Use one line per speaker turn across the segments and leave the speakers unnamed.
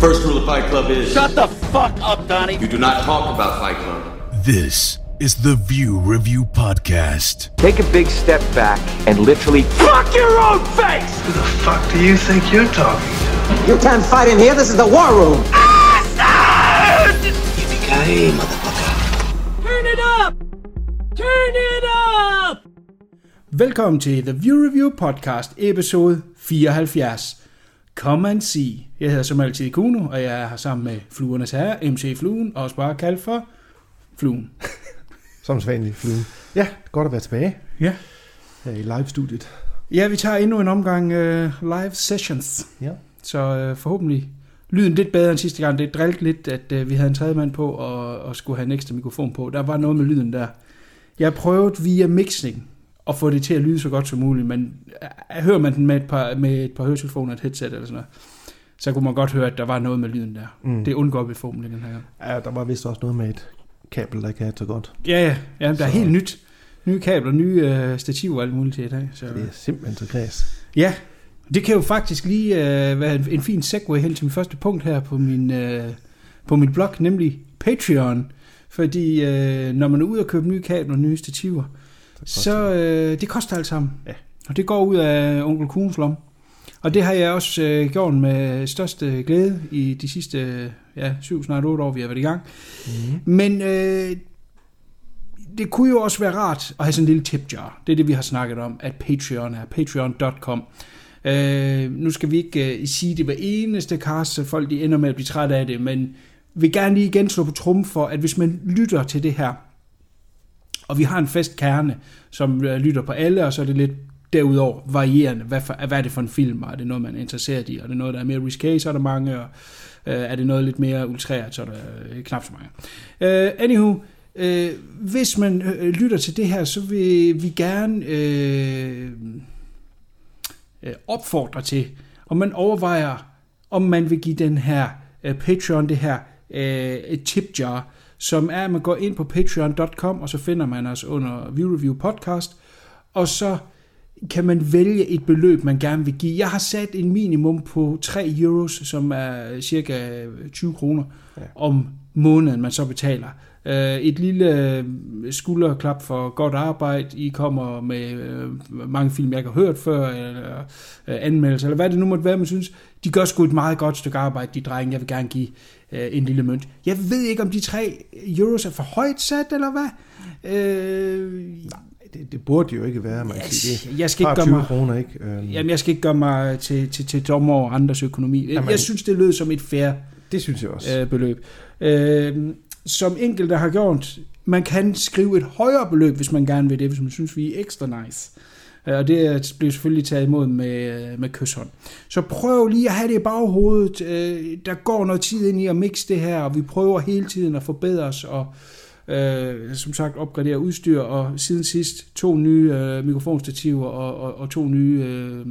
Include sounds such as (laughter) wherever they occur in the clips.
First rule of Fight Club is
Shut the fuck up, Donnie.
you do not talk about Fight Club.
This is the View Review Podcast.
Take a big step back and literally fuck your own face!
Who the fuck do you think you're talking to?
You can't fight in here. This is the war room.
Yippee-ki-yay, motherfucker. Turn it up! Turn it up!
Velkommen til The View Review Podcast, episode 74. Come and see. Jeg hedder som altid Kuno, og jeg er her sammen med Fluernes Herre, MC Fluen, og også bare kaldt for Fluen. (laughs)
Som sædvanligt flue. Ja, godt at være tilbage
Ja.
her i live-studiet.
Ja, vi tager endnu en omgang uh, live sessions,
Ja.
så uh, forhåbentlig lyden lidt bedre end sidste gang. Det drillte lidt, at uh, vi havde en tredje mand på, og, og skulle have en ekstra mikrofon på. Der var noget med lyden der. Jeg prøvede via mixing at få det til at lyde så godt som muligt, men uh, hører man den med et par, med et par høretelefoner og et headset eller sådan noget, så kunne man godt høre, at der var noget med lyden der. Mm. Det undgår vi forhåbentlig den her gang.
ja, der var vist også noget med et kabel, der ikke havde så godt.
Ja, ja, ja der er
Så-
helt nyt. Nye kabler, nye øh, stativer og alt muligt til i dag. Så.
Det er simpelthen så kræs.
Ja, det kan jo faktisk lige øh, være en, en fin segue hen til min første punkt her på min, øh, på min blog, nemlig Patreon. Fordi øh, når man er ude og købe nye kabler og nye stativer, så øh, det koster alt sammen.
Ja.
Og det går ud af onkel Kuhns lom. Og det har jeg også øh, gjort med største glæde i de sidste ja, syv, snart otte år, vi har været i gang.
Mm.
Men øh, det kunne jo også være rart at have sådan en lille tip jar. Det er det, vi har snakket om, at Patreon er patreon.com. Øh, nu skal vi ikke øh, sige det hver eneste cast, så folk de ender med at blive trætte af det, men vil gerne lige igen slå på trum for, at hvis man lytter til det her, og vi har en fast kerne, som øh, lytter på alle, og så er det lidt derudover varierende. Hvad, for, hvad er det for en film? og Er det noget, man er interesseret i? Er det noget, der er mere risque, så er der mange. Og, øh, er det noget lidt mere ultrært, så er der øh, knap så mange. Øh, anywho, øh, hvis man øh, lytter til det her, så vil vi gerne øh, øh, opfordre til, om man overvejer, om man vil give den her øh, Patreon, det her øh, et tip jar, som er, at man går ind på patreon.com, og så finder man os under View Review Podcast, og så kan man vælge et beløb, man gerne vil give. Jeg har sat en minimum på 3 euros, som er cirka 20 kroner
Ja.
om måneden, man så betaler. Øh, Et lille øh, skulderklap for godt arbejde. I kommer med øh, mange film, jeg ikke har hørt før, eller anmeldelser, eller hvad det nu måtte være, man synes. De gør sgu et meget godt stykke arbejde, de drenge. Jeg vil gerne give øh, en lille mønt. Jeg ved ikke, om de 3 euros er for højt sat, eller hvad? Øh,
Det, det burde jo ikke være, man kan sige det.
jeg skal ikke gøre
20
mig...
kroner, ikke? Øhm,
Jamen, jeg skal ikke gøre mig til, til, til dommer over andres økonomi. Jamen- jeg synes, det lød som et fair
det synes jeg også.
øh, beløb. Øh, som enkelte har gjort, man kan skrive et højere beløb, hvis man gerne vil det, hvis man synes, vi er ekstra nice. Øh, Og det bliver selvfølgelig taget imod med, øh, med kysshånd. Så prøv lige at have det i baghovedet. Øh, Der går noget tid ind i at mixe det her, og vi prøver hele tiden at forbedre os, og øh, som sagt opgradere udstyr, og siden sidst to nye øh, mikrofonstativer og, og, og to nye øh,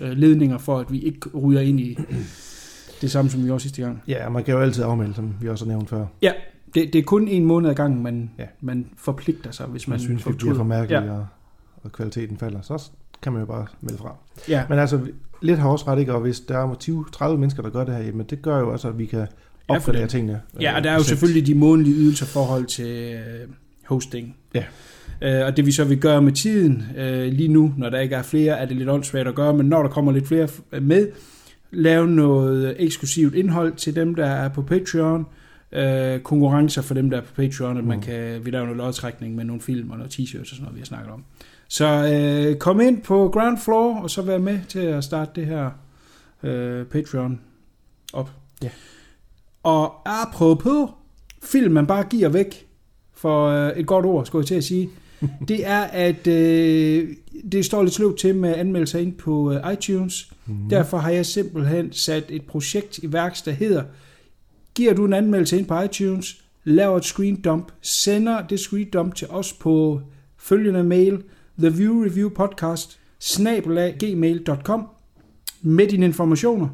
øh, ledninger, for at vi ikke ryger ind i (clears throat) det samme, som vi gjorde sidste gang.
Ja, man kan jo altid afmelde, som vi også har nævnt før.
Ja, det, det er kun en måned ad gangen, man, ja. Man forpligter sig, hvis
Man,
man,
synes,
fortryder.
bliver for mærkelige,
Ja.
ja. og, og kvaliteten falder. Så kan man jo bare melde fra.
Ja.
Men altså, lidt har også ret, ikke? Og hvis der er 20-30 mennesker, der gør det her, jamen det gør jo også, at vi kan opgradere
det.
tingene.
ja,
øh,
og der er jo selvfølgelig de månedlige ydelser forhold til øh, hosting.
Ja.
Øh, og det vi så vil gøre med tiden, øh, lige nu, når der ikke er flere, er det lidt åndssvagt at gøre, men når der kommer lidt flere med, lave noget eksklusivt indhold til dem, der er på Patreon, øh, konkurrencer for dem, der er på Patreon, at man
Mm.
kan, vi laver noget lodtrækning med nogle film og noget t-shirts og sådan noget, vi har snakket om. Så øh, kom ind på Ground Floor, og så vær med til at starte det her øh, Patreon op.
Ja.
Og apropos film, man bare giver væk for øh, et godt ord, skulle jeg til at sige, (laughs) det er, at øh, det står lidt sløvt til med anmeldelser ind på øh, iTunes. Mm. Derfor har jeg simpelthen sat et projekt i værks, der hedder, giver du en anmeldelse ind på iTunes, laver et screen dump, sender det screen dump til os på følgende mail, The View Review Podcast, gmail.com med dine informationer,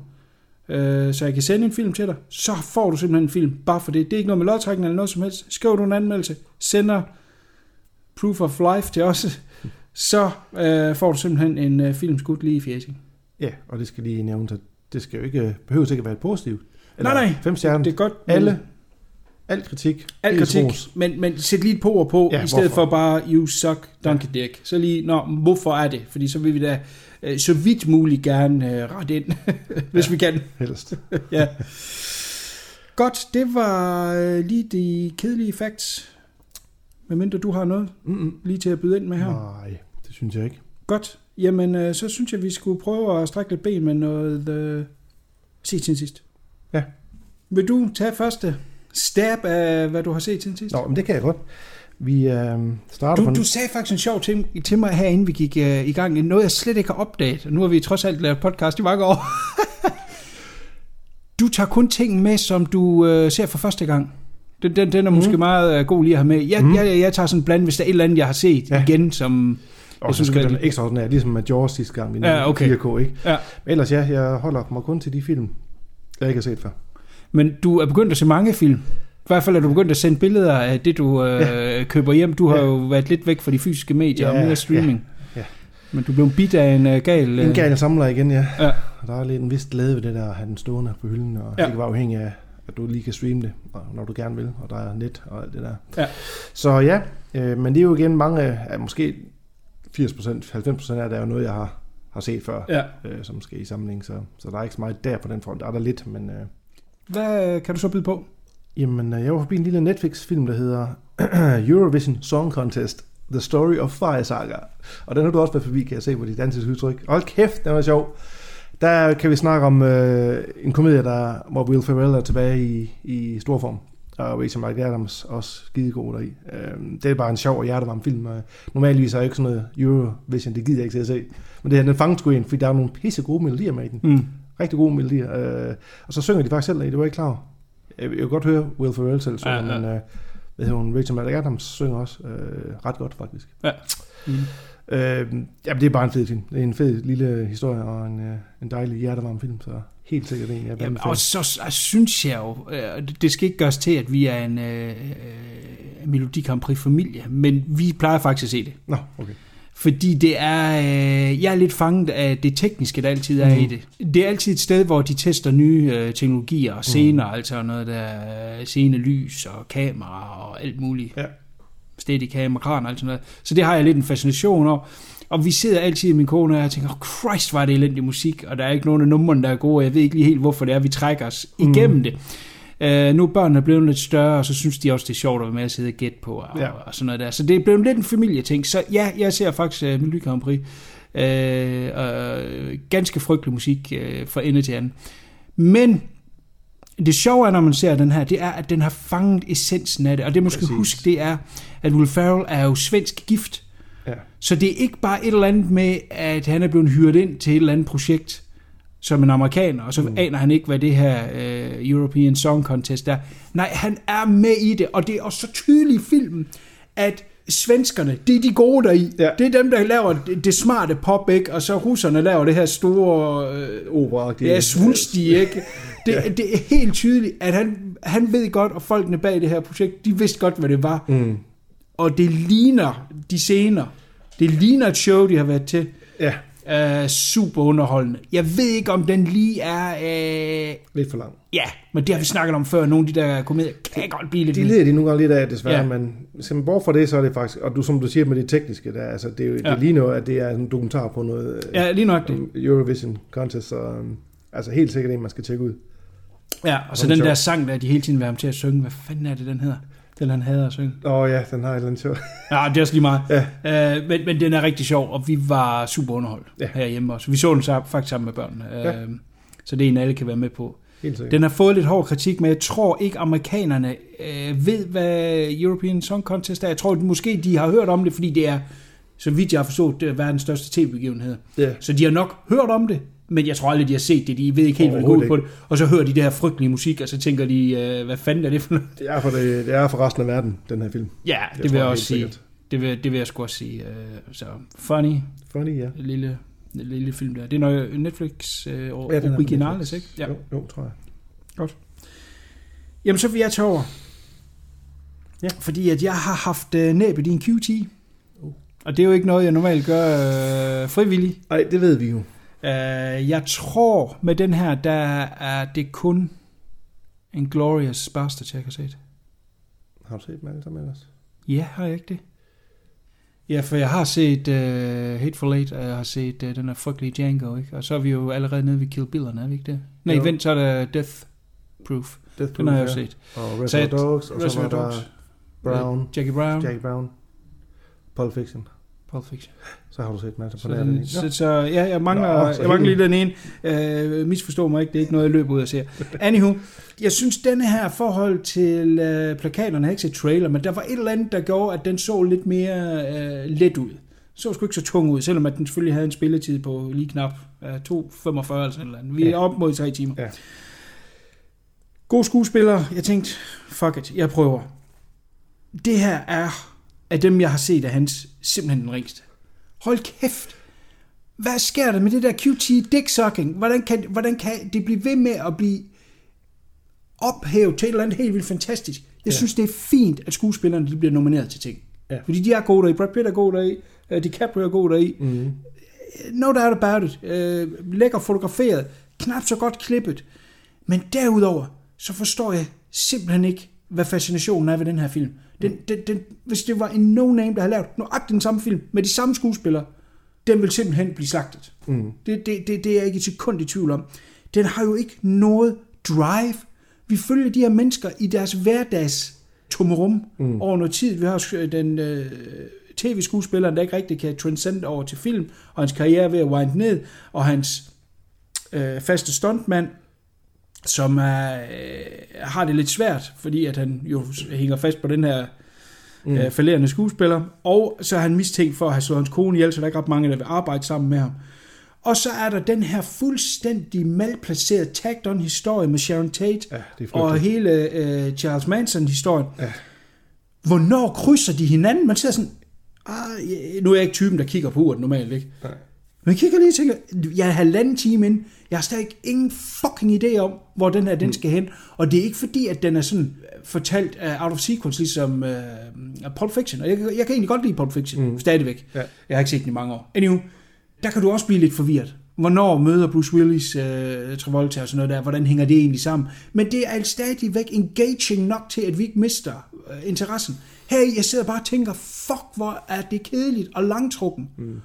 øh, så jeg kan sende en film til dig, så får du simpelthen en film, bare for det. Det er ikke noget med lodtrækning eller noget som helst. Skriver du en anmeldelse, sender proof of life til os, (laughs) så øh, får du simpelthen en øh, film skudt lige i fjeset.
Ja, og det skal lige nævnes, at det skal jo ikke, behøves ikke at være positivt.
Nej, nej.
Fem stjerner.
Det er godt,
Alle. Al kritik.
Al kritik,
ros.
men, men sæt lige et på og på,
Ja,
ja, i stedet
hvorfor?
for bare, you suck, donkey dick. Så lige, nå, hvorfor er det? Fordi så vil vi da øh, så vidt muligt gerne øh, rette ind, (laughs) hvis ja. vi kan.
Helst. (laughs)
ja. Godt, det var øh, lige de kedelige facts. Medmindre du har noget
Mm-mm.
lige til at byde ind med her.
Nej, det synes jeg ikke.
Godt. Jamen, øh, så synes jeg, vi skulle prøve at strække lidt ben med noget øh, siden sidst.
Ja.
Vil du tage første stab af, hvad du har set siden sidst?
Nå, men det kan jeg godt. Vi øh, starter på
Du,
en-
du sagde faktisk en sjov ting til mig herinde, vi gik uh, i gang. Noget, jeg slet ikke har opdaget. Nu har vi trods alt lavet podcast i mange år. (laughs) du tager kun ting med, som du uh, ser for første gang. Den, den, den er måske mm. meget uh, god lige at have med. Jeg, mm. jeg, jeg, tager sådan en bland, hvis der er et eller andet, jeg har set
Ja.
igen, som...
Og
jeg
så
synes,
skal den ekstraordinær, ligesom med Jaws sidste gang, vi
Ja, okay.
4K, ikke?
Ja.
Men ellers ja, jeg holder mig kun til de film, jeg ikke har set før.
Men du er begyndt at se mange film. I hvert fald er du begyndt at sende billeder af det, du uh, ja. køber hjem. Du har
Ja.
jo været lidt væk fra de fysiske medier
Ja,
og mere streaming.
ja, ja.
Men du blev bidt af en uh, gal...
En gal samler igen, ja.
Ja.
Og der er lidt en vis glæde ved det der at have den stående på hylden, og
Ja.
det kan være afhængig af, at du lige kan streame det, når du gerne vil, og der er net og alt det der.
Ja.
Så ja, øh, men det er jo igen mange, af måske 80%, 90% af det er jo noget, jeg har, har set før,
Ja.
øh, som skal i samling, så, så der er ikke så meget der på den front. Der er der lidt, men øh,
Hvad kan du så byde på?
jamen, øh, jeg var forbi en lille Netflix-film, der hedder (clears throat) Eurovision Song Contest, The Story of Fire Saga. Og den har du også været forbi, kan jeg se på dit danske udtryk. Hold kæft, den var sjov. Der kan vi snakke om øh, en komedie, der, hvor Will Ferrell er tilbage i, i stor form. Og Rachel McAdams også skidegod deri. Øh, det er bare en sjov og hjertevarm film. Normalvis er jeg ikke sådan noget Eurovision, det gider jeg ikke til at se. Men det her, den fangede sgu ind, fordi der er nogle pisse gode melodier med i den.
Mm.
Rigtig gode melodier. Øh, og så synger de faktisk selv, i, det var jeg ikke klar over. Jeg, jeg kan godt høre Will Ferrell selv synge,
Ja, ja.
men øh, hvad hedder hun, Rachel McAdams synger også øh, ret godt faktisk.
Ja. Mm.
Øh, jamen, det er bare en fed film. Det er en fed lille historie og en, øh, en dejlig hjertevarm film, så helt sikkert en, jeg
Jamen, og så så synes jeg jo, øh, det- det skal ikke gøres til, at vi er en øh, øh, Melodi Grand Prix familie, men vi plejer faktisk at se det.
Nå, okay.
Fordi det er, øh, jeg er lidt fanget af det tekniske, der altid er mm. i det. Det er altid et sted, hvor de tester nye øh, teknologier og scener, mm. altså noget der scene, lys og kamera og alt muligt.
Ja.
Steadicam og kran og alt sådan noget. Så det har jeg lidt en fascination over. Og vi sidder altid i min kone og jeg tænker, oh Christ, var det elendig musik, og der er ikke nogen af numrene, der er gode, og jeg ved ikke lige helt, hvorfor det er, vi trækker os mm. igennem det. Uh, nu er børnene blevet lidt større, og så synes de også, det er sjovt at være med at sidde og gætte på, og,
Ja.
og sådan noget der. Så det er blevet lidt en familieting. Så ja, jeg ser faktisk uh, Melodi Grand Prix. Uh, uh, ganske frygtelig musik uh, fra ende til anden. Men det sjove er, når man ser den her, det er, at den har fanget essensen af det. Og det, man skal
Præcis.
huske, det er, at Will Ferrell er jo svensk gift.
Ja.
Så det er ikke bare et eller andet med, at han er blevet hyret ind til et eller andet projekt som en amerikaner, og så mm. aner han ikke, hvad det her uh, European Song Contest er. Nej, han er med i det, og det er også så tydeligt i filmen, at svenskerne, det er de gode deri.
Ja.
Det er dem, der laver det, det smarte pop, ikke? Og så russerne laver det her store... Øh,
Opera-agtige.
Ja, svulstige, ikke? Det, ja. det er helt tydeligt, at han, han ved godt, og folkene bag det her projekt, de vidste godt, hvad det var.
Mm.
Og det ligner de scener. Det ligner et show, de har været til.
Ja,
Uh, super underholdende. Jeg ved ikke, om den lige er... Uh,
lidt for lang.
ja, men det har vi snakket om før. Nogle af de der komedier kan godt blive lidt...
De leder de nogle gange lidt af, desværre,
Ja.
men man bort fra det, så er det faktisk, og du, som du siger med det tekniske, der, altså, det, er ja. Det ligner at det er en dokumentar på noget øh,
Ja, lige nok det.
Eurovision Contest, så um, altså helt sikkert en, man skal tjekke ud.
Ja, og så den der
sjov.
sang, der de hele tiden vil ham til at synge. Hvad fanden er det, den hedder? Den han hader at synge.
Åh oh, ja, den har et eller andet sjov. (laughs)
Ja, det er også lige meget.
Ja.
Uh, men, men den er rigtig sjov, og vi var super underholdt
Ja.
ja. herhjemme også. Vi så den så, faktisk sammen med børnene.
Ja.
Uh, så det er en, alle kan være med på. Den har fået lidt hård kritik, men jeg tror ikke, amerikanerne øh, ved, hvad European Song Contest er. Jeg tror, at måske de har hørt om det, fordi det er, så vidt jeg har forstået, det er verdens største tv-begivenhed.
Ja.
Så de har nok hørt om det, men jeg tror aldrig, de har set det. De ved ikke helt, hvad det går på det. Og så hører de det her frygtelige musik, og så tænker de, øh, hvad fanden er det for noget?
Det er, for det, det er for resten af verden, den her film.
Ja,
Jeg
det
tror
vil jeg også sige. Det vil, det vil jeg sgu også sige. Øh, så funny,
Funny, ja.
lille, lille film der. Det er noget Netflix øh,
Ja, er på
originales, ikke? Ja.
Jo, jo, tror jeg.
Jamen, så vil jeg tage over.
Ja.
Fordi at jeg har haft øh, næb i din QT. Uh. Og det er jo ikke noget, jeg normalt gør øh, frivilligt.
Nej, det ved vi jo.
Øh, jeg tror, med den her, der er det kun En Glorious Bastard, jeg har set.
Har du set dem alle sammen ellers?
Ja, har jeg ikke det? Ja, for jeg har set uh, Hateful Eight, og jeg har set uh, den her frygtelige Django, ikke? Og så er vi jo allerede nede ved Kill Bill'erne, er vi ikke det? Nej,
Jo.
vent, så er der Death Proof.
Death
Den har jeg jo
ja.
set.
Og Reservoir Dogs, og så var der
Dogs.
Brown,
Jackie Brown.
Jackie Brown, Pulp Fiction.
Pulp Fiction.
Så har du set masser på
den,
den.
så, så ja, jeg mangler,
Nå,
jeg mangler lige den ene. Uh, misforstå mig ikke, det er ikke noget, jeg løber ud og ser. Anywho, jeg synes, denne her forhold til uh, plakaterne, jeg har ikke set trailer, men der var et eller andet, der gjorde, at den så lidt mere uh, let ud. Så sgu ikke så tung ud, selvom at den selvfølgelig havde en spilletid på lige knap uh, 2.45 eller sådan eller andet. Vi er
Ja.
op mod tre timer.
Ja.
God skuespiller. Jeg tænkte, fuck it, jeg prøver. Det her er af dem, jeg har set af hans, simpelthen den ringste. Hold kæft. Hvad sker der med det der QT dick sucking? Hvordan kan, hvordan kan det blive ved med at blive ophævet til et eller andet helt vildt fantastisk? Jeg
Ja.
synes, det er fint, at skuespillerne de bliver nomineret til ting.
Ja.
Fordi de er gode deri. Brad Pitt er god deri. Uh, DiCaprio er god deri.
Mm.
No doubt about it. Uh, lækker fotograferet. Knap så godt klippet. Men derudover, så forstår jeg simpelthen ikke, hvad fascinationen er ved den her film. Den, den, den, hvis det var en no-name, der havde lavet nøjagtigt den samme film, med de samme skuespillere, den vil simpelthen blive slagtet.
Mm.
Det, det, det, det er jeg ikke et sekund i tvivl om. Den har jo ikke noget drive. Vi følger de her mennesker i deres hverdags tomrum mm. over noget tid. Vi har øh, den øh, tv-skuespilleren, der ikke rigtig kan transcende over til film, og hans karriere er ved at wind ned, og hans øh, faste stuntmand, som er, øh, har det lidt svært, fordi at han jo hænger fast på den her mm. øh, falderende skuespiller, og så er han mistænkt for at have slået hans kone ihjel, så der er ikke ret mange, der vil arbejde sammen med ham. Og så er der den her fuldstændig malplacerede tagged on historie med Sharon Tate,
Ja,
og hele øh, Charles Manson-historien.
Ja.
Hvornår krydser de hinanden? Man sidder sådan, ah, nu er jeg ikke typen, der kigger på uret normalt, ikke?
Nej.
Men jeg kigger lige og tænker, jeg er halvanden time ind, jeg har stadig ingen fucking idé om, hvor den her, den skal hen. Og det er ikke fordi, at den er sådan fortalt uh, out of sequence, ligesom uh, Pulp Fiction. Og jeg, jeg kan egentlig godt lide Pulp Fiction, mm. stadigvæk.
Ja.
Jeg har ikke set den i mange år. Anywho, der kan du også blive lidt forvirret. Hvornår møder Bruce Willis uh, Travolta og sådan noget der? Hvordan hænger det egentlig sammen? Men det er stadigvæk engaging nok til, at vi ikke mister uh, interessen. Her jeg sidder bare og tænker, fuck, hvor er det kedeligt og langtrukken. Mm.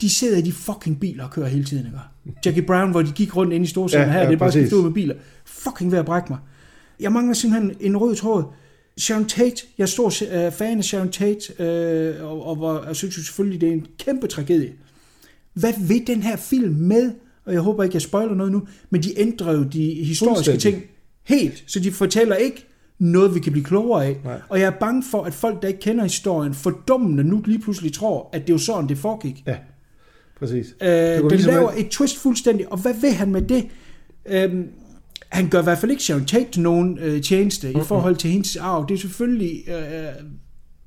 De sidder i de fucking biler og kører hele tiden, ikke? Jackie Brown, hvor de gik rundt ind i storsalen
Ja,
her,
ja,
det er bare skiftet ud med biler. Fucking ved at brække mig. Jeg mangler simpelthen en rød tråd. Sharon Tate, jeg er stor øh, fan af Sharon Tate, øh, og, og, hvor, jeg synes jo selvfølgelig, det er en kæmpe tragedie. Hvad vil den her film med, og jeg håber ikke, jeg spoiler noget nu, men de ændrer jo de historiske ting helt, så de fortæller ikke noget, vi kan blive klogere af.
Nej.
Og jeg er bange for, at folk, der ikke kender historien, fordummende nu lige pludselig tror, at det er jo sådan, det foregik.
Ja, præcis.
Øh, den
ligesom
laver et twist fuldstændig, og hvad vil han med det? Øhm, han gør i hvert fald ikke Sharon Tate nogen øh, tjeneste mm-hmm. i forhold til hendes arv. Det er selvfølgelig øh,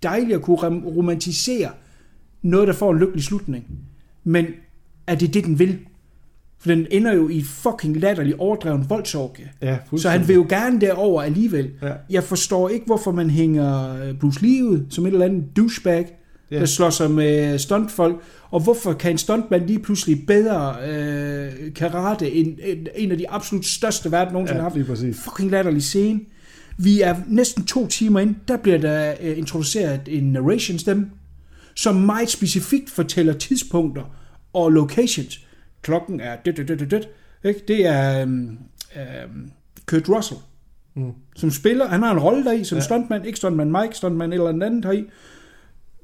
dejligt at kunne rom- romantisere noget, der får en lykkelig slutning. Men er det det, den vil? For den ender jo i fucking latterlig overdreven voldsorgie.
Ja,
Så han vil jo gerne derover alligevel.
Ja.
Jeg forstår ikke, hvorfor man hænger øh, Bruce Lee ud som et eller andet douchebag,
Ja.
der slår sig med stuntfolk. Og hvorfor kan en stuntmand lige pludselig bedre øh, karate end, end en af de absolut største verden nogensinde
Ja,
har haft? Fucking latterlig scene. Vi er næsten to timer ind, der bliver der øh, introduceret en narration stemme, som meget specifikt fortæller tidspunkter og locations. Klokken er det, det, det, det, det. Ikke? Det er øhm, øhm, Kurt Russell,
Mm.
som spiller. Han har en rolle deri, som
Ja.
ja. stuntman. Ikke stuntman Mike, stuntman eller en anden deri.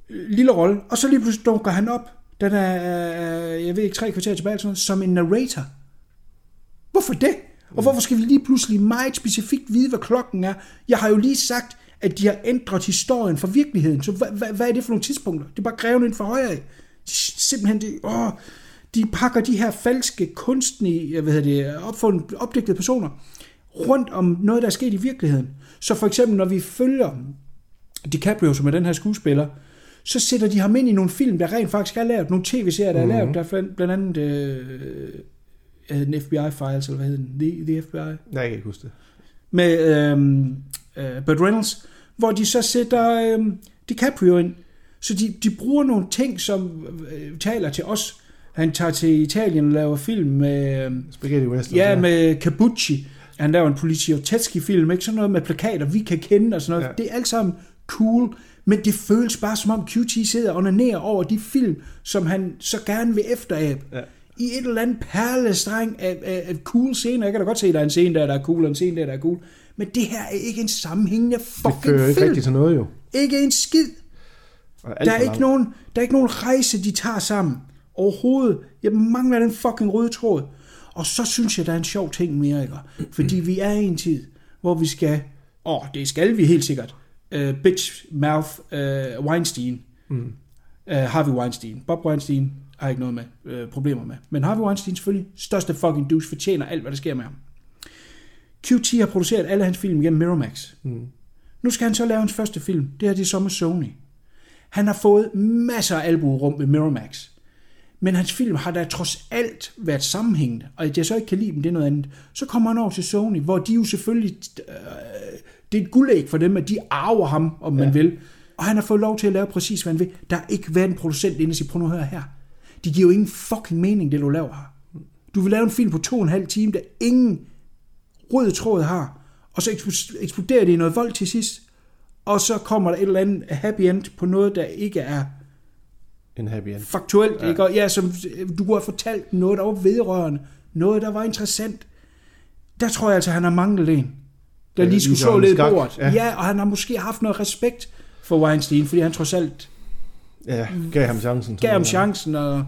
Lille rolle. Og så lige pludselig dukker han op. Den er, øh, jeg ved ikke, tre kvarter tilbage, sådan noget, som en narrator. Hvorfor det? Og hvorfor skal vi lige pludselig meget specifikt vide, hvad klokken er? Jeg har jo lige sagt, at de har ændret historien fra virkeligheden. Så hvad, hvad, hvad er det for nogle tidspunkter? Det er bare greven ind for højre af. Simpelthen, det, åh, de pakker de her falske, kunstige, hvad hedder det, opfundet, opdigtede personer rundt om noget, der er sket i virkeligheden. Så for eksempel, når vi følger DiCaprio, som er den her skuespiller, så sætter de ham ind i nogle film, der rent faktisk er lavet, nogle tv-serier, der er lavet, der er blandt, blandt andet øh, øh, den FBI-files, eller hvad hedder den? The, the FBI?
Nej, jeg kan ikke huske det.
med øhm, øh, Burt Reynolds, hvor de så sætter øhm, DiCaprio ind. Så de, de bruger nogle ting, som øh, taler til os. Han tager til Italien og laver film med, øhm,
Spaghetti Western.
ja, med Cabucci, Han laver en Poliziotetski-film, ikke? Sådan noget med plakater, vi kan kende og sådan noget.
Ja.
Ja. Det er alt sammen cool, men det føles bare som om QT sidder og onanerer over de film, som han så gerne vil efterabe.
Ja.
I et eller andet perlestreng af, af, af cool scener. Jeg kan da godt se, at der er en scene der, der er cool, og en scene der, der er cool. Men det her er ikke en sammenhængende
Det
fucking
fører ikke
film.
rigtig til noget jo.
Ikke en skid. Der er, ikke nogen, der er ikke nogen rejse, de tager sammen. Overhovedet. Jeg mangler den fucking røde tråd. Og så synes jeg, der er en sjov ting mere, ikke? Fordi vi er i en tid, hvor vi skal... Åh, oh, det skal vi helt sikkert. Uh, bitch mouth uh, Weinstein. Mm. Uh, Harvey Weinstein. Bob Weinstein har jeg ikke noget med uh, problemer med. Men Harvey Weinstein selvfølgelig største fucking douche, fortjener alt, hvad der sker med ham. QT har produceret alle hans film gennem Miramax. Mm. Nu skal han så lave hans første film. Det her det er så med Sony. Han har fået masser af albuerum ved Miramax. Men hans film har da trods alt været sammenhængende, og at jeg så ikke kan lide dem, det er noget andet. Så kommer han over til Sony, hvor de jo selvfølgelig, øh, det er et guldæg for dem, at de arver ham, om man vil. Og han har fået lov til at lave præcis, hvad han vil. Der er ikke været en producent inde og sige, prøv nu at høre her. Det giver jo ingen fucking mening, det du laver her. Du vil lave en film på to og en halv time, der ingen rød tråd har, og så ekspl- eksploderer det i noget vold til sidst, og så kommer der et eller andet happy end på noget, der ikke er
En happy end.
faktuelt, ja. ikke? Og ja, som du kunne have fortalt noget, der var vedrørende, noget, der var interessant. Der tror jeg altså, han har manglet en, der
Ja,
lige skulle
ligesom
så lidt
skak,
bordet.
ja.
Ja. ja, og han har måske haft noget respekt for Weinstein, fordi han trods alt
Ja, gav ham chancen.
gav ham chancen og,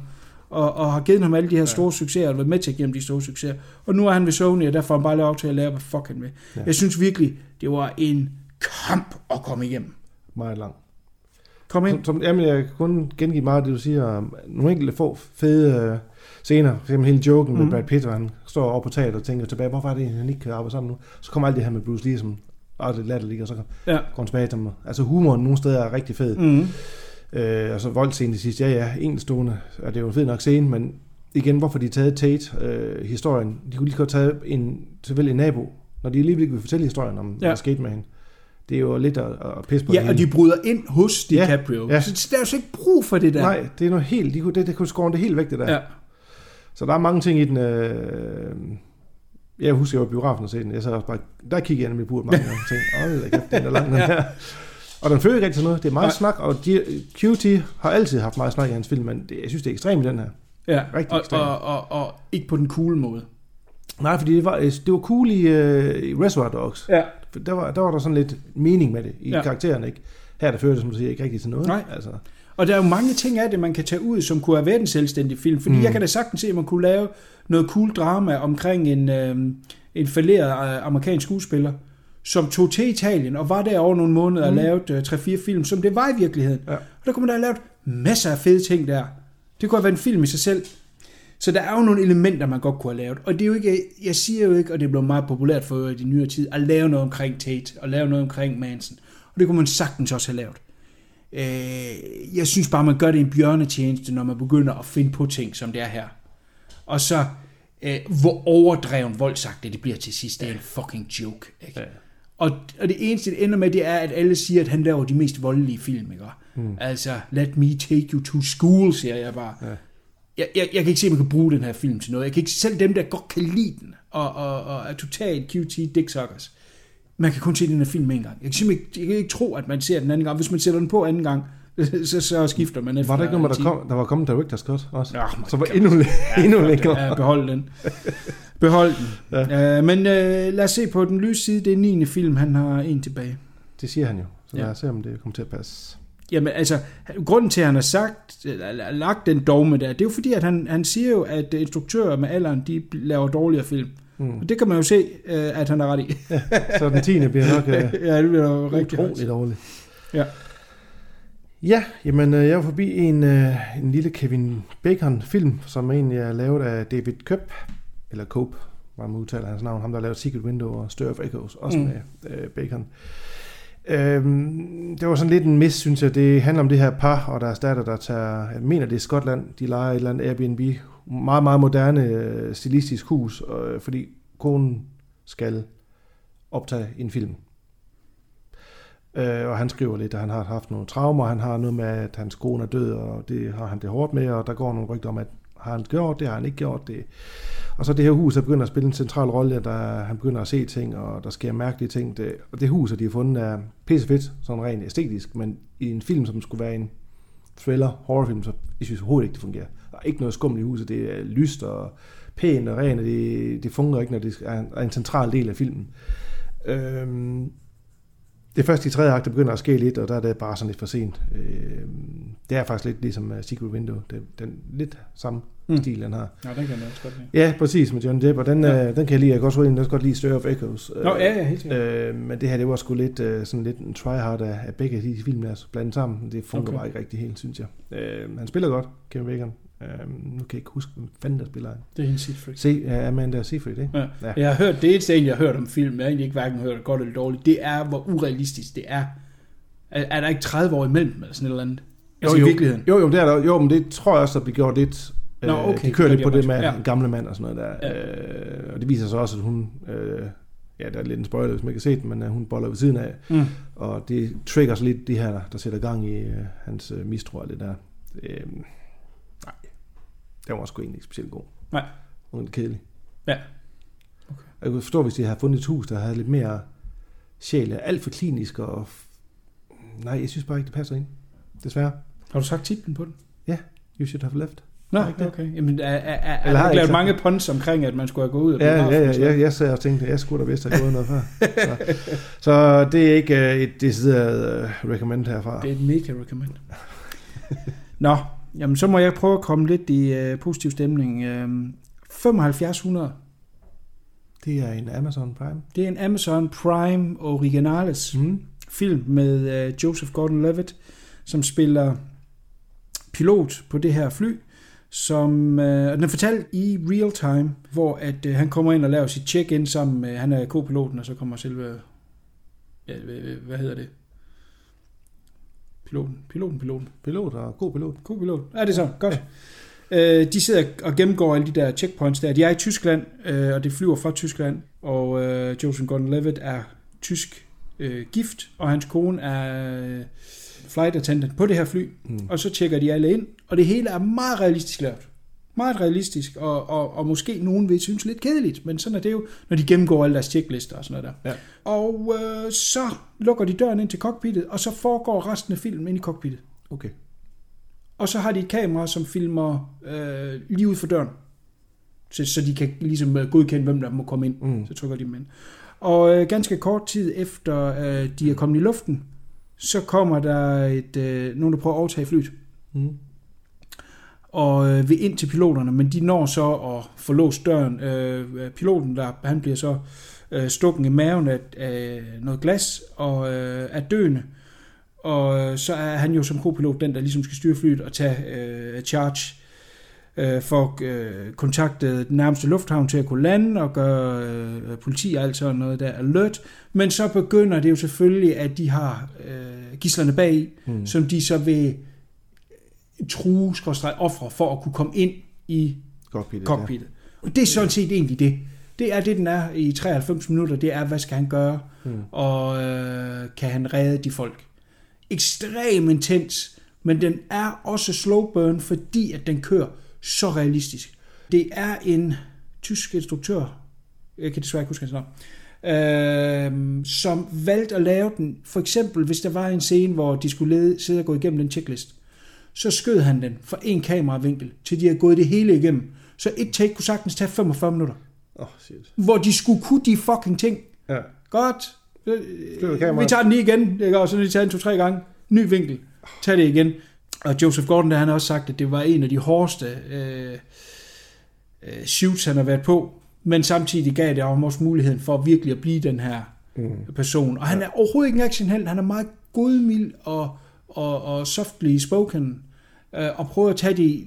og, og har givet ham alle de her store succeser, og været med til at give ham de store succeser. Og nu er han ved Sony, og der får han bare lov til at lære, hvad fuck han vil. Ja. Jeg synes virkelig, det var en kamp at komme igennem.
Meget lang.
Kom ind.
Som, som, jamen, jeg kan kun gengive meget af det, du siger. om Nogle enkelte få fede uh, scener. For eksempel hele joken mm. med Brad Pitt, hvor han står over på taget og tænker tilbage, hvorfor er det, han ikke kan arbejde sammen nu? Så kommer alt det her med Bruce Lee, som er lidt latterligt, og så
Ja.
går han tilbage til ham. Altså humoren nogle steder er rigtig fed.
Mm.
Øh, og så voldscenen til sidst, ja ja, enestående. Og det er jo en fed nok scene, men igen, hvorfor de taget Tate-historien? de kunne lige godt tage en, selvfølgelig en nabo, når de alligevel ikke vil fortælle historien om, ja. hvad der skete med hende. Det er jo lidt at, at pisse på
Ja, og de bryder ind hos DiCaprio.
ja.
Ja. Så der er jo så ikke brug for det der.
Nej, det er noget helt, de kunne, det, det kunne skåre det helt væk, det der.
Ja.
Så der er mange ting i den. Øh, jeg husker, jeg var i biografen og se den. Jeg så også bare, der kiggede jeg nemlig på mange gange og tænkte, åh, det er kæft, den er lang, den her. Og den føler ikke rigtig til noget. Det er meget
Nej.
snak, og QT har altid haft meget snak i hans film, men det, jeg synes, det er ekstremt i den her.
Ja,
Rigtig
og,
ekstremt.
og, og, og, ikke på den cool måde.
Nej, fordi det var, det var cool i, øh, i Reservoir Dogs.
Ja.
Der var, der var der sådan lidt mening med det i. Ja. karakteren, ikke? Her der fører det, som du siger, ikke rigtig til noget.
Nej.
Altså,
Og der er jo mange ting af det, man kan tage ud, som kunne have været en selvstændig film. Fordi mm. jeg kan da sagtens se, at man kunne lave noget cool drama omkring en, øh, en falderet øh, amerikansk skuespiller, som tog til Italien og var der over nogle måneder mm. og lavede øh, 3-4 film, som det var i virkeligheden.
Ja.
Og der kunne man da have lavet masser af fede ting der. Det kunne have været en film i sig selv. Så der er jo nogle elementer, man godt kunne have lavet. Og det er jo ikke, jeg siger jo ikke, og det blev meget populært for i de nyere tid, at lave noget omkring Tate, og lave noget omkring Manson. Og det kunne man sagtens også have lavet. Øh, jeg synes bare, man gør det en bjørnetjeneste, når man begynder at finde på ting, som det er her. Og så, øh, hvor overdreven voldsagtigt det bliver til sidst, det er en fucking joke. Ikke?
Ja.
Og, og det eneste, det ender med, det er, at alle siger, at han laver de mest voldelige film. Ikke? Mm. Altså, let me take you to school, siger jeg bare. Ja. Jeg, jeg, jeg kan ikke se, at man kan bruge den her film til noget. Jeg kan ikke selv dem, der godt kan lide den, og, og, og er totalt QT dicksuckers. Man kan kun se den her film en gang. Jeg kan simpelthen ikke, jeg kan ikke tro, at man ser den anden gang. Hvis man sætter den på anden gang, (laughs) så, så skifter man efter
var der ikke noget, der, kom, der var kommet Director's Cut også?
Ja,
så var endnu, ja, (laughs) endnu længere.
Ja, behold den. Behold den. Ja. Uh, men uh, lad os se på den lyse side. Det er 9. film, han har en tilbage.
Det siger han jo. Så lad
Ja.
os se, om det kommer til at passe.
Jamen altså, grunden til, at han har sagt, lagt den dogme der, det er jo fordi, at han, han siger jo, at instruktører med alderen, de laver dårligere film. Mm. Og det kan man jo se, øh, at han er ret i.
Så den 10. bliver nok uh, (laughs)
ja, det bliver jo rigtig
utroligt
højt.
dårligt.
Ja.
Ja, jamen øh, jeg var forbi en, øh, en lille Kevin Bacon-film, som egentlig er lavet af David Kopp, eller Cope, hvordan man udtaler hans navn, ham der lavet Secret Window og Stir of Echoes, også mm. Med øh, Bacon. Øhm, det var sådan lidt en mis, synes jeg. Det handler om det her par og deres datter, der tager, jeg mener det er Skotland, de leger et eller andet Airbnb, meget, meget moderne øh, stilistisk hus, øh, fordi konen skal optage en film. Øh, og han skriver lidt, at han har haft nogle traumer, han har noget med, at hans kone er død, og det har han det hårdt med, og der går nogle rygter om, at har han gjort det, har han ikke gjort det. Og så det her hus, der begynder at spille en central rolle, der han begynder at se ting, og der sker mærkelige ting. Det, og det hus, de har fundet, er pissefedt, sådan rent æstetisk, men i en film, som skulle være en thriller, horrorfilm, så jeg synes overhovedet ikke, det fungerer. Der er ikke noget skummelt i huset, det er lyst og pænt og rent, og det, det fungerer ikke, når det er en, er en central del af filmen. Øhm, det er først i tredje akt, der begynder at ske lidt, og der er det bare sådan lidt for sent. Øhm, det er faktisk lidt ligesom uh, Secret Window. Det, den lidt samme
Mm.
stil, den har.
Nå, den kan jeg også godt lide.
Ja, præcis, med John Depp, og den,
Ja.
ja. den kan jeg lide. Jeg kan også, jeg kan også godt lide Stir of Echoes.
Nå, ja, ja, helt sikkert.
Øh, men det her, det var sgu lidt, øh, sådan lidt en tryhard af, af begge de film, der er blandet sammen. Det fungerer
Okay.
bare ikke rigtig helt, synes jeg. Øh, han spiller godt, Kevin Bacon. Øh, nu kan jeg ikke huske, hvem fanden der spiller han.
Det er en Seafreak.
Se, ja, Amanda Seyfried, ikke?
Ja.
Ja.
Jeg har hørt, det eneste jeg har hørt om filmen, jeg har egentlig ikke hverken hørt godt eller dårligt, det er, hvor urealistisk det er. Er, er der ikke 30 år imellem, eller sådan et eller andet? Altså i virkeligheden.
Jo, jo, det er der, jo, men det tror jeg også, der bliver gjort lidt.
Nå,
øh,
okay,
de kører lidt på det med ja. Gamle mand og sådan noget der. Ja. Øh, og det viser sig også, at hun... Øh, ja, der er lidt en spoiler, hvis man ikke har set den, men øh, hun boller ved siden af.
Mm.
Og det triggers lidt det her, der, sætter gang i øh, hans øh, mistro og det der. Øh, nej, den var sgu egentlig ikke specielt god.
Nej.
Var lidt kedelig.
Ja.
Okay. Jeg kunne forstå, hvis de havde fundet et hus, der havde lidt mere sjæl. Alt for klinisk og... Nej, jeg synes bare ikke, det passer ind. Desværre.
Har du sagt titlen på den?
Ja, You Should Have Left.
Nå,
ikke det?
okay. Jamen, er, er, er,
Eller
er
har
lavet mange puns omkring, at man skulle have gået ud af
Ja, ja,
så-
ja, jeg, sad og tænkte, jeg skulle da vist have gået noget før. Så, (laughs) så det er ikke øh, et decideret uh, recommend herfra.
Det er et mega recommend. (laughs) Nå, jamen så må jeg prøve at komme lidt i uh, positiv stemning. Uh, 7500,
Det er en Amazon Prime.
det er en Amazon Prime Originales
Mm.
film med uh, Joseph Gordon-Levitt, som spiller pilot på det her fly, som øh, den er fortalt i real time, hvor at øh, han kommer ind og laver sit check-in sammen med, han er co-piloten, og så kommer selve, ja, hvad, hedder det? Piloten, piloten, piloten.
Pilot og god pilot.
God pilot. Ja, det er så. Godt. Øh, de sidder og gennemgår alle de der checkpoints der. De er i Tyskland, øh, og det flyver fra Tyskland. Og øh, Joseph Gordon-Levitt er tysk øh, gift, og hans kone er øh, flight attendant på det her fly.
Mm.
Og så tjekker de alle ind, og det hele er meget realistisk lavet. Meget realistisk, og, og, og måske nogen vil synes lidt kedeligt, men sådan er det jo, når de gennemgår alle deres checklister og sådan noget der.
Ja.
Og øh, så lukker de døren ind til cockpittet, og så foregår resten af filmen ind i cockpittet.
Okay.
Og så har de et kamera, som filmer øh, lige ud for døren. Så, så de kan ligesom øh, godkende, hvem der må komme ind.
Mm.
Så trykker de dem ind. Og øh, ganske kort tid efter øh, de er kommet i luften, så kommer der et, øh, nogen, der prøver at overtage flyet.
Mm.
Og øh, vil ind til piloterne, men de når så at få låst døren. Øh, piloten, der, han bliver så øh, stukken i maven af, af noget glas og øh, er døende. Og øh, så er han jo som co-pilot den, der ligesom skal styre flyet og tage øh, charge øh, for at øh, kontakte den nærmeste lufthavn til at kunne lande og gøre øh, politi og alt sådan noget der alert. Men så begynder det jo selvfølgelig, at de har øh, gislerne bag, mm. som de så vil true, ofre for at kunne komme ind i
Cockpittet.
cockpittet. Og det er sådan set egentlig det. Det er det, den er i 93 minutter. Det er, hvad skal han gøre? Mm. Og øh, kan han redde de folk? Ekstrem intens, men den er også slow burn, fordi at den kører så realistisk. Det er en tysk instruktør, jeg kan desværre ikke huske hans navn, øh, som valgte at lave den, for eksempel hvis der var en scene, hvor de skulle lede, sidde og gå igennem den checklist, så skød han den fra en kameravinkel, til de har gået det hele igennem. Så et take kunne sagtens tage 45 minutter,
Åh, oh, shit.
hvor de skulle kunne de fucking ting.
Ja.
Godt. Vi tager den lige igen, og så har de taget den to-tre gange. Ny vinkel. Tag det igen. Og Joseph Gordon, der han har også sagt, at det var en af de hårdeste øh, øh, shoots, han har været på. Men samtidig gav det ham også muligheden for virkelig at blive den her mm. person. Og han er overhovedet ikke en actionheld. Han er meget godmild og, og, og softly spoken. Øh, og prøver at tage de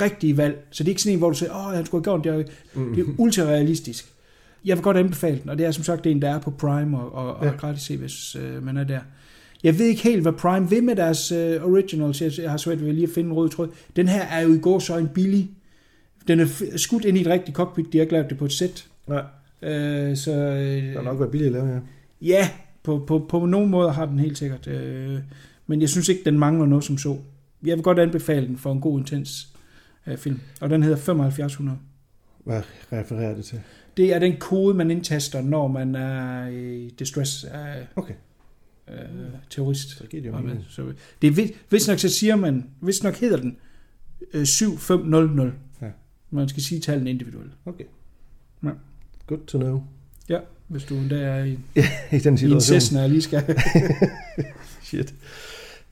rigtige valg. Så det er ikke sådan en, hvor du siger, åh, han skulle have gjort det. Mm. Det er ultra realistisk. Jeg vil godt anbefale den, og det er som sagt en, der er på Prime og, og, ja. og gratis se, hvis øh, man er der. Jeg ved ikke helt, hvad Prime vil med deres øh, originals. Jeg, jeg har svært ved lige at finde en rød tråd. Den her er jo i går så en billig. Den er skudt ind i et rigtigt cockpit. De har ikke lavet det på et sæt.
Nej,
Øh, så øh,
det har nok været billigt at lave, ja.
ja, på, på, på nogle måder har den helt sikkert. Øh, men jeg synes ikke, den mangler noget som så. Jeg vil godt anbefale den for en god, intens øh, film. Og den hedder 7500.
Hvad refererer det til?
Det er den kode, man indtaster, når man er i distress af
Okay.
Øh, terrorist.
Så giver det jo mening.
Så, det er, hvis nok så siger man, hvis nok hedder den øh, 7500.
Ja.
Man skal sige tallene individuelt.
Okay.
Ja.
Good to know.
Ja, hvis du endda er i, (laughs)
I den
i en
situation.
Cessna lige skal... (laughs)
Shit.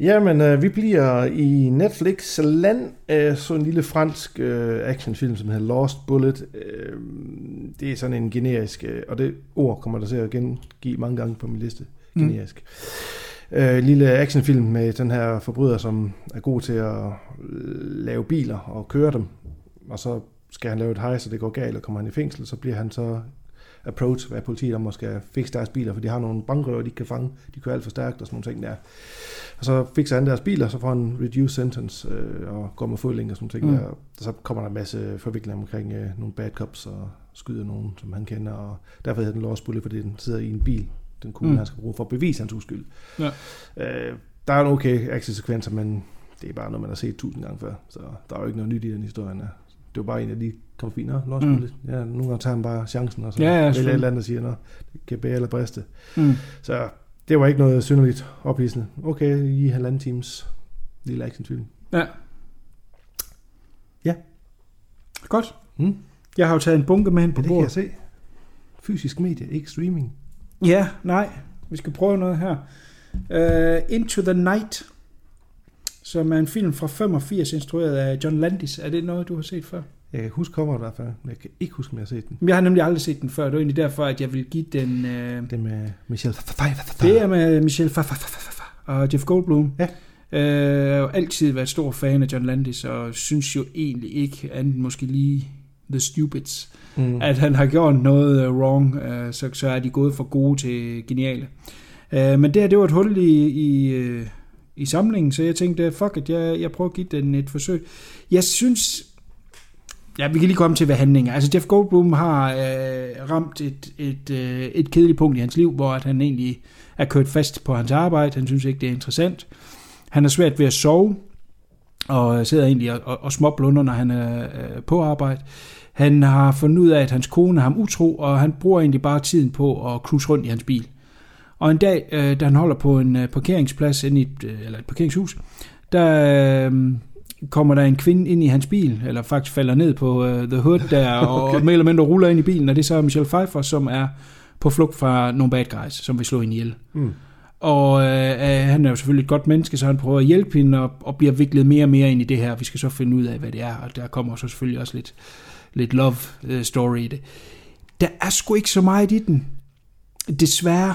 Jamen, øh, vi bliver i Netflix land af sådan en lille fransk øh, actionfilm, som hedder Lost Bullet. Øh, det er sådan en generisk, øh, og det ord kommer der til at gengive mange gange på min liste.
Mm.
Generisk. Øh, lille actionfilm med den her forbryder, som er god til at lave biler og køre dem. Og så skal han lave et hej, så det går galt, og kommer han i fængsel, så bliver han så approach af politiet om at skal fikse deres biler, for de har nogle bankrøver, de kan fange. De kører alt for stærkt og sådan nogle ting der. Og så fikser han deres biler, så får han reduced sentence øh, og går med fodlænke og sådan nogle ting
Mm.
mm. der. Og så kommer der en masse forviklinger omkring øh, nogle bad cops og skyder nogen, som han kender. Og derfor hedder den Lost Bullet, fordi den sidder i en bil, den kugle,
Mm.
han skal bruge for at bevise hans uskyld.
Ja.
Øh, der er en okay actionsekvenser, men det er bare noget, man har set tusind gange før. Så der er jo ikke noget nyt i den historie. Det var bare en, fint. Nå, Lost
Mm.
Ja, nogle gange tager han bare chancen, og så
Ja, ja,
vælger et eller andet og siger, nå, det kan bære eller briste.
mm.
Så det var ikke noget synderligt ophidsende. Okay, i halvanden times lille actionfilm.
Ja.
Ja.
Godt.
Mm.
Jeg har jo taget en bunke med hen på
Ja, det kan jeg
bordet.
se. Fysisk medie, ikke streaming.
Ja, nej. Vi skal prøve noget her. Uh, Into the Night, som er en film fra 85, instrueret af John Landis. Er det noget, du har set før?
Jeg kan huske coveret i hvert fald, men jeg kan ikke huske, om jeg har set den.
Jeg har nemlig aldrig set den før. Det var egentlig derfor, at jeg vil give den... Uh,
Det med Michelle Pfeiffer.
det er med Michelle Pfeiffer og Jeff Goldblum.
Ja.
Uh, jeg har altid været stor fan af John Landis, og synes jo egentlig ikke, andet måske lige The Stupids,
Mm.
at han har gjort noget øh, wrong, øh, så, så er de gået for gode til geniale. Uh, men det her, det var et hul i, i, i samlingen, så jeg tænkte, fuck it, jeg, jeg prøver at give den et forsøg. Jeg synes, ja, vi kan lige komme til, hvad handlingen er. Altså, Jeff Goldblum har øh, ramt et, et, øh, et kedeligt punkt i hans liv, hvor at han egentlig er kørt fast på hans arbejde. Han synes ikke, det er interessant. Han er svært ved at sove, og sidder egentlig og, og, og småblunder, når han er øh, på arbejde. Han har fundet ud af, at hans kone er ham utro, og han bruger egentlig bare tiden på at cruise rundt i hans bil. Og en dag, øh, da han holder på en øh, parkeringsplads inde i et, øh, eller et parkeringshus, der øh, kommer der en kvinde ind i hans bil, eller faktisk falder ned på øh, The Hood der, (laughs) og, okay. og mere eller mindre ruller ind i bilen, og det er så Michelle Pfeiffer, som er på flugt fra nogle bad guys, som vil slå hende ihjel.
Mm.
Og øh, han er jo selvfølgelig et godt menneske, så han prøver at hjælpe hende og, og bliver viklet mere og mere ind i det her. Vi skal så finde ud af, hvad det er, og der kommer så selvfølgelig også lidt, lidt love øh, story i det. Der er sgu ikke så meget i den, desværre.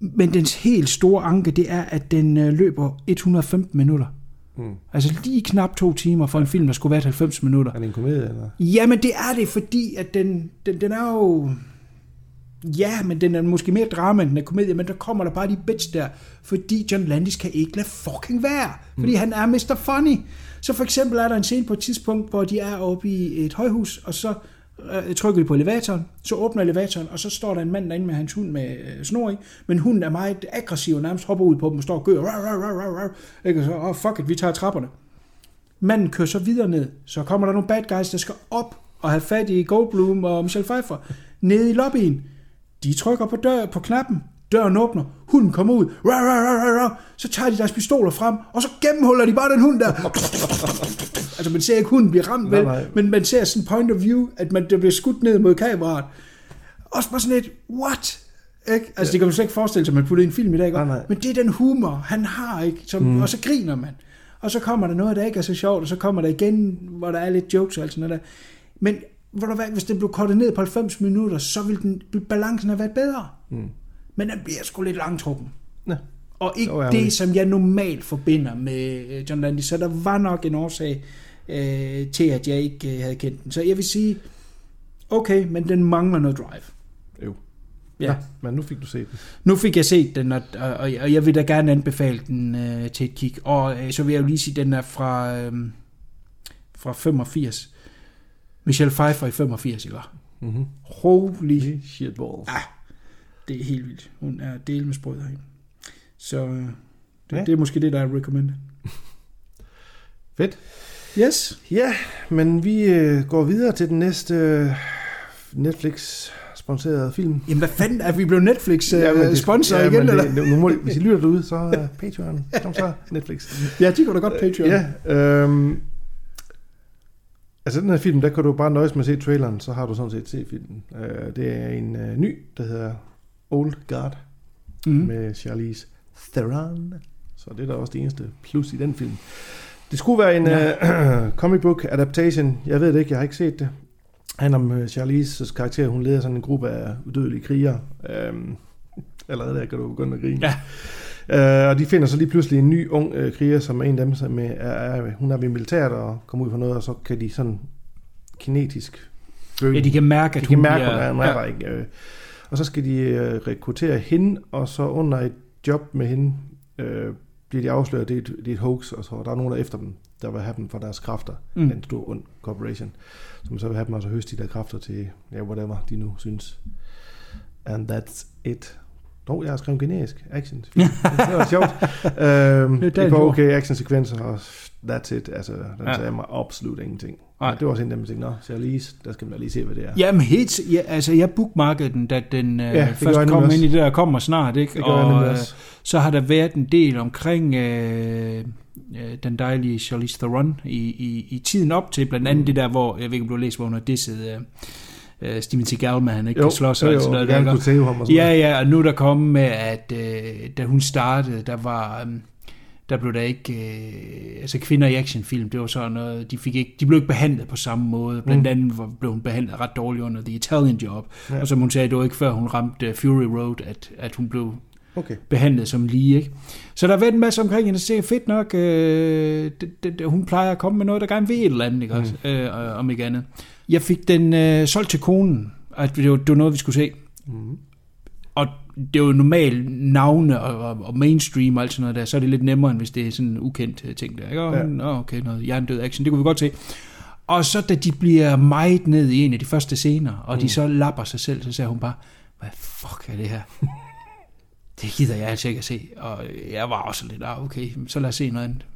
Men dens helt store anke, det er, at den øh, løber 115 minutter.
Mm.
Altså lige knap to timer for en film, der skulle være 90 minutter.
Er det en komedie, eller?
Jamen det er det, fordi at den, den, den er jo... Ja, men den er måske mere drama, end den er komedie, men der kommer der bare de bits der, fordi John Landis kan ikke lade fucking være, fordi mm. han er Mr. Funny. Så for eksempel er der en scene på et tidspunkt, hvor de er oppe i et højhus, og så øh, trykker de på elevatoren, så åbner elevatoren, og så står der en mand derinde med hans hund med øh, snor i, men hunden er meget aggressiv og nærmest hopper ud på dem og står og gør, rar, rar, rar, rar, rar, ikke? Og så, oh, fuck it, vi tager trapperne. Manden kører så videre ned. Så kommer der nogle bad guys, der skal op og have fat i Goldblum og Michelle Pfeiffer nede i lobbyen. De trykker på, dør, på knappen. Døren åbner. Hunden kommer ud. Rar, rar, rar, rar. Så tager de deres pistoler frem, og så gennemhuller de bare den hund der. (laughs) altså man ser ikke hunden blive ramt, vel?
Nej, nej.
Men man ser sådan point of view, at man, der bliver skudt ned mod kameraet. Også bare sådan et, what? Ikke? Altså, det kan man slet ikke forestille sig, at man putter i en film i dag. ikke?
Nej, nej.
Men det er den humor, han har, ikke? Som, mm. Og så griner man. Og så kommer der noget, der ikke er så sjovt, og så kommer der igen, hvor der er lidt jokes og alt sådan noget der. Men hvor du hvad, hvis det blev kortet ned på 90 minutter, så ville den, balancen have været bedre. Mm. Men den bliver sgu lidt langtrukken.
Ja.
Og ikke det,
men-
som jeg normalt forbinder med øh, John Landis. Så der var nok en årsag øh, til, at jeg ikke øh, havde kendt den. Så jeg vil sige, okay, men den mangler noget drive.
Jo.
Ja.
Ja. Men nu fik du set den.
Nu fik jeg set den, og, og, og jeg vil da gerne anbefale den øh, til et kig. Og øh, så vil jeg jo lige sige, den er fra, øh, fra 85. Michelle Pfeiffer i 85, ikke?
Mm-hmm.
Holy
Shit balls.
Ah, det er helt vildt. Hun er del med sprød herinde. Så øh, det,
Ja.
det er måske det, der er recommended. (laughs)
Fedt.
Yes.
Ja, men vi øh, går videre til den næste øh, Netflix-sponserede film.
Jamen, hvad fanden? Er vi blevet Netflix uh,
det-
sponsor
ja,
igen,
men
eller?
Det, nu må, hvis I lytter derude, så er (laughs) Patreon, som så Netflix.
Ja, de kunne da godt Patreon.
Ja, øhm, altså den her film, der kan du bare nøjes med at se traileren, så har du sådan set set filmen. Øh, det er en øh, ny, der hedder Old Guard,
Mm.
med Charlize Theron. Så det er da også det eneste plus i den film. Det skulle være en ja. uh, (clears throat) comic book adaptation. Jeg ved det ikke, jeg har ikke set det. Han om uh, Charlize's karakter, hun leder sådan en gruppe af udødelige krigere. Um, (laughs) allerede der kan du begynde at grine.
Ja.
Uh, og de finder så lige pludselig en ny ung uh, kriger, som er en af dem, som er, er, hun er ved militæret og kommer ud for noget, og så kan de sådan kinetisk føle,
Ja, de kan mærke, at
de kan
hun
mærke,
bliver...
hun er der ikke. øh. Og så skal de øh, rekruttere hende, og så under et job med hende, øh, bliver de afsløret, det er, et, det er et hoax, og så der er nogen, der er efter dem, der vil have dem for deres kræfter.
Mm.
En stor ond corporation, som så vil have dem og så høste de der kræfter til, ja, whatever de nu synes. And that's it. Nå, jeg har skrevet generisk action. (laughs) det var sjovt. øhm,
Det er
det
ord.
okay action-sekvenser, og that's it. Altså, den
Ja.
sagde mig absolut ingenting.
Nej.
Det var også en af dem, jeg tænkte, nå, Charlize, der skal man da lige se, hvad det er.
Jamen helt, ja, altså jeg bookmarkede den, da den øh,
Ja,
først
jeg
kom ind i det der kommer snart, ikke?
Det
og øh, så har der været en del omkring øh, øh, den dejlige Charlize Theron i, i, i tiden op til, blandt andet mm. det der, hvor, jeg ved ikke om du har læst, hvor hun har disset øh, øh, Steven Seagal med, han ikke
Jo,
kan
jo, jo,
alt sådan noget.
gerne kunne tæve ham og sådan
Ja, ja, og nu er der kommet med, at øh, da hun startede, der var... Øh, der blev der ikke... Øh, altså kvinder i actionfilm, det var sådan noget... De, fik ikke, de blev ikke behandlet på samme måde. Blandt
Mm.
andet var- blev hun behandlet ret dårligt under The Italian Job. Ja. Og som hun sagde, det var ikke før hun ramte øh, Fury Road, at, at hun blev
Okay.
behandlet som lige, ikke? Så der har været en masse omkring hende, det er fedt nok, øh, det, det, hun plejer at komme med noget, der gerne vil et eller andet, ikke også? Øh, om ikke andet. Jeg fik den øh, solgt til konen, at det var, det var noget, vi skulle se.
Mm.
Og det er jo normalt navne og, og, og mainstream og alt sådan noget der, så er det lidt nemmere, end hvis det er sådan en ukendt øh, ting der. Ikke? Og,
Ja.
okay, noget hjernedød action, det kunne vi godt se. Og så da de bliver meget ned i en af de første scener, og mm. de så lapper sig selv, så siger hun bare, hvad fuck er det her? (laughs) det gider jeg altså ikke at se. Og jeg var også lidt, ah, okay, så lad os se noget andet.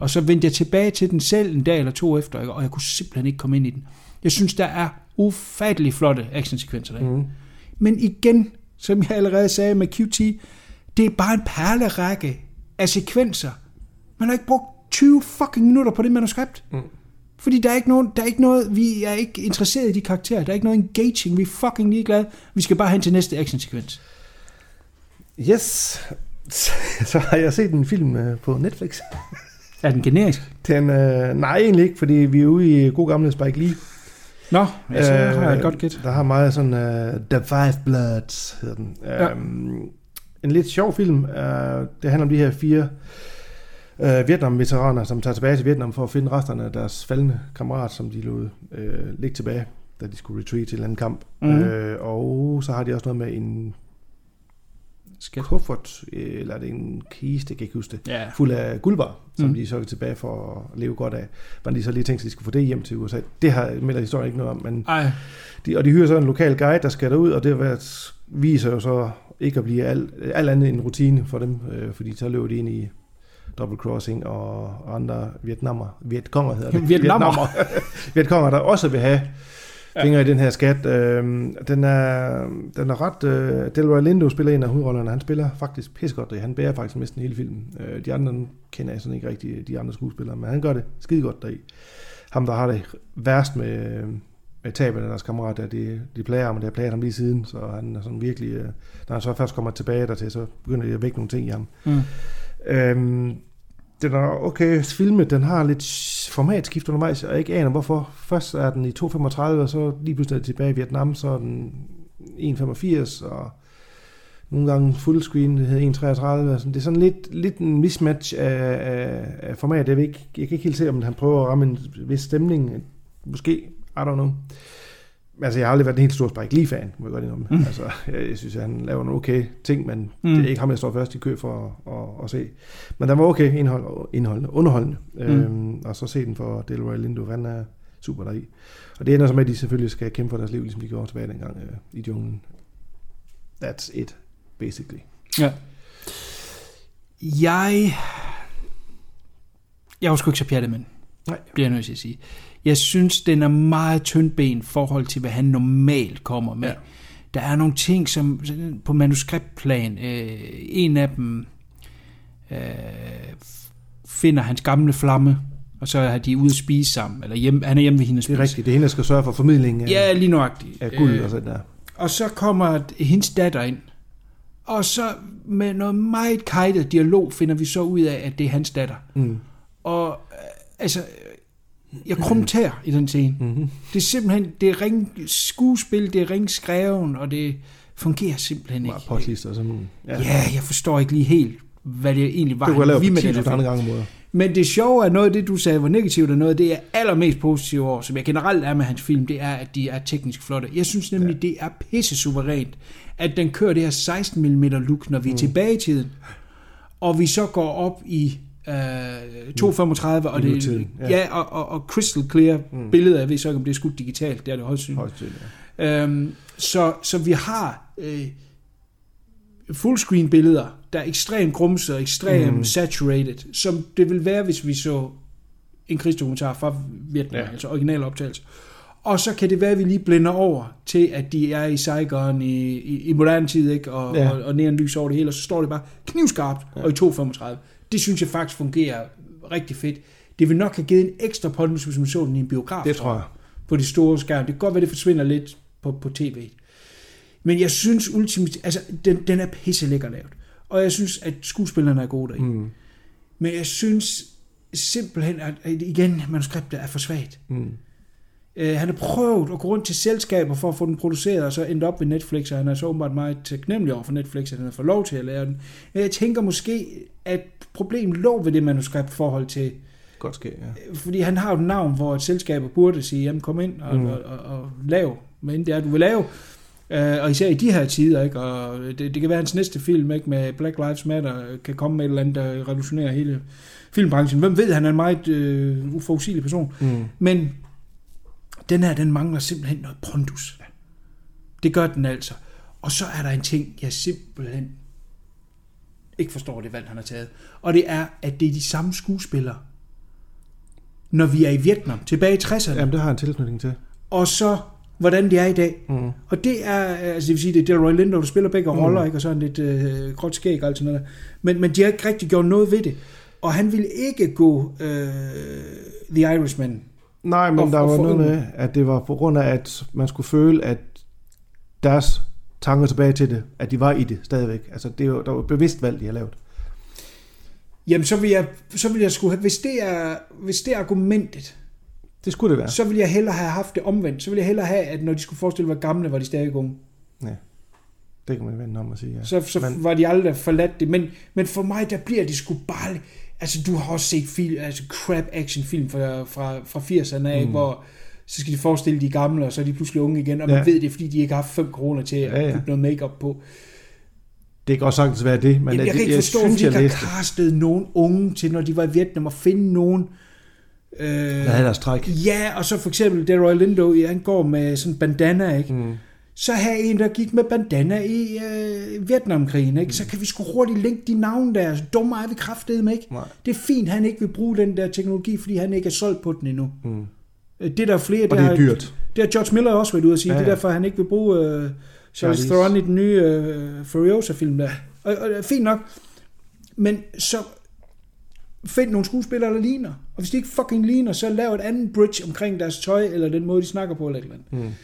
Og så vendte jeg tilbage til den selv en dag eller to efter, ikke? og jeg kunne simpelthen ikke komme ind i den. Jeg synes, der er ufattelig flotte actionsekvenser der.
Mm.
Men igen, som jeg allerede sagde med QT, det er bare en perlerække af sekvenser. Man har ikke brugt 20 fucking minutter på det manuskript.
Mm.
Fordi der er, ikke nogen, der er ikke noget, vi er ikke interesseret i de karakterer. Der er ikke noget engaging. Vi er fucking ligeglade. Vi skal bare hen til næste actionsekvens.
Yes. (laughs) Så har jeg set en film øh, på Netflix.
Er den generisk?
Den, øh, nej, egentlig ikke, fordi vi er ude i god gamle Spike Lee.
Nå, ja, så har jeg et
Øh,
godt gæt.
Der har meget sådan uh, The Five Bloods, hedder den.
Ja.
Um, en lidt sjov film. Uh, det handler om de her fire uh, Vietnam-veteraner, som tager tilbage til Vietnam for at finde resterne af deres faldende kammerat, som de lod uh, ligge tilbage, da de skulle retreat til en anden kamp.
Mhm.
Mm. Uh, og så har de også noget med en
Skat.
kuffert, øh, eller er det en kiste, jeg kan ikke huske det,
Ja.
fuld af guldbar, som
Mm.
de så er tilbage for at leve godt af. Men de så lige tænkt sig, at de skulle få det hjem til USA. Det har melder historien ikke noget om, men
Ej,
de, og de hyrer så en lokal guide, der skal derud, og det været, viser jo så ikke at blive alt, alt andet end en rutine for dem, øh, fordi så løber de ind i double crossing og andre vietnammer, vietkonger hedder det.
Vietnammer. (laughs)
vietkonger, der også vil have fingre i den her skat. Øhm, den, er, den er ret... Øh, Delroy Lindo spiller en af hovedrollerne. Han spiller faktisk pissegodt. Han bærer faktisk næsten hele filmen. Øh, de andre kender jeg sådan ikke rigtig, de andre skuespillere, men han gør det skide godt deri. Ham, der har det værst med, med tabet af deres kammerater, de, de plager ham, og det har plaget ham lige siden, så han er sådan virkelig... Øh, når han så først kommer tilbage dertil, så begynder de at vække nogle ting i ham.
Mm.
Øhm, den er okay filmet, den har lidt formatskift undervejs, og jeg ikke aner hvorfor. Først er den i 2.35, og så lige pludselig er den tilbage i Vietnam, så er den 1.85, og nogle gange fullscreen, det hedder 1.33. Altså, det er sådan lidt, lidt en mismatch af, af, af format. Jeg, ved ikke, jeg kan ikke helt se, om han prøver at ramme en vis stemning. Måske, I don't know. Altså, jeg har aldrig været en helt stor Spike Lee-fan, må jeg godt indrømme. Mm. Altså, jeg, jeg synes, at han laver nogle okay ting, men mm. det er ikke ham, jeg står først i kø for at, at, at se. Men den var okay indhold, indholdende, underholdende. Mm. Øhm, og så se den for Delroy Lindo, han er super deri. Og det ender så med, at de selvfølgelig skal kæmpe for deres liv, ligesom de gjorde tilbage dengang øh, i junglen. That's it, basically.
Ja. Jeg... Jeg var sgu ikke så pjattet med den. Nej. Bliver jeg nødt til at sige. Jeg synes, den er meget tyndben i forhold til, hvad han normalt kommer med. Ja. Der er nogle ting, som på manuskriptplan, øh, en af dem øh, finder hans gamle flamme, og så er de ude at spise sammen, eller hjem, han er hjemme ved hende
Det er rigtigt. Det er hende, der skal sørge for formidlingen af,
Ja, lige nøjagtigt.
af guld
Øh,
og sådan der.
og så kommer hendes datter ind. Og så med noget meget kajtet dialog finder vi så ud af, at det er hans datter.
Mm.
Og øh, altså, jeg krumter i den scene. Mm-hmm. Det er simpelthen, det er ring skuespil, det er ring skreven, og det fungerer simpelthen ikke.
Bare postlister. Sådan, ja.
Ja, jeg forstår ikke lige helt, hvad det egentlig var.
Du kan lave
med
10
den
andre gange måder.
Men det sjove er noget af det, du sagde var negativt, og noget af det, jeg er allermest positiv over, som jeg generelt er med hans film, det er, at de er teknisk flotte. Jeg synes nemlig, ja. det er pisse suverænt, at den kører det her 16 mm look, når vi er mm. tilbage i tiden, og vi så går op i øh, 235, og, det,
ja.
ja. og, og, og crystal clear mm. billeder, jeg ved så ikke, om det er skudt digitalt, det er det højst synligt.
Ja.
Øhm, så, så vi har øh, fullscreen billeder, der er ekstremt grumset og ekstremt mm. saturated, som det vil være, hvis vi så en krigsdokumentar fra Vietnam, ja. Altså original optagelse. Og så kan det være, at vi lige blænder over til, at de er i Saigon i, i, i moderne tid, ikke? Og, ja. Og, og næren lys over det hele, og så står det bare knivskarpt, ja. og i 2.35. Det synes jeg faktisk fungerer rigtig fedt. Det vil nok have givet en ekstra pondus, hvis man så den i en biograf.
Det tror jeg.
På de store skærme. Det kan godt være, det forsvinder lidt på, på tv. Men jeg synes ultimativt, altså den, den er pisse lækker lavet. Og jeg synes, at skuespillerne er gode deri. Mm. Men jeg synes simpelthen, at, at igen, manuskriptet er for svagt.
Mm.
Øh, han har prøvet at gå rundt til selskaber for at få den produceret, og så endte op ved Netflix, og han er så åbenbart meget taknemmelig over for Netflix, at han har fået lov til at lave den. Men jeg tænker måske, at problemet lå ved det manuskript forhold til,
Godt ske, ja.
fordi han har jo et navn, hvor et selskaber burde sige, jamen kom ind og, mm. og, og, og lav, men det er, du vil lave. Uh, og især i de her tider, ikke? og det, det kan være hans næste film ikke? med Black Lives Matter, kan komme med et eller andet, der revolutionerer hele filmbranchen. Hvem ved, han er en meget uh, uforudsigelig person.
Mm.
Men den her, den mangler simpelthen noget pondus. Det gør den altså. Og så er der en ting, jeg simpelthen ikke forstår det valg, han har taget. Og det er, at det er de samme skuespillere, når vi er i Vietnam, tilbage i 60'erne,
Jamen, det har han tilknytning til.
og så hvordan det er i dag.
Mm.
Og det er, altså det vil sige, det er Delroy Lindo, der spiller begge roller, ikke? og sådan lidt øh, gråt skæg og alt sådan noget. Men, men de har ikke rigtig gjort noget ved det. Og han ville ikke gå øh, The Irishman.
Nej, men
Og-
der var noget med, at det var på grund af, at man skulle føle, at deres tanker tilbage til det, at de var i det stadigvæk. Altså, det jo, der var bevidst valg, de har lavet.
Jamen, så vil jeg, så vil jeg skulle have, hvis det er, hvis det er argumentet,
Det skulle det være.
så vil jeg hellere have haft det omvendt. Så vil jeg hellere have, at når de skulle forestille være gamle, var de stadig unge.
Ja. Det kan man vende om at sige, ja.
Så, så
Men-
var de aldrig forladt det. Men, men for mig, der bliver det sgu bare... Altså, du har også set film, altså crap action film fra, fra, fra 80'erne af, mm. hvor så skal de forestille de gamle, og så er de pludselig unge igen, og man
Ja.
ved det, fordi de ikke har haft 5 kroner til at
Ja, ja.
putte noget makeup på.
Det kan også sagtens være det, men
Men jeg, jeg kan ikke forstå, at
synes,
vi ikke
jeg
har castet nogen unge til, når de var i Vietnam, og finde nogen... Øh,
Der havde deres træk.
Ja, og så for eksempel Delroy Lindo, han går med sådan en bandana, ikke?
Mm.
Så have en, der gik med bandana i øh, Vietnamkrigen, ikke? Så kan vi sgu hurtigt linke de navne der. Så dumme er vi kraftedeme ikke.
Nej.
Det er fint, han ikke vil bruge den der teknologi, fordi han ikke er solgt på den endnu.
Mm.
Øh, Det er der flere,
Og det er
har-
dyrt.
Det har George Miller også været ude at sige.
Ja,
Ja, Det er
ja.
derfor, han ikke vil bruge øh, Charles
Charlize.
Theron i den nye øh, Furiosa-film der. Og, og, og fint nok. Men så find nogle skuespillere, der ligner. Og hvis de ikke fucking ligner, så lav et andet bridge omkring deres tøj, eller den måde, de snakker på, eller et eller andet.
Mm.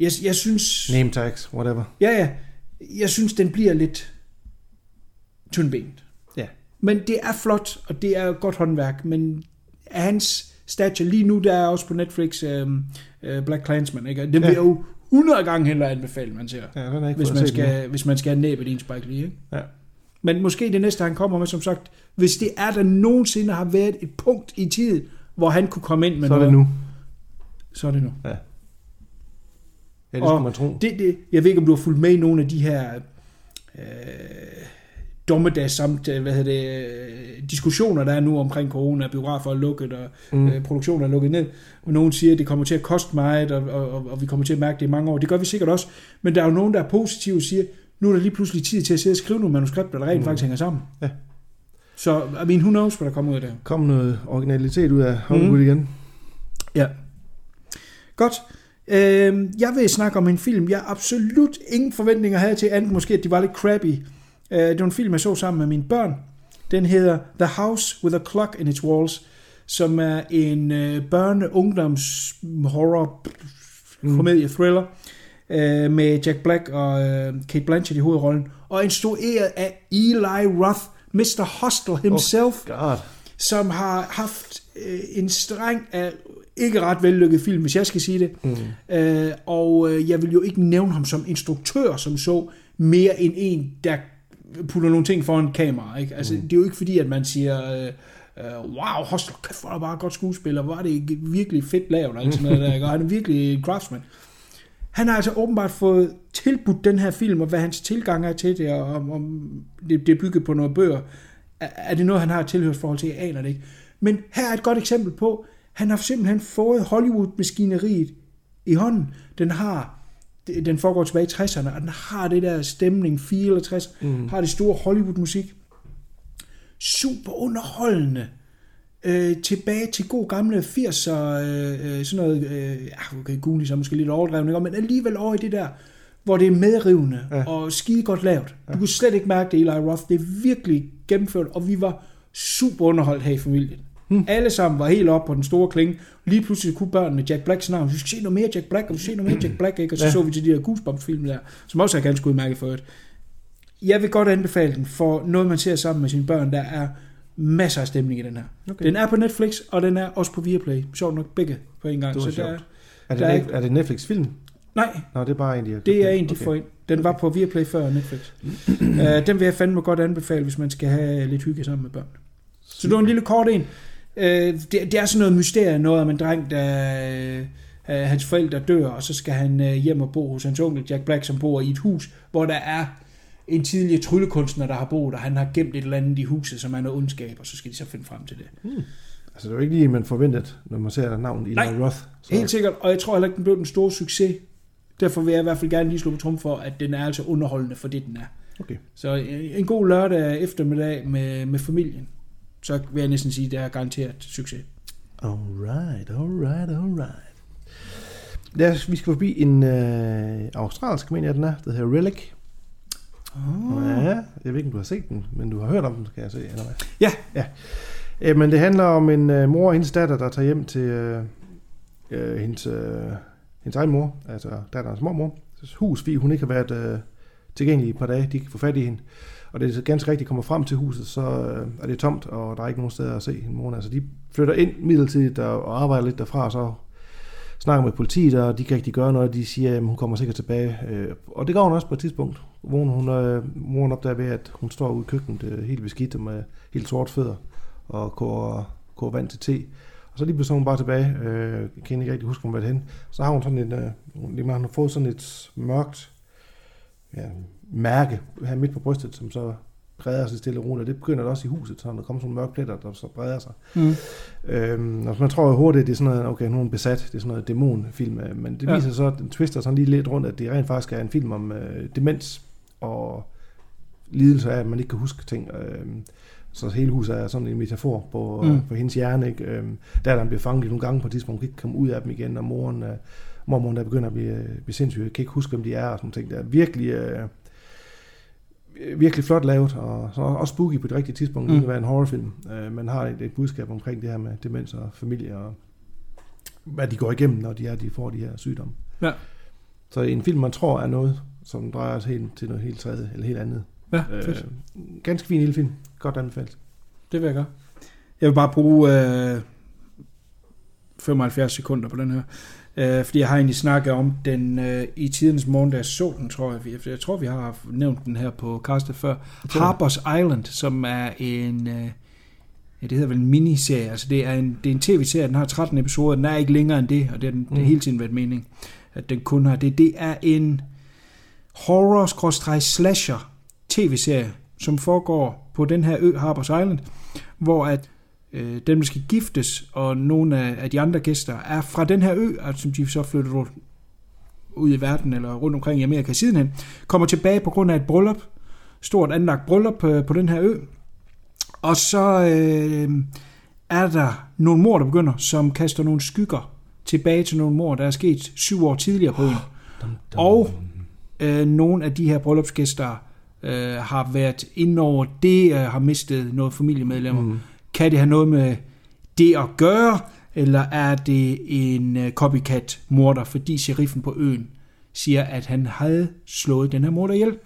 Jeg, jeg synes...
Name tags, whatever.
Ja, ja. Jeg synes, den bliver lidt tyndbenet.
Ja.
Men det er flot, og det er godt håndværk, men hans stature lige nu, der er også på Netflix um, uh, Black Clansman, ikke? Den
Ja.
bliver jo 100 gange hellere anbefale, man ser.
Ja, den er ikke
Hvis man, skal, hvis man skal have næbet i en Spike Lee, ikke?
Ja.
Men måske det næste, han kommer med, som sagt, hvis det er, der nogensinde har været et punkt i tiden, hvor han kunne komme ind med
Så er
noget,
det nu.
så er det nu.
Ja. Ja, det skulle man tro.
Det, det, jeg ved ikke, om du har fulgt med i nogle af de her øh, dommedags samt, hvad hedder det, øh, diskussioner, der er nu omkring corona, biografer er lukket, og
Mm.
øh, produktionen er lukket ned. Og nogen siger, at det kommer til at koste meget, og, og, og, og vi kommer til at mærke det i mange år. Det gør vi sikkert også. Men der er jo nogen, der er positive og siger, nu er der lige pludselig tid til at sidde og skrive nogle manuskripter, der rent mm. faktisk hænger sammen.
Ja.
Så, I mean, who knows, hvad der kommer ud af det.
Kom noget originalitet ud af Hollywood mm. igen.
Ja. Godt. Øh, jeg vil snakke om en film, jeg absolut ingen forventninger havde til, andet måske, at de var lidt crappy. Øh, det var en film, jeg så sammen med mine børn. Den hedder The House with a Clock in its Walls, som er en øh, børne-ungdoms-horror komedie thriller øh, med Jack Black og øh, Kate Blanchett i hovedrollen, og instrueret af Eli Roth, Mr. Hostel himself,
God.
som har haft øh, en streng af ikke ret vellykket film, hvis jeg skal sige det. Mm. Øh, og øh, jeg vil jo ikke nævne ham som instruktør, som så mere end en, der putter nogle ting foran kamera. Ikke? Altså, mm. Det er jo ikke fordi, at man siger, øh, øh, wow, Hostel, kæft, hvor er bare godt skuespiller, hvor er det ikke virkelig fedt lavet, og alt sådan noget der, ikke? og han er virkelig en craftsman. Han har altså åbenbart fået tilbudt den her film, og hvad hans tilgang er til det, og om, om det, det er bygget på nogle bøger. Er, er det noget, han har et tilhørsforhold til? Jeg aner det ikke. Men her er et godt eksempel på, han har simpelthen fået Hollywood-maskineriet i hånden. Den har den foregår tilbage i 60'erne, og den har det der stemning, 64, mm. har det store Hollywood-musik. Super underholdende. Øh, tilbage til god gamle 80'er, øh, sådan noget, øh, ja, okay, Google så måske lidt overdrevet, ikke? men alligevel over i det der, hvor det er medrivende ja. og skide godt lavet. Du kunne slet ikke mærke det, Eli Roth. Det er virkelig gennemført, og vi var super underholdt her i familien. Hmm. Alle sammen var helt oppe på den store klinge. Lige pludselig kunne børnene Jack Blacks navn. Vi skal se noget mere Jack Black, og vi skal se noget mere Jack Black, ikke? Og så ja. så vi til de der Goosebumps-film der, som også er ganske udmærket for et. Jeg vil godt anbefale den for noget, man ser sammen med sine børn. Der er masser af stemning i den her. Okay. Den er på Netflix, og den er også på Viaplay. Sjovt nok begge på en gang.
Det
så
så
der,
er, er, det,
der er,
er det Netflix-film?
nej,
Nå, det er bare en, de har
det er en, de
okay.
får ind. Den var på Viaplay før Netflix. uh, den vil jeg fandme godt anbefale, hvis man skal have lidt hygge sammen med børn. Så det var en lille kort en. Uh, det, det er sådan noget mysterie, noget om en dreng, der... Uh, hans forældre dør, og så skal han uh, hjem og bo hos hans onkel Jack Black, som bor i et hus, hvor der er en tidligere tryllekunstner, der har boet, og han har gemt et eller andet i huset, som er noget ondskab, og så skal de så finde frem til det.
Altså, det er jo ikke lige, man forventet, når man ser navnet Eli
Nej,
Roth. Så,
Helt sikkert, og jeg tror heller ikke, den blev den store succes. Derfor vil jeg i hvert fald gerne lige slå på trum for, at den er altså underholdende for det, den er.
Okay.
Så en en god lørdag eftermiddag med, med familien, så vil jeg næsten sige, at det er garanteret succes.
Alright, alright, alright. Ja, vi skal forbi en øh, australsk, mener jeg, den er. Det hedder Relic. Oh. Ja, jeg ved ikke, om du har set den, men du har hørt om den, kan jeg se. Eller hvad?
Ja,
Ja. Øh, men det handler om en øh, mor og hendes datter, der tager hjem til øh, øh, hendes, øh, hendes egen mor, altså datterens mormor, hus, fordi hun ikke har været øh, tilgængelig i et par dage. De kan få fat i hende. Og det er ganske rigtigt, kommer frem til huset, så øh, er det tomt, og der er ikke nogen steder at se hende mor. Altså de flytter ind midlertidigt og, og arbejder lidt derfra, og så snakker med politiet, og de kan rigtig gøre noget. De siger, at hun kommer sikkert tilbage. Øh, og det gør hun også på et tidspunkt. Hvor hun, øh, moren opdager ved, at hun står ude i køkkenet øh, helt beskidt med helt sort fødder og koger, koger vand til te. Og så lige pludselig hun bare tilbage. Øh, jeg kan ikke rigtig huske, hvor hun var hen. Så har hun sådan et, øh, lige hun har fået sådan et mørkt ja, mærke her midt på brystet, som så breder sig stille og roligt. Og det begynder det også i huset, så der kommer sådan nogle mørke pletter, der så breder sig.
Mm.
Øhm, og man tror jo hurtigt, det er sådan noget, okay, nu er hun besat, det er sådan noget dæmonfilm, øh, men det
Ja.
viser så, at den twister sådan lige lidt rundt, at det rent faktisk er en film om øh, demens og lidelse af, at man ikke kan huske ting. Øhm, så hele huset er sådan en metafor på,
Mm.
på hendes hjerne. Ikke? Øhm, der er der bliver fanget nogle gange på et tidspunkt, hun kan ikke komme ud af dem igen, og moren, øh, mormoren der begynder at blive, øh, blive sindssyg, kan ikke huske, hvem de er, og sådan ting. Det er virkelig, øh, virkelig flot lavet, og så også spooky på det rigtige tidspunkt,
Mm.
det være en horrorfilm. Øh, man har et, et budskab omkring det her med demens og familie, og hvad de går igennem, når de, er, de får de her sygdomme.
Ja.
Så en film, man tror er noget, som drejer sig helt til noget helt tredje, eller helt andet.
ja fedt.
Øh, ganske fin lille film. Godt anbefalt.
Det vil jeg gøre. Jeg vil bare bruge øh, 75 sekunder på den her. Øh, fordi jeg har egentlig snakket om den øh, i tidens morgen, jeg så den, tror jeg. Jeg, jeg tror, vi har nævnt den her på castet før. Harper's Island, som er en... Øh, ja, det hedder vel en miniserie. Altså, det er en, det er en tv-serie, den har 13 episoder. Den er ikke længere end det, og det har den, mm. det hele tiden været mening, at den kun har det. Det er en horror-slasher tv-serie, som foregår på den her ø, Harper's Island, hvor at øh, dem, der skal giftes, og nogle af, af de andre gæster er fra den her ø, altså, som de så flytter rundt ud i verden eller rundt omkring i Amerika sidenhen, kommer tilbage på grund af et bryllup, stort anlagt bryllup på, på den her ø, Og så øh, er der nogle mor, der begynder, som kaster nogle skygger tilbage til nogle mor, der er sket syv år tidligere på øen. Og øh, nogle af de her bryllupsgæster øh, har været inde over det, øh, har mistet noget familiemedlemmer. Mm. Kan det have noget med det at gøre, eller er det en øh, copycat morder, fordi sheriffen på øen siger, at han havde slået den her morder ihjel,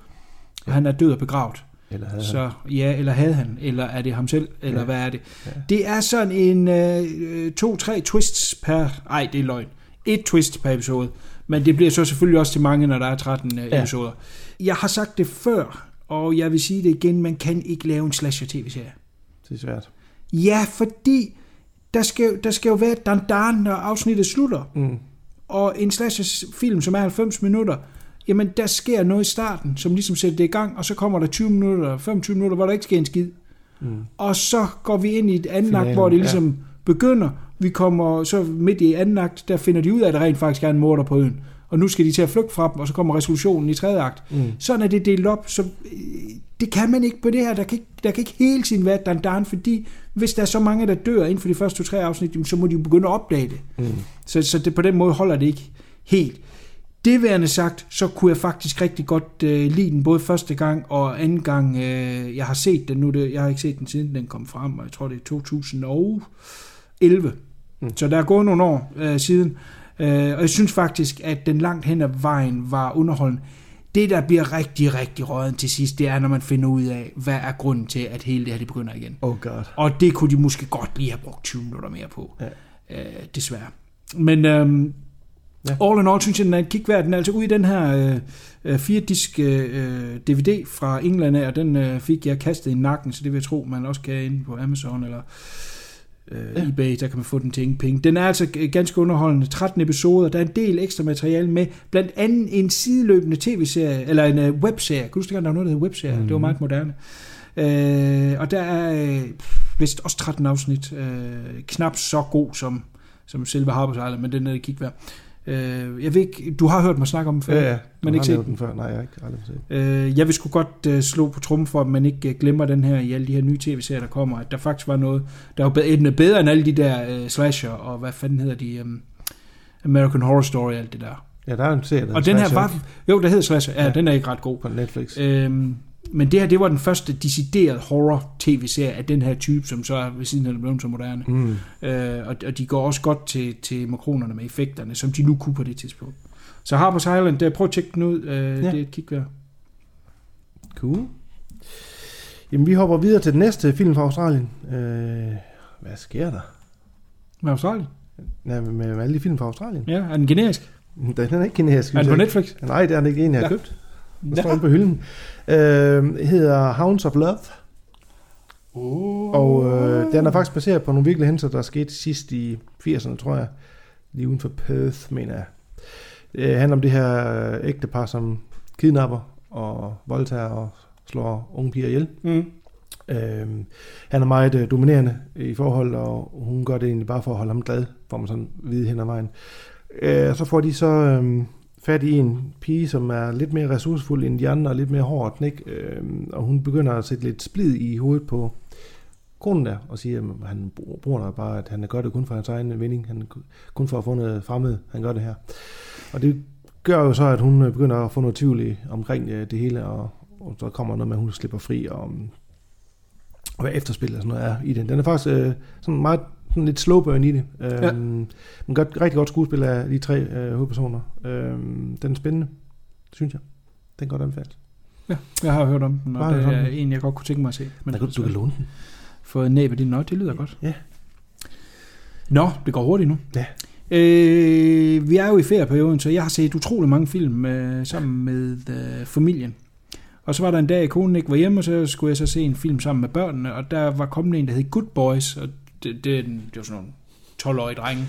og han er død og begravet.
Eller havde
Så ja, eller havde han, eller er det ham selv, eller
Ja.
hvad er det? Det er sådan en øh, to-tre twists per... Ej, det er løgn. Et twist per episode. Men det bliver så selvfølgelig også til mange, når der er 13 øh,
Ja.
episoder. Jeg har sagt det før, og jeg vil sige det igen, man kan ikke lave en slasher-tv-serie.
Det er svært.
Ja, fordi der skal, der skal jo være et dan når afsnittet slutter.
Mm.
Og en slasher-film, som er 90 minutter, jamen der sker noget i starten, som ligesom sætter det i gang, og så kommer der 20 minutter, 25 minutter, hvor der ikke sker en skid.
Mm.
Og så går vi ind i et anden
Finalen,
akt, hvor det
ja.
ligesom begynder. Vi kommer så midt i anden akt, der finder de ud af, at der rent faktisk er en morder på øen. Og nu skal de til at flygte fra dem, og så kommer resolutionen i tredje akt.
Mm.
Sådan er det delt op. Så øh, det kan man ikke på det her. Der kan ikke, der kan ikke hele tiden være dan dan, fordi hvis der er så mange, der dør inden for de første to-tre afsnit, så må de jo begynde at opdage det.
Mm.
Så, så det, på den måde holder det ikke helt. Det værende sagt, så kunne jeg faktisk rigtig godt øh, lide den både første gang og anden gang. Øh, jeg har set den nu, det, jeg har ikke set den siden den kom frem, og jeg tror det er 2011.
Mm.
Mm. Så der er gået nogle år øh, siden. Øh, og jeg synes faktisk, at den langt hen ad vejen var underholdende. Det, der bliver rigtig, rigtig røget til sidst, det er, når man finder ud af, hvad er grunden til, at hele det her det begynder igen.
Oh god.
Og det kunne de måske godt lige have brugt 20 minutter mere på.
Ja.
Øh, desværre. Men øhm,
Ja.
all in all synes jeg, den er et kig værd. Den er altså ude i den her øh, øh, fire disk øh, DVD fra England af, og den øh, fik jeg kastet i nakken, så det vil jeg tro, man også kan inde på Amazon eller øh,
Ja.
eBay, der kan man få den til ingen penge. Den er altså ganske underholdende. 13 episoder, der er en del ekstra materiale med, blandt andet en sideløbende tv-serie, eller en øh, webserie. Kan du huske, der var noget, der hed webserie? Mm. Det var meget moderne. Øh, og der er øh, vist også 13 afsnit. Øh, knap så god som, som selve Harper's Island, men den er det kig værd. Øh, jeg ved ikke, du har hørt mig snakke om den før,
Ja, ja.
Men ikke set den.
den før. Nej, jeg har ikke aldrig set.
Øh, jeg vil sgu godt øh, slå på trummen for, at man ikke øh, glemmer den her i alle de her nye tv-serier, der kommer. At der faktisk var noget, der var bedre, bedre end alle de der øh, slasher, og hvad fanden hedder de, um, American Horror Story og alt det der.
Ja, der er en serie, der
Og den her var, jo, der hedder slasher, ja,
Ja.
ja. den er ikke ret god.
på Netflix.
Øhm, men det her, det var den første deciderede horror-tv-serie af den her type, som så er ved siden af blevet så moderne.
Mm.
Øh, og, og de går også godt til, til makronerne med effekterne, som de nu kunne på det tidspunkt. Så Harper's Island, der, prøv at tjekke den ud. Øh, ja. Det er et kig værd.
Cool. Jamen, vi hopper videre til den næste film fra Australien. Øh, hvad sker der?
Med Australien?
Ja, med, med alle de film fra Australien.
Ja, er den generisk?
Den er ikke kinesisk.
Er den på Netflix?
Nej, det er den ikke en, jeg har
Ja.
købt. Den står inde på hylden. Øh, hedder Hounds of Love.
Oh.
Og øh, den er faktisk baseret på nogle virkelige hændelser, der skete sidst i 80'erne, tror jeg. Lige uden for Perth, mener jeg. Det handler om det her ægtepar, som kidnapper og voldtager og slår unge piger ihjel.
Mm.
Øhm, han er meget øh, dominerende i forhold, og hun gør det egentlig bare for at holde ham glad, får man sådan vide hen ad vejen. Øh, så får de så øh, fat i en pige, som er lidt mere ressourcefuld end de andre, og lidt mere hård og knæk, øh, og hun begynder at sætte lidt splid i hovedet på konen der, og siger, at han bruger der bare, at han gør det kun for hans egen vinding, han kun for at få noget fremmed, han gør det her. Og det gør jo så, at hun øh, begynder at få noget tvivl i, omkring øh, det hele, og, og så kommer noget med, at hun slipper fri, og, og hvad efterspil og sådan noget er i den. Den er faktisk øh, sådan meget sådan lidt slow burn i det. Øhm,
Ja.
Men godt, rigtig godt skuespil af de tre øh, hovedpersoner. Øhm, den er spændende, synes jeg. Den kan godt anbefales.
Ja, jeg har hørt om den, og
Bare
det er
den.
en, jeg godt kunne tænke mig at se.
Men du, du kan låne den.
Få en næb af din nøj, det lyder godt.
Ja.
Nå, det går hurtigt nu.
Ja.
Øh, vi er jo i ferieperioden, så jeg har set utrolig mange film øh, sammen med øh, familien. Og så var der en dag, konen ikke var hjemme, og så skulle jeg så se en film sammen med børnene, og der var kommet en, der hed Good Boys, og det, det, det var sådan nogle 12-årige drenge,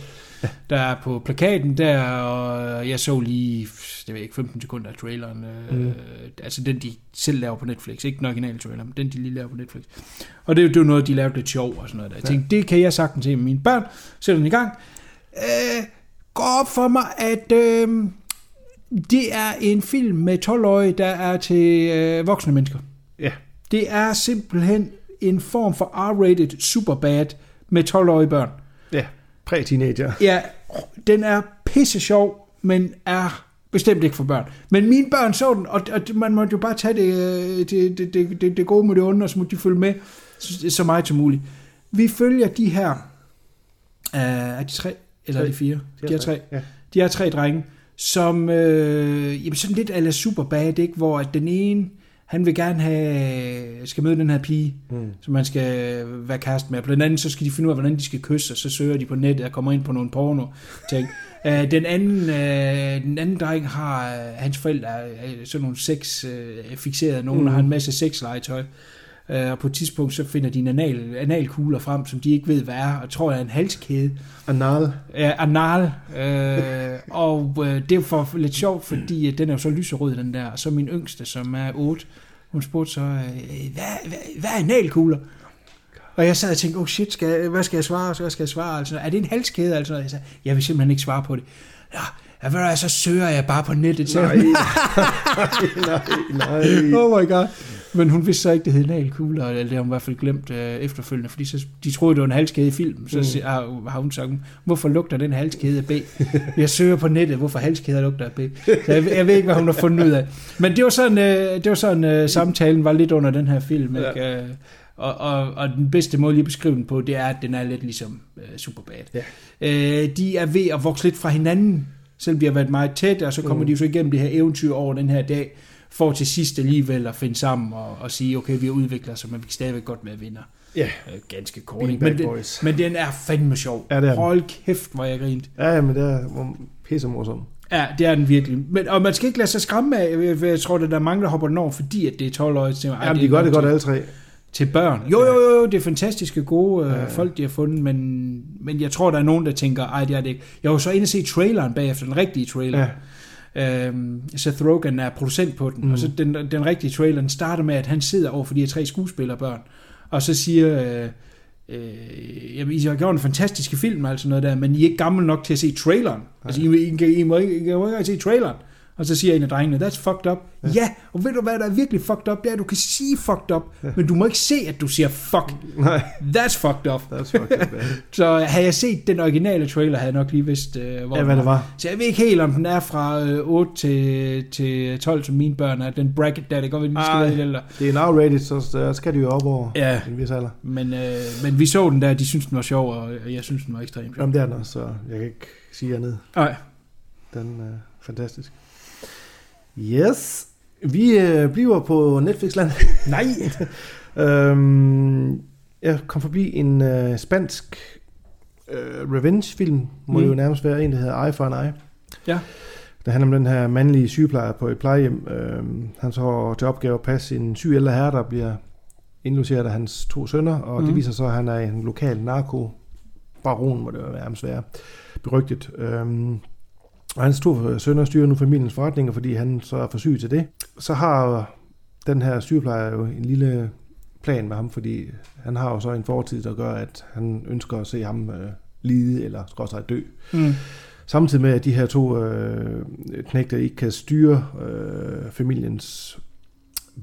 der er på plakaten der, og jeg så lige, det ved ikke, 15 sekunder af traileren, øh,
Mm.
altså den, de selv laver på Netflix, ikke den originale trailer, men den, de lige laver på Netflix. Og det, er jo- det jo noget, de lavede lidt sjov og sådan noget der. Jeg tænkte, det kan jeg sagtens se med mine børn, sætter den i gang. Øh, går op for mig, at øh, det er en film med 12-årige, der er til øh, voksne mennesker.
Ja.
Det er simpelthen en form for R-rated Superbad med 12-årige børn.
Ja, præ-teenager.
Ja, den er pisse sjov, men er bestemt ikke for børn. Men mine børn så den, og, og man måtte jo bare tage det, øh, det, det, det, det, det gode med det onde, og så måtte de følge med så, så meget som muligt. Vi følger de her, uh, er de tre, eller er de fire? De er tre.
Ja.
De er tre drenge, som, øh, jamen sådan lidt ala Superbad, ikke? hvor at den ene, han vil gerne have, skal møde den her pige, mm. som man skal være kæreste med. På den anden, så skal de finde ud af, hvordan de skal kysse, og så søger de på nettet og kommer ind på nogle porno ting. Uh, (laughs) den anden, uh, den anden dreng har, uh, hans forældre er sådan nogle sex fixerede nogen, mm. og har en masse sexlegetøj. Uh, og på et tidspunkt, så finder de en anal, analkugler frem, som de ikke ved, hvad er, og tror er en halskæde.
Anal.
Ja, anal. Øh, og øh, det er for lidt sjovt, fordi øh, den er jo så lyserød, den der. Og så min yngste, som er 8, hun spurgte så, øh, hvad, hvad, hvad er analkugler? Og jeg sad og tænkte, oh shit, skal jeg, hvad skal jeg svare? Hvad skal jeg svare? Altså, er det en halskæde? Altså, jeg sagde, jeg vil simpelthen ikke svare på det. Ja, ja ved du så søger jeg bare på nettet. Så.
Nej, (laughs) nej, nej. (laughs)
Oh my god. Men hun vidste så ikke, det hed analkugler, eller det har hun i hvert fald glemt øh, efterfølgende, fordi så, de troede, det var en halskæde i film. Så mm. har, har hun sagt, hvorfor lugter den halskæde af B? (laughs) Jeg søger på nettet, hvorfor halskæder lugter af B. Så jeg, jeg ved ikke, hvad hun har fundet ud af. Men det var sådan, øh, det var sådan øh, samtalen var lidt under den her film. Ikke?
Ja.
Øh, og, og, og den bedste måde lige at beskrive den på, det er, at den er lidt ligesom øh, Superbad.
Ja.
Øh, de er ved at vokse lidt fra hinanden, selvom de har været meget tætte, og så kommer mm. de så igennem det her eventyr over den her dag, for til sidst alligevel at finde sammen og, og sige, okay, vi har udviklet os, men vi kan stadigvæk godt med at vinde.
Ja.
Øh, ganske kort. Ikke? Men, den,
boys.
men den er fandme sjov.
Ja, det er.
Hold kæft, hvor jeg grint.
Ja, ja, men det er pisse morsomt.
Ja, det er den virkelig. Men, og man skal ikke lade sig skræmme af, jeg, jeg tror, at der er mange, der hopper den over, fordi at det er 12 år.
Jamen, de gør det godt alle tre.
til børn. Jo, jo, jo, jo, det er fantastiske, gode øh, folk, de har fundet, men, men jeg tror, der er nogen, der tænker, ej, det er det ikke. Jeg var så inde og se traileren bagefter, den rigtige trailer.
Ja.
Øhm, Seth Rogen er producent på den, mm. og så den, den rigtige trailer, den starter med, at han sidder over for de her tre skuespillerbørn, og så siger, øh, øh, jamen, I har gjort en fantastisk film, altså noget der, men I er ikke gamle nok til at se traileren. Altså, I, I, I, I, må ikke, I må ikke se traileren. Og så siger en af drengene, that's fucked up. Ja. ja, og ved du hvad, der er virkelig fucked up? Det er, at du kan sige fucked up, ja. men du må ikke se, at du siger fuck.
Nej,
That's fucked up.
that's fucked up. ja. (laughs)
Så havde jeg set den originale trailer, havde jeg nok lige vidst, øh, hvor
Ja, hvad det var.
Så jeg ved ikke helt, om den er fra øh, 8 til, til 12, som mine børn er. Den bracket der, det går, at vi skal
Ej.
være lidt ældre.
Det er en R-rated, så skal de jo op over
Ja.
en vis alder.
Men, øh, men vi så den der, de synes den var sjov, og jeg synes den var ekstremt sjov.
Jamen, det er den også, så jeg kan ikke sige andet.
Nej.
Den er fantastisk. Yes. Vi øh, bliver på Netflix-land. (laughs)
Nej.
øhm, jeg kom forbi en øh, spansk øh, revenge-film, må mm. det jo nærmest være en, der hedder Eye for an Eye.
Ja.
Det handler om den her mandlige sygeplejer på et plejehjem. Øhm, han så til opgave at passe en syg ældre herre, der bliver indlogeret af hans to sønner, og mm. det viser sig, at han er en lokal narko-baron, må det jo nærmest være, berygtet. Øhm, og hans to sønner styrer nu familiens forretninger, fordi han så er for syg til det. Så har den her sygeplejer jo en lille plan med ham, fordi han har jo så en fortid, der gør, at han ønsker at se ham øh, lide eller skråstrej dø.
Mm.
Samtidig med, at de her to øh, knægter ikke kan styre øh, familiens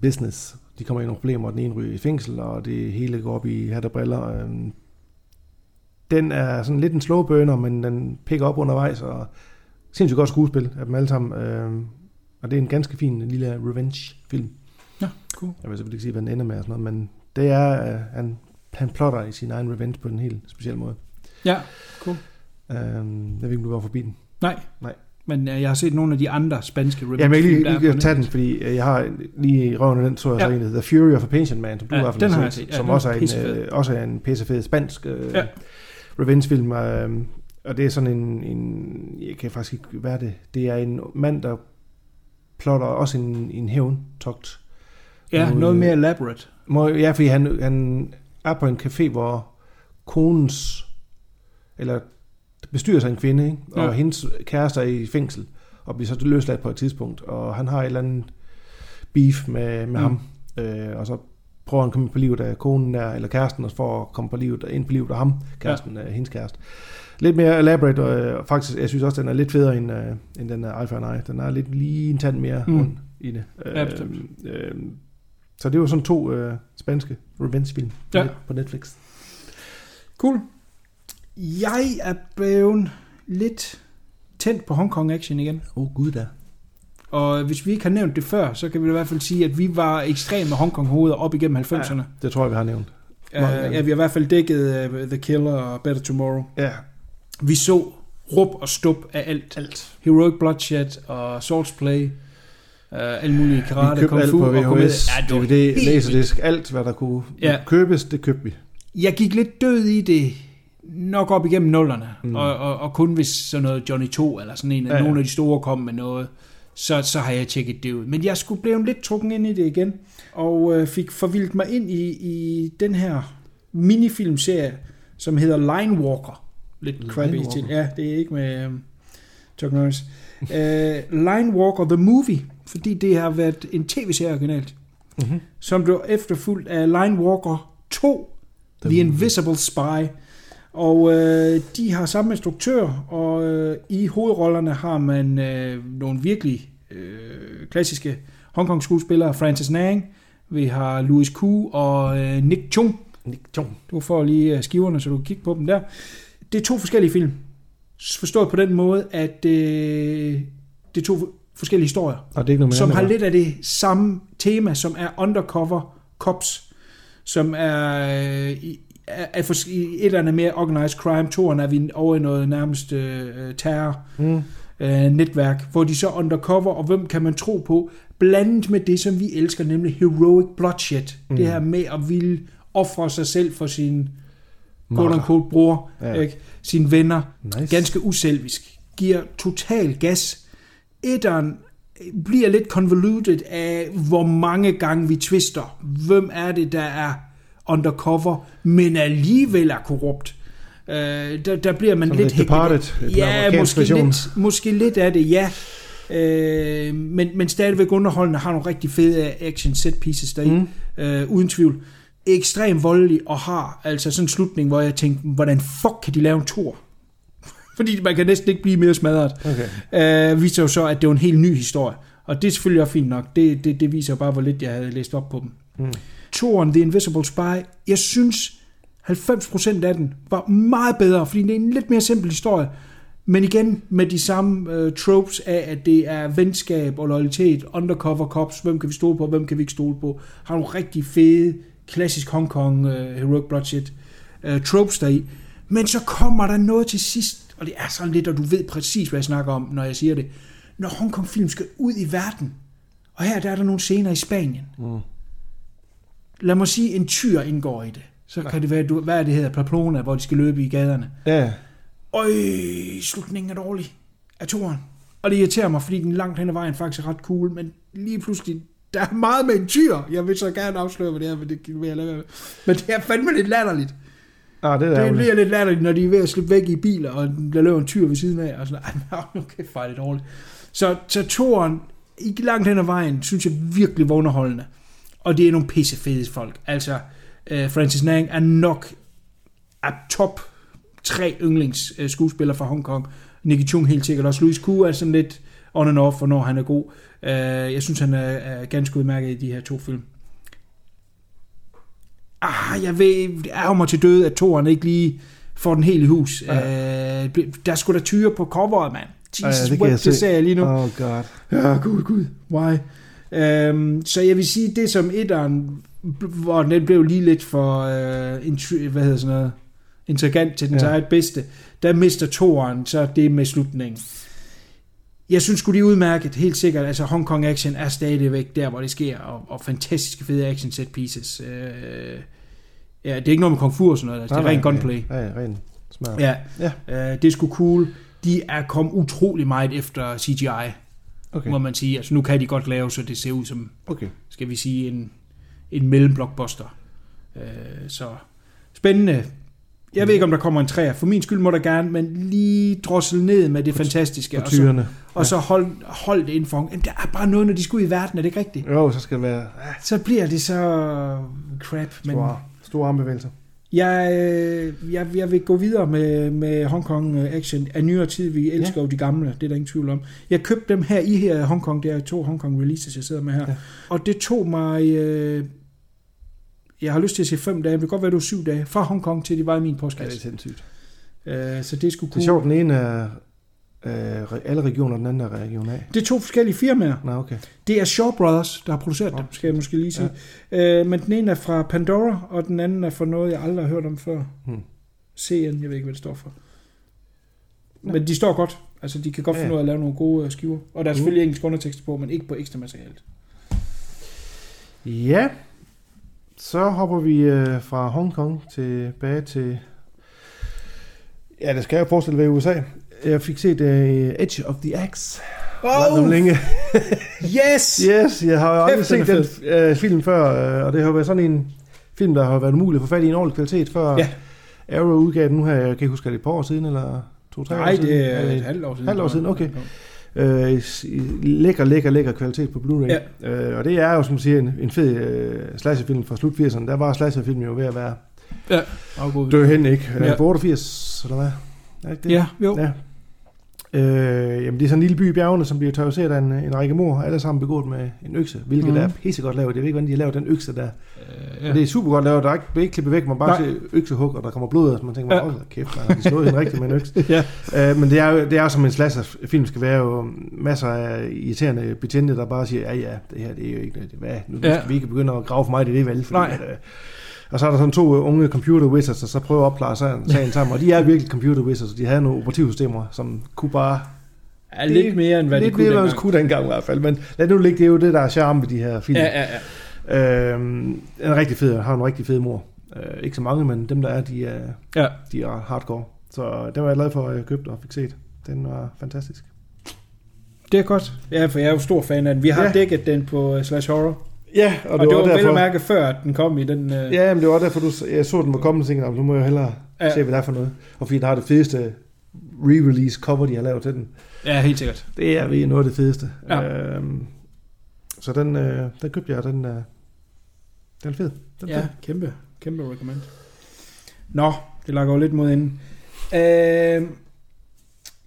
business. De kommer i nogle problemer, og den ene ryger i fængsel, og det hele går op i hat og briller. Øh, den er sådan lidt en slow burner, men den pikker op undervejs, og sindssygt godt skuespil af dem alle sammen. Øh, og det er en ganske fin lille revenge-film.
Ja, cool.
Jeg vil selvfølgelig ikke sige, hvad den ender med og sådan noget, men det er, øh, han, han plotter i sin egen revenge på en helt speciel måde.
Ja, cool.
Øh, jeg ved ikke, om du var forbi den.
Nej.
Nej.
Men øh, jeg har set nogle af de andre spanske revenge
Jeg vil lige, lige tage den, fordi øh, jeg har lige i røven den, så jeg
Ja.
så en, der hedder Fury of a Pension Man, som du
Ja,
i hvert fald
har
set,
set. Ja,
som også er, en, øh, også er en pissefed spansk øh,
Ja.
revenge-film. Øh, og det er sådan en, en, jeg kan faktisk ikke være det, det er en mand, der plotter også en, en hævn-togt.
Ja,
mod-
noget mere elaborate.
Må, ja, fordi han, han er på en café, hvor konens, eller bestyrer sig en kvinde, ikke? og
Ja.
hendes kæreste er i fængsel, og bliver så løsladt på et tidspunkt, og han har et eller andet beef med, med
Mm.
ham, øh, og så prøver han at komme på livet af konen der, eller kæresten, og for at komme på livet, ind på livet af ham, kæresten, ja. hendes kæreste. Lidt mere elaborate, og øh, faktisk, jeg synes også, den er lidt federe end, øh, end den er for an Eye. Den er lidt lige en tand mere
Mm.
rund i det.
Ja, bestemt.
øh, Så det var sådan to øh, spanske revenge-film
Ja.
på Netflix.
Cool. Jeg er blevet lidt tændt på Hong Kong action igen.
Åh oh, gud da.
Og hvis vi ikke har nævnt det før, så kan vi i hvert fald sige, at vi var ekstreme Hong Kong hoveder op igennem 90'erne. Ja.
Det tror jeg, vi har nævnt.
Uh, ja, vi har i hvert fald dækket uh, The Killer og Better Tomorrow.
Ja.
Vi så rup og stup af alt.
Alt.
Heroic Bloodshed og Swords Play. Uh, alle mulige
Vi
karate,
købte
kung
alt
fu
på
og.
VHS,
Ja, det var
DVD,
helt.
Laserdisc, alt hvad der kunne
Ja.
ja. købes, det købte vi.
Jeg gik lidt død i det nok op igennem nullerne. Mm. Og, og, og kun hvis sådan noget Johnny 2 eller sådan en, ja,
Ja,
ja.
ja.
nogle af de store kom med noget, så, så har jeg tjekket det ud. Men jeg skulle blive lidt trukken ind i det igen, og øh, fik forvildt mig ind i, i den her minifilmserie, som hedder Line Walker. Lidt crappy
Line
til.
Walker.
Ja, det er ikke med øh, Chuck Norris. uh, Line Walker The Movie, fordi det har været en tv-serie originalt,
Mm-hmm.
som blev efterfulgt af Line Walker 2, The, The Invisible Spy. Og øh, de har samme instruktør, og øh, i hovedrollerne har man øh, nogle virkelig øh, klassiske Hongkong skuespillere, Francis Nang, vi har Louis Koo og øh, Nick Chung.
Nick Jong.
Du får lige øh, skiverne, så du kan kigge på dem der. Det er to forskellige film. Forstået på den måde, at øh, det er to forskellige historier
Og det er ikke noget
som
andet
har lidt af det samme tema, som er Undercover Cops, som er, øh, er, er for, et eller andet mere organized crime. Toren er vi over i noget nærmest øh, terror
Mm.
øh, netværk, hvor de så er undercover, og hvem kan man tro på, blandet med det, som vi elsker, nemlig heroic bloodshed. Mm. Det her med at ville ofre sig selv for sin quote unquote bror, ja. Ikke? sine venner,
Nice.
ganske uselvisk, giver total gas. Etteren bliver lidt convoluted af, hvor mange gange vi twister. Hvem er det, der er undercover, men alligevel er korrupt? Øh, der, der bliver man
Som
lidt hægtet. Ja, måske
version.
lidt, måske lidt af det, ja. Øh, men, men stadigvæk underholdende har nogle rigtig fede action set pieces deri, mm. øh, uden tvivl. Ekstrem voldelig og har altså sådan en slutning, hvor jeg tænkte, hvordan fuck kan de lave en tor? (laughs) Fordi man kan næsten ikke blive mere smadret.
Okay.
Øh, viser jo så, at det var en helt ny historie. Og det er selvfølgelig også fint nok. Det, det, det viser jo bare, hvor lidt jeg havde læst op på dem.
Mm.
Toren, The Invisible Spy, jeg synes, 90% af den var meget bedre, fordi det er en lidt mere simpel historie. Men igen med de samme øh, tropes af, at det er venskab og loyalitet, undercover cops, hvem kan vi stole på, hvem kan vi ikke stole på. Har nogle rigtig fede, klassisk Hong Kong øh, heroic bloodshed øh, tropes deri. Men så kommer der noget til sidst, og det er sådan lidt, og du ved præcis, hvad jeg snakker om, når jeg siger det. Når Hong Kong film skal ud i verden, og her der er der nogle scener i Spanien. Mm. Lad mig sige, en tyr indgår i det. Så kan det være, du, hvad er det hedder, Pamplona, hvor de skal løbe i gaderne.
Ja.
Øj, slutningen er dårlig af toren. Og det irriterer mig, fordi den langt hen ad vejen faktisk er ret cool, men lige pludselig, der er meget med en tyr. Jeg vil så gerne afsløre, hvad det er, men det vil jeg lade være med. Men det er fandme lidt latterligt.
Ah, det er
Det
ærgerligt.
bliver lidt latterligt, når de er ved at slippe væk i biler, og der løber en tyr ved siden af, og sådan, ej, nu kæft, hvor er det dårligt. Så, så toren, ikke langt hen ad vejen, synes jeg virkelig var underholdende. Og det er nogle pissefede folk. Altså, øh, Francis Nang er nok er top tre yndlings øh, skuespillere fra Hongkong. Nicky Chung helt sikkert også. Louis Koo er sådan lidt on and off, hvornår han er god. Øh, jeg synes, han er, er ganske udmærket i de her to film. Ah, jeg ved, det er mig til døde, at toren ikke lige får den helt i hus. Ja. Øh, der skulle der tyre på coveret, mand. Jesus,
det kan
what,
jeg
det
se.
ser jeg lige nu.
Oh god.
Ja, gud, gud. Why? Øhm, så jeg vil sige, det som etteren, hvor den blev lige lidt for, øh, intri- hvad hedder sådan noget, intrigant til den ja.
Ja.
eget bedste, der mister toeren, så det med slutningen. Jeg synes sgu, de udmærket, helt sikkert. Altså, Hong Kong action er stadigvæk der, hvor det sker, og, og fantastiske fede action set pieces. Øh, ja, det er ikke noget med kung fu og sådan noget, altså, det er rent gunplay.
Ja, ja, ren smart.
Ja,
Ja.
Øh, det er sgu cool. De er kommet utrolig meget efter CGI, okay.
Okay.
må man sige. Altså, nu kan de godt lave, så det ser ud som,
Okay.
skal vi sige, en, en mellemblockbuster. Øh, så spændende. Jeg ved ikke, om der kommer en træer. For min skyld må der gerne, men lige drossel ned med det fantastiske.
På
Og så,
tyrene.
og så hold, hold det inden for. Jamen, der er bare noget, når de skal ud i verden, er det ikke rigtigt?
Jo, så skal det være ah,
Så bliver det så crap. Men,
store, store armbevægelser.
Jeg, øh, jeg, jeg vil gå videre med, med Hong Kong øh, Action af nyere tid. Vi elsker ja. jo de gamle, det er der ingen tvivl om. Jeg købte dem her i her Hong Kong. Det er to Hong Kong releases, jeg sidder med her. Ja. Og det tog mig... Øh, jeg har lyst til at sige fem dage, det kan godt være, det var syv dage, fra Hong Kong til de var i min
Ja, det er
postkasse.
sindssygt.
Øh, så det skulle
Det er sjovt, den ene er øh, alle regioner, den anden er region A.
Det er to forskellige firmaer.
Nå, okay.
Det er Shaw Brothers, der har produceret dem, skal jeg måske lige sige. Ja. Øh, men den ene er fra Pandora, og den anden er fra noget, jeg aldrig har hørt om før.
Hmm.
CN, jeg ved ikke, hvad det står for. Men de står godt. Altså, de kan godt
Ja,
finde
ja.
ud af at lave nogle gode øh, skiver. Og der er selvfølgelig engelsk undertekster på, men ikke på ekstra materialet.
Ja, så hopper vi øh, fra Hongkong tilbage til... Ja, det skal jeg jo forestille være i USA. Jeg fik set øh, Edge of the Axe. Om længe. (laughs)
yes!
Yes, jeg har jo aldrig set den øh, film før, øh, og det har været sådan en film, der har været umuligt at få fat i en ordentlig kvalitet før
Ja.
Arrow udgav den nu her. Jeg kan ikke huske, er det et par år siden, eller to-tre år
Nej,
siden?
det er et halvt år siden.
halvt år siden, okay. Øh, lækker, lækker, lækker kvalitet på Blu-ray.
Ja.
Øh, og det er jo, som du siger, en, en fed øh, slasherfilm fra slut 80'erne. Der var slasherfilm jo ved at være
Ja,
død hen, ikke?
Ja.
Ja. På 88, eller hvad? Er det det?
Ja, jo.
Ja. Øh, jamen det er sådan en lille by i bjergene, som bliver terroriseret af en, en række mor, alle sammen begået med en økse, hvilket mm. er pissegodt lavet. Jeg ved ikke, hvordan de har lavet den økse der.
Øh,
Ja. Men det er super godt lavet. Der er ikke, bliver ikke klippet væk, man bare
Nej.
ser øksehug, og der kommer blod og man tænker,
Ja.
ja. da kæft, man har de slået hende rigtigt med en økse. (laughs)
Ja.
Øh, men det er jo det er jo som en slasher-film skal være jo masser af irriterende betjente, der bare siger, ja ja, det her det er jo ikke det, hvad, nu
Ja.
ja. skal vi ikke begynde at grave for mig, det er det vel. Fordi,
Nej.
At, øh, og så er der sådan to øh, unge computer wizards, der så prøver at opklare sagen, sagen sammen, og de er virkelig computer wizards, de havde nogle operativsystemer, som kunne bare...
Ja, lidt mere, end hvad
lidt
de kunne
mere,
dengang.
de kunne dengang i hvert fald, men lad nu ligge, det er jo det, der er charme ved de her film.
Ja, ja, ja.
Øhm, er rigtig fed, har en rigtig fed mor. Øh, ikke så mange, men dem der er, de er,
Ja.
de er hardcore. Så den var jeg glad for, at jeg købte og fik set. Den var fantastisk.
Det er godt. Ja, for jeg er jo stor fan af den. Vi har ja. Dækket den på uh, Slash Horror.
Ja,
Og, og det var, vel at mærke før, at den kom i den... Uh...
Ja, men det var derfor, du, jeg så den var kommet, og tænkte, "Nå, nu må jeg hellere
Ja.
se, hvad det er for noget. Og fordi den har det fedeste re-release cover, de har lavet til den.
ja, helt sikkert.
Det er ved noget af det fedeste.
Ja.
Øhm, så den, øh, den købte jeg, og den, øh, den er fed. Den er
Ja,
fed.
kæmpe, kæmpe recommend. Nå, det lager jo lidt mod inden. Øh,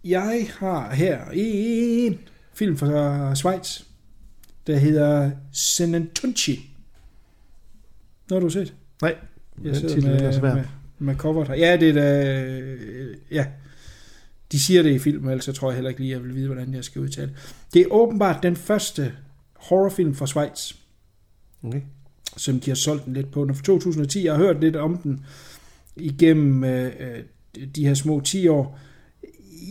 jeg har her en film fra Schweiz, der hedder Senentunci. Noget har du set?
Nej,
Jeg
den titel er
med,
svær.
med, med coveret her. Ja, det er da... Ja, de siger det i filmen, ellers så tror jeg heller ikke lige, jeg vil vide, hvordan jeg skal udtale det. Er åbenbart den første horrorfilm fra Schweiz,
Okay.
som de har solgt den lidt på. Den er fra 2010. Jeg har hørt lidt om den igennem øh, øh, de her små 10 år.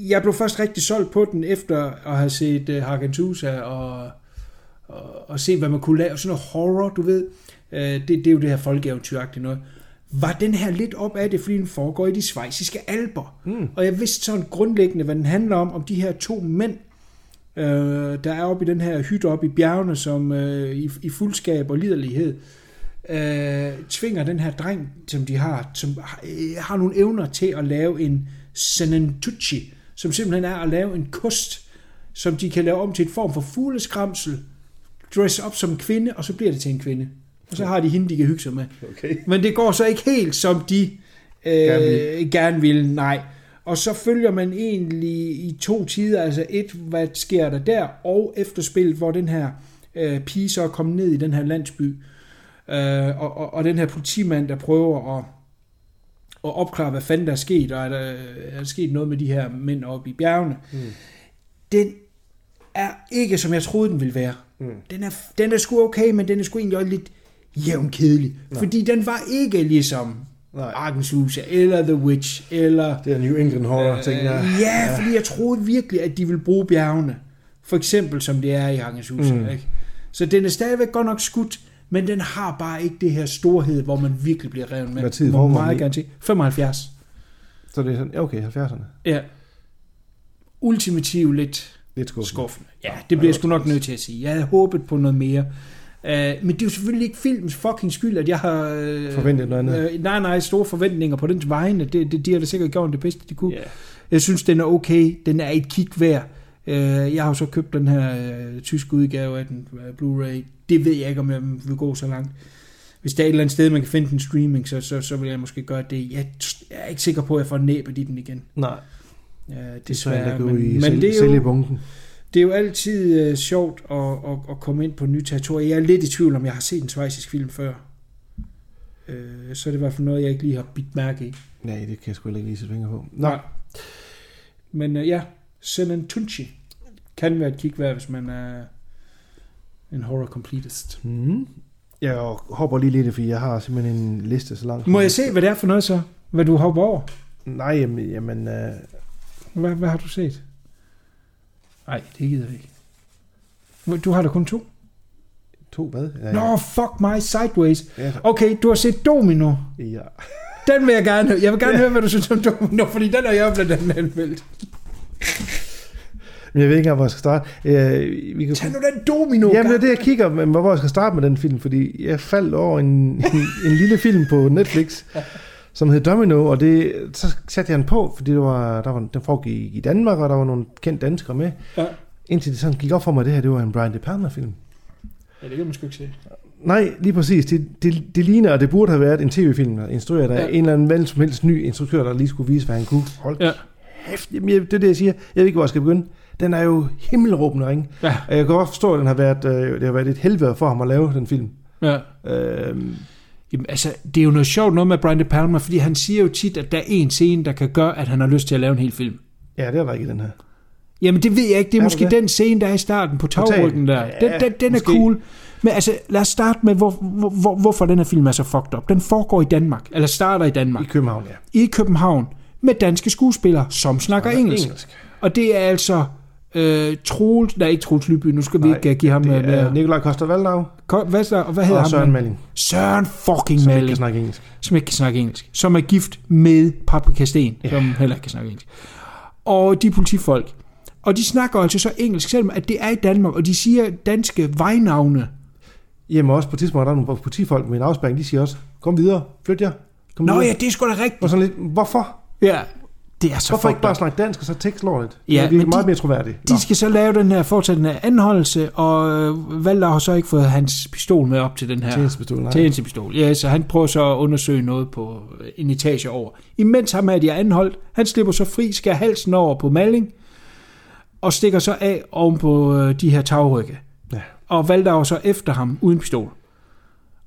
Jeg blev først rigtig solgt på den, efter at have set øh, Hargentusa og, og, og set, hvad man kunne lave. Sådan noget horror, du ved. Øh, det, det er jo det her folkeeventyragtige noget. Var den her lidt op af det, fordi den foregår i de svejsiske alber.
Mm.
Og jeg vidste sådan grundlæggende, hvad den handler om, om de her to mænd, øh, der er oppe i den her hytte oppe i bjergene, som øh, i, i fuldskab og liderlighed, øh, tvinger den her dreng, som de har, som har, øh, har nogle evner til at lave en senentucci, som simpelthen er at lave en kost, som de kan lave om til et form for fugleskramsel, dress op som kvinde, og så bliver det til en kvinde. Og så har de hende, de kan hygge sig med.
Okay.
Men det går så ikke helt, som de øh,
Gerne
gerne, gerne vil, nej. Og så følger man egentlig i to tider, altså et, hvad sker der der, og efterspillet, hvor den her øh, pige så er kommet ned i den her landsby, øh, og, og, og den her politimand, der prøver at, at opklare, hvad fanden der er sket, og er der, er der sket noget med de her mænd oppe i bjergene. Mm. Den er ikke, som jeg troede, den ville være. Mm. Den, er, den er sgu okay, men den er sgu egentlig også lidt jævn kedelig. Fordi den var ikke ligesom
Nej.
Arkansas eller The Witch, eller...
Det er New England horror, øh, tænker jeg.
Ja, fordi jeg troede virkelig, at de ville bruge bjergene. For eksempel, som det er i Arkansas. Mm. Ikke? Så den er stadigvæk godt nok skudt, men den har bare ikke det her storhed, hvor man virkelig bliver revet med.
Hvad tid foregår
meget gerne til. 75.
Så det er sådan, ja, okay, 70'erne.
Ja. Ultimativ lidt
Lidt skuffende.
skuffende. Ja, det bliver jeg sgu nok nødt til at sige. Jeg havde håbet på noget mere. Uh, men det er jo selvfølgelig ikke filmens fucking skyld, at jeg har... Uh,
Forventet noget andet.
Uh, nej, nej, store forventninger på dens vegne. Det, det, de har da sikkert gjort det bedste, de kunne.
Ja.
Jeg synes, den er okay. Den er et kig værd. Uh, jeg har jo så købt den her uh, tyske udgave af den uh, Blu-ray. Det ved jeg ikke, om jeg vil gå så langt. hvis der er et eller andet sted, man kan finde den streaming, så, så, så vil jeg måske gøre det. Jeg, jeg er ikke sikker på, at jeg får næbet i den igen.
Nej,
Ja,
det er
desværre.
at gå
Men,
i
men det, er jo,
bunken.
det er jo altid uh, sjovt at, at, at komme ind på nye territorier. Jeg er lidt i tvivl om, jeg har set en svejsisk film før. Uh, så er det i hvert fald noget, jeg ikke lige har bidt mærke i.
Nej, det kan jeg sgu ikke lige sætte fingre på. Nå,
Nej. Men uh, ja, Senan Tunchi kan være et kig værd, hvis man er en horror completist.
mm. jeg hopper lige lidt, fordi jeg har simpelthen en liste så lang.
Må jeg se, hvad det er for noget så? Hvad du hopper over?
Nej, jamen, jamen øh,
Hvad, hvad har du set? Nej, det gider jeg ikke. Du har da kun to?
to hvad? Ja,
Nå, fuck mig, Sideways.
Ja,
Okay, du har set Domino.
ja.
Den vil jeg gerne høre. Jeg vil gerne høre, hvad du synes om Domino, fordi den har jeg blandt andet anmeldt.
Men jeg ved ikke engang, hvor jeg skal starte. Øh, vi kan
Tag nu den Domino.
Jamen, det er det, jeg kigger, men hvor jeg skal starte med den film, fordi jeg faldt over en, en, en lille film på Netflix, (laughs) som hed Domino, og det, så satte jeg den på, fordi det var, der var, den foregik i Danmark, og der var nogle kendte danskere med.
Ja.
Indtil det sådan gik op for mig, at det her det var en Brian De Palma-film.
ja, det kan man sgu ikke se.
Nej, lige præcis. Det, det, det ligner, at det burde have været en tv-film, der instrueret af
Ja.
en eller anden vel som helst ny instruktør, der lige skulle vise, hvad han kunne. Hold
Ja.
kæft, jamen, det er det, jeg siger. Jeg ved ikke, hvor jeg skal begynde. Den er jo himmelråbende, ikke?
Ja.
Og Jeg kan godt forstå, at den har været, øh, det har været et helvede for ham at lave den film.
Ja.
Øhm,
Jamen, altså, det er jo noget sjovt noget med Brian De Palma, fordi han siger jo tit, at der er en scene, der kan gøre, at han har lyst til at lave en hel film.
ja, det er der ikke den her.
Jamen, det ved jeg ikke. Det er,
Er
måske
det
den scene, der er i starten på tagryggen der.
Ja,
Den, den, den er cool. Men altså, lad os starte med, hvor, hvor, hvor, hvorfor den her film er så fucked up. Den foregår i Danmark, eller starter i Danmark,
I København, ja.
i København, med danske skuespillere, som snakker engelsk.
engelsk.
Og det er altså øh, Troels, nej ikke Troels Lyby, nu skal vi
Nej,
ikke uh, give ham
Det er
mere.
Nikolaj Koster Valdau
Ko- Hvad, så, og hvad hedder
og
ham?
Søren Malling,
Søren fucking
som ikke
Malling,
kan snakke engelsk.
som ikke kan snakke engelsk. Som er gift med Paprika Sten,
Ja.
som heller ikke kan snakke engelsk. Og de er politifolk. Og de snakker altså så engelsk, selvom at det er i Danmark, og de siger danske vejnavne.
Hjemme også på tidspunkt, der er nogle politifolk med en afspæring, de siger også, kom videre, flyt jer. Kom
Nå
videre.
ja, det er sgu da
Og
rigtigt.
sådan lidt, hvorfor?
Ja, det er så
Hvorfor ikke bare snakke dansk, og så tekstlordet?
Ja,
det er meget
de-
mere troværdigt. Nå.
De skal så lave den her, her anholdelse, og øh, Valder har så ikke fået hans pistol med op til den her
Tjenestepistol, nej.
tjenestepistol. Ja, så han prøver så at undersøge noget på øh, en etage over. Imens ham er de anholdt, han slipper så fri, skærer halsen over på Malling, og stikker så af oven på øh, de her tagrygge.
Ja.
Og Valdau så efter ham uden pistol.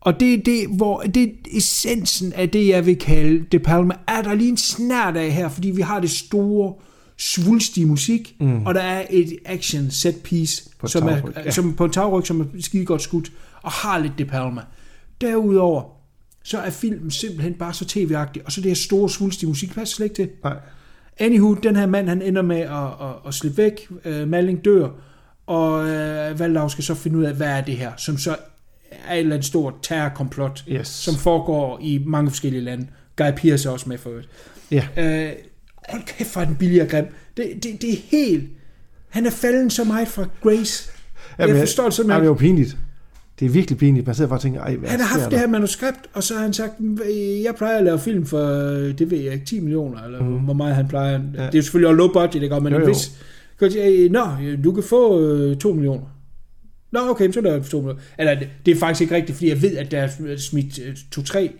Og det er det, hvor det er essensen af det, jeg vil kalde De Palma, er der lige en snært af her, fordi vi har det store, svulstige musik, mm. og der er et action set piece,
På
som, er,
tagryg, ja.
som på en tagryg, som er skide godt skudt, og har lidt De Palma. Derudover, så er filmen simpelthen bare så tv-agtig, og så det her store, svulstige musik, passer slet ikke til.
Nej.
Anywho, den her mand, han ender med at, at, at slippe væk. Uh, Malling dør, og uh, Valdau skal så finde ud af, hvad er det her, som så er et eller andet stort terrorkomplot,
Yes.
som foregår i mange forskellige lande. Guy Pearce er også med for øvrigt.
Ja.
Uh, hold kæft, hvor er den billig og grim. Det, det, det er helt... Han er falden så meget fra Grace.
Jamen,
jeg forstår det
Jamen,
simpelthen
det er jo pinligt. Det er virkelig pinligt. Man sidder bare og tænker, ej, hvad
han har haft
der?
det her manuskript, og så har han sagt, jeg plejer at lave film for, det ved jeg ikke, 10 millioner, eller mm. hvor meget han plejer. Ja. Det er jo selvfølgelig også low budget, ikke? men
Jo, jo.
vis... Kan jeg sige, Nå, du kan få øh, 2 millioner. Nå, okay, så er der 2 millioner. Eller, det, er faktisk ikke rigtigt, fordi jeg ved, at der er smidt 2, 3,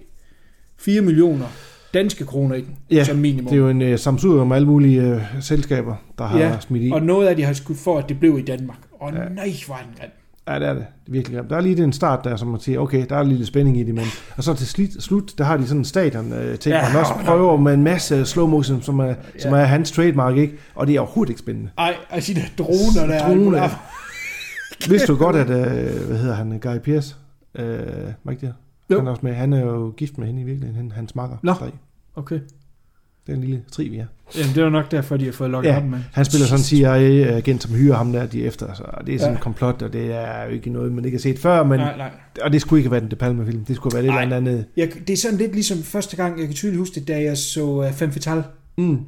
4 millioner danske kroner i den,
Ja,
som minimum.
det er jo en uh, samsur med alle mulige uh, selskaber, der har
ja,
smidt i.
og noget af det har skudt for, at det blev i Danmark. Og ja. nej, hvor er den grim.
Ja, det er det. Det er virkelig grimt. Der er lige den start der, som man siger, okay, der er lidt spænding i det, men... Og så til slut, slut der har de sådan en stadion øh, ting,
Ja,
man også prøver med en masse slow motion, som er, ja. som er hans trademark, ikke? Og det er overhovedet ikke spændende.
Ej, og de der droner der.
Droner. (laughs) Vidste du godt, at, øh, hvad hedder han, Guy Pearce? Øh, var ikke det?
Jo.
Han er også med. Han er jo gift med hende i virkeligheden, han- hans makker.
Nå.
Strik.
Okay.
Det er en lille tri, vi er.
Jamen, det var nok derfor, de har fået lukket
Ja,
ham med.
han spiller sådan en CIA-agent, som hyrer ham der, de er efter. Så det er sådan
Ja.
en komplot, og det er jo ikke noget, man ikke har set før, men,
Nej, nej.
og det skulle ikke have været en De Palma-film. Det skulle have været et eller andet.
Jeg, det er sådan lidt ligesom første gang, jeg kan tydeligt huske det, da jeg så uh, Femme Fatale,
Mm.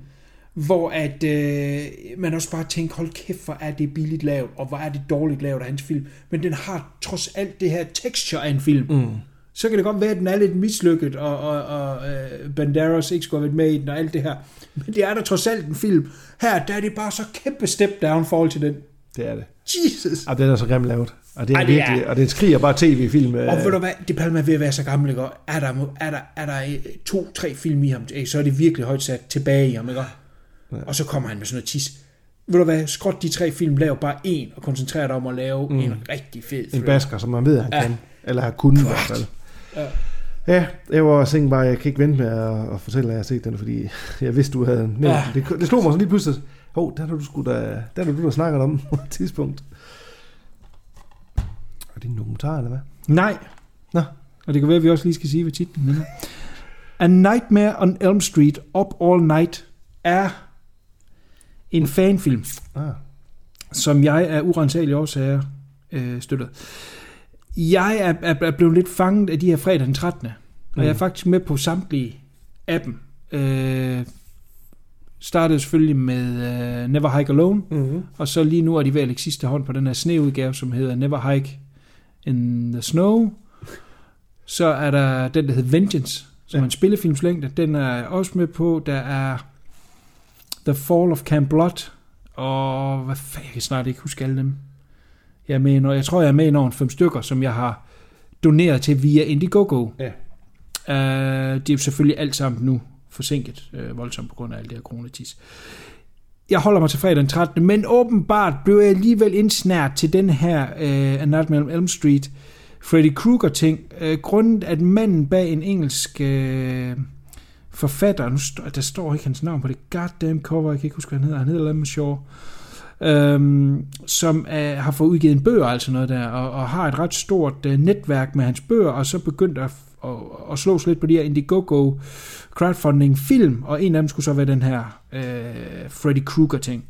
Hvor at øh, man også bare tænker, hold kæft, hvor er det billigt lavet, og hvor er det dårligt lavet af hans film. Men den har trods alt det her texture af en film.
Mm.
Så kan det godt være, at den er lidt mislykket, og, og, og uh, Banderas ikke skulle have været med i den, og alt det her. Men det er der trods alt en film. Her, der er det bare så kæmpe step down forhold til den.
Det er det.
Jesus!
Ja, den er så grimt lavet. Og det er
Ej, det er-
virkelig, og det skriger bare tv-film. øh,
Og ved du hvad, det palmer ved at være så gammel, ikke? Og Er der, er der, er der øh, to-tre film i ham, ikke? så er det virkelig højt sat tilbage i ham, ikke? Og så kommer han med sådan noget tis. Ved du hvad, skråt de tre film, lav bare en, og koncentrer dig om at lave mm. en rigtig fed
en
thriller.
basker, som man ved, han
Ja.
kan. Eller har kunnet i hvert fald.
Ja.
Ja, jeg var tænkt bare, jeg kan ikke vente med at, at fortælle, at jeg har set den, fordi jeg vidste, du havde nævnt
Ja.
ja. det. Det slog mig så lige pludselig. Hov, oh, der har du sgu da, der har du, der snakket om på et tidspunkt. Er det en dokumentar, eller hvad?
Nej.
Nå.
Og det kan være, at vi også lige skal sige, hvad titlen er. A Nightmare on Elm Street, Up All Night, er en fanfilm,
Ah.
som jeg af urensagelige årsager øh, støtter. Jeg er, er, er blevet lidt fanget af de her fredag den 13. Og jeg er faktisk med på samtlige af dem. Øh, startede selvfølgelig med øh, Never Hike Alone,
Mm-hmm.
og så lige nu er de ved at lægge sidste hånd på den her sneudgave, som hedder Never Hike in the Snow. Så er der den, der hedder Vengeance, som
Ja.
er en spillefilmslængde. Den er jeg også med på. Der er The Fall of Camp Blood, og hvad fanden, jeg kan snart ikke huske alle dem. Jeg, er med, i- jeg tror, jeg er med i nogle fem stykker, som jeg har doneret til via Indiegogo.
Ja.
Uh, de er jo selvfølgelig alt sammen nu forsinket, uh, voldsomt på grund af alt det her coronatis. Jeg holder mig til fredag den 13. Men åbenbart blev jeg alligevel indsnært til den her uh, A Nightmare on Elm Street Freddy Krueger ting. Uh, grundet at manden bag en engelsk uh, forfatter, nu st- der står ikke hans navn på det goddamn cover, jeg kan ikke huske, hvad han hedder, han hedder Lemon Shaw, øhm, som er, har fået udgivet en bøger, altså noget der, og, og har et ret stort uh, netværk med hans bøger, og så begyndte at, at, at slås lidt på de her Indiegogo crowdfunding film, og en af dem skulle så være den her uh, Freddy Krueger ting.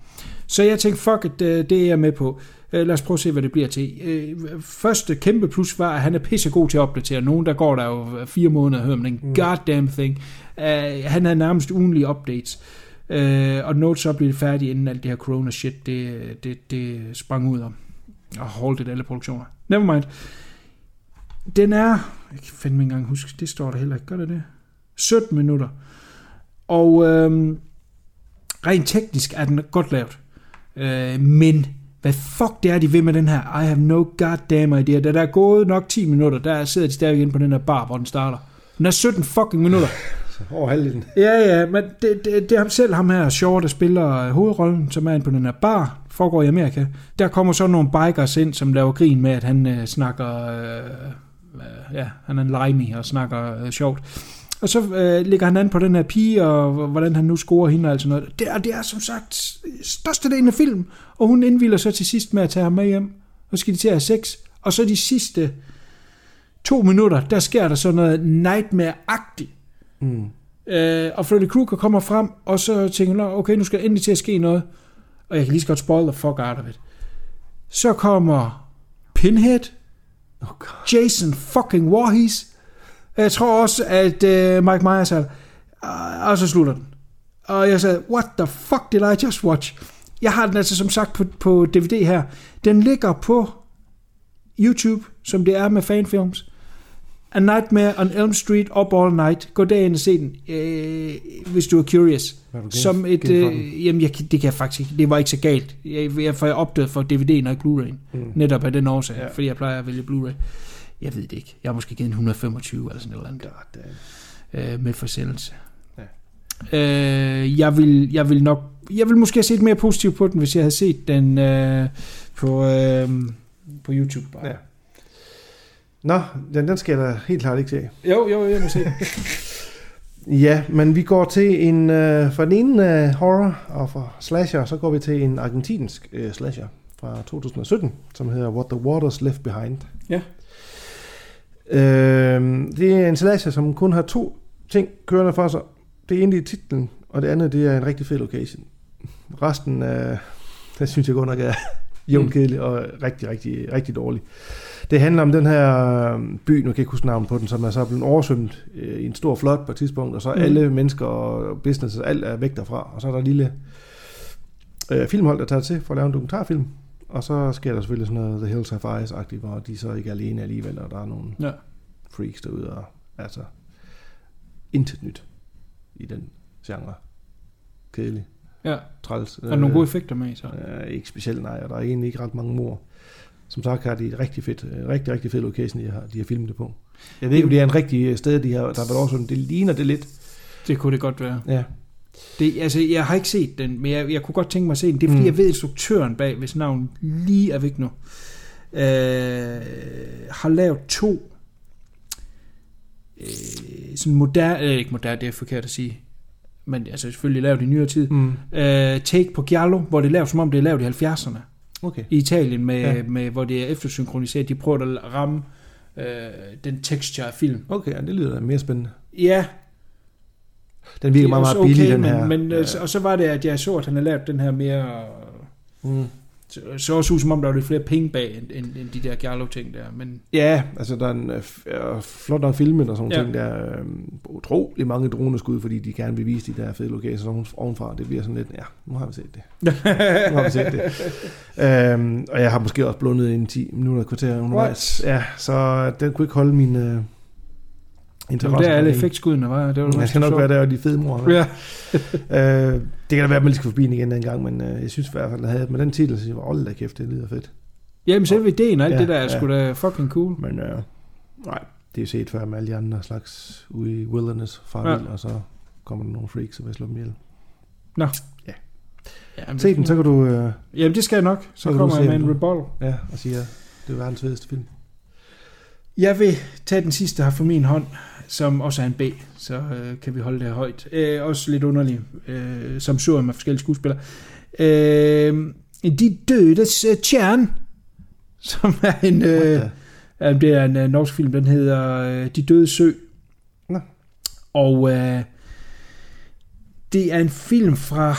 Så jeg tænkte, fuck it, det, det er jeg med på. Øh, Lad os prøve at se, hvad det bliver til. Øh, Første kæmpe plus var, at han er pissegod til at opdatere. Nogen, der går der jo fire måneder og hører om den goddamn thing. Uh, han havde nærmest ugenlige updates. Uh, og Note så blev det færdigt, inden alt det her corona shit, det, det, det sprang ud om. Og holdt det alle produktioner. Nevermind. Den er, jeg kan fandme ikke engang huske, det står der heller ikke, gør det det? 17 minutter. Og øhm, rent teknisk er den godt lavet. Øh, men hvad fuck det er, de vil med den her? I have no goddamn idea. Da der er gået nok 10 minutter, der sidder de stadig inde på den her bar, hvor den starter. Den er 17 fucking minutter.
Over halvdelen.
Ja, ja, men det, det, det er ham selv, ham her, Shaw, der spiller øh, hovedrollen, som er inde på den her bar, foregår i Amerika. Der kommer så nogle bikers ind, som laver grin med, at han øh, snakker, øh, øh, ja, han er en limey og snakker øh, sjovt. Og så øh, ligger han an på den her pige, og hvordan han nu scorer hende og alt sådan noget. Det er, det er som sagt størstedelen af film, og hun indvilder så til sidst med at tage ham med hjem, og så skal de til at have sex. Og så de sidste to minutter, der sker der så noget nightmare-agtigt.
Mm.
Øh, og Freddy Krueger kommer frem, og så tænker jeg, okay, nu skal der endelig til at ske noget. Og jeg kan lige så godt spoil the fuck out of it. Så kommer Pinhead,
Oh God.
Jason fucking Voorhees. Jeg tror også, at øh, Mike Myers er der. Og så slutter den. Og jeg sagde, what the fuck did I just watch? Jeg har den altså som sagt på, på DVD her. Den ligger på YouTube, som det er med fanfilms. A Nightmare on Elm Street Up All Night. Gå derind og se den, øh, hvis du er curious.
Hvad du
Som et, øh, jamen jeg, det kan jeg faktisk ikke, det var ikke så galt. Jeg, jeg, for jeg opdagede for DVD'en og ikke Blu-ray'en. Mm. Netop af den årsag,
ja.
fordi jeg plejer at vælge Blu-ray. Jeg ved det ikke. Jeg har måske givet en 125 eller sådan et eller andet øh, med forsendelse.
Ja.
Øh, jeg, vil, jeg vil nok, jeg vil måske have set mere positivt på den, hvis jeg havde set den øh, på, øh, på YouTube. Bare.
Ja. Nå, den, den skal jeg da helt klart ikke se.
Jo, jo, jeg må se. (laughs)
Ja, men vi går til en, øh, fra den ene øh, horror og fra slasher, så går vi til en argentinsk øh, slasher fra 2017, som hedder What the Waters Left Behind.
Ja.
Øh, det er en slasher, som kun har to ting kørende for sig. Det ene er titlen, og det andet det er en rigtig fed location. Resten, øh, (laughs) det synes jeg godt nok er (laughs) jævnt kedelig og rigtig, rigtig, rigtig dårlig. Det handler om den her øh, by, nu kan jeg ikke huske navnet på den, som er så blevet oversvømmet øh, i en stor flot på et tidspunkt, og så
Mm.
alle mennesker og business, alt er væk derfra, og så er der en lille øh, filmhold, der tager til for at lave en dokumentarfilm, og så sker der selvfølgelig sådan noget The Hills Have Eyes-agtigt, hvor de så ikke er alene alligevel, og der er nogle
Ja.
freaks derude, og altså intet nyt i den genre. Kedelig,
ja.
træls.
Er der nogle gode effekter med i så?
Øh, ikke specielt, nej, og der er egentlig ikke ret mange mor. som sagt har de et rigtig fedt, øh, rigtig, rigtig fed location, de har, de har filmet det på. Jeg ved ikke, om det er en rigtig øh, sted, de har, der har været også sådan, det ligner det lidt.
Det kunne det godt være.
Ja.
Det, altså, jeg har ikke set den, men jeg, jeg kunne godt tænke mig at se den. Det er fordi,
Mm.
jeg ved, instruktøren bag, hvis navn lige er væk nu, øh, har lavet to øh, sådan moderne, øh, ikke moderne, det er forkert at sige, men altså selvfølgelig lavet i nyere tid,
Mm.
øh, Take på Giallo, hvor det er lavet, som om det er lavet i 70'erne
Okay.
i Italien, med,
Ja.
med, hvor det er eftersynkroniseret. De prøver at ramme øh, den texture af film.
Okay, ja, det lyder mere spændende.
Ja,
Den virker
er
meget, meget billig, den
men,
her.
Men,
ja.
øh, og så var det, at jeg så, at han havde lavet den her mere...
Mm.
Så, så også ud som om, der var lidt flere penge bag, end, end, end de der Giallo-ting der. Men
Ja, altså der er en øh, øh, flot nok filmet og sådan ja.
Ja.
ting, der er øh, utrolig mange droneskud, fordi de gerne vil vise de der fede locations ovenfra. Det bliver sådan lidt, ja, nu har vi set det. Nu har vi set det. (laughs) øhm, og jeg har måske også blundet en 10 minutter kvarter undervejs. Ja, så den kunne ikke holde min øh, interesse.
der
for
alle
den.
effektskuddene var. Det var
Ja, det skal nok være der, og de fede mor.
Ja. (laughs)
øh, det kan da være, at man skal forbi den igen en gang, men øh, jeg synes i hvert fald, at havde med den titel, så jeg var, da kæft, det lyder fedt.
Jamen selve ideen og alt
Ja,
ja, det der er
ja.
sgu da fucking cool.
Men øh, nej, det er set før med alle de andre slags ude i wilderness far ja.
Ja.
og så kommer der nogle freaks, og vil slå dem ihjel.
Jamen,
Se den, så kan du øh,
Jamen det skal jeg nok. Så
Så
kommer jeg med en rebuttal.
ja, og sige, at det er verdens fedeste film.
Jeg vil tage den sidste her for min hånd, som også er en B, så øh, kan vi holde det her højt. Øh, også lidt underlig, øh, som sur med forskellige skuespillere. Øh, De dødes øh, tjern, som er en, øh,
ja,
det er en øh, norsk film, den hedder øh, De døde sø.
Nå.
Og øh, det er en film fra,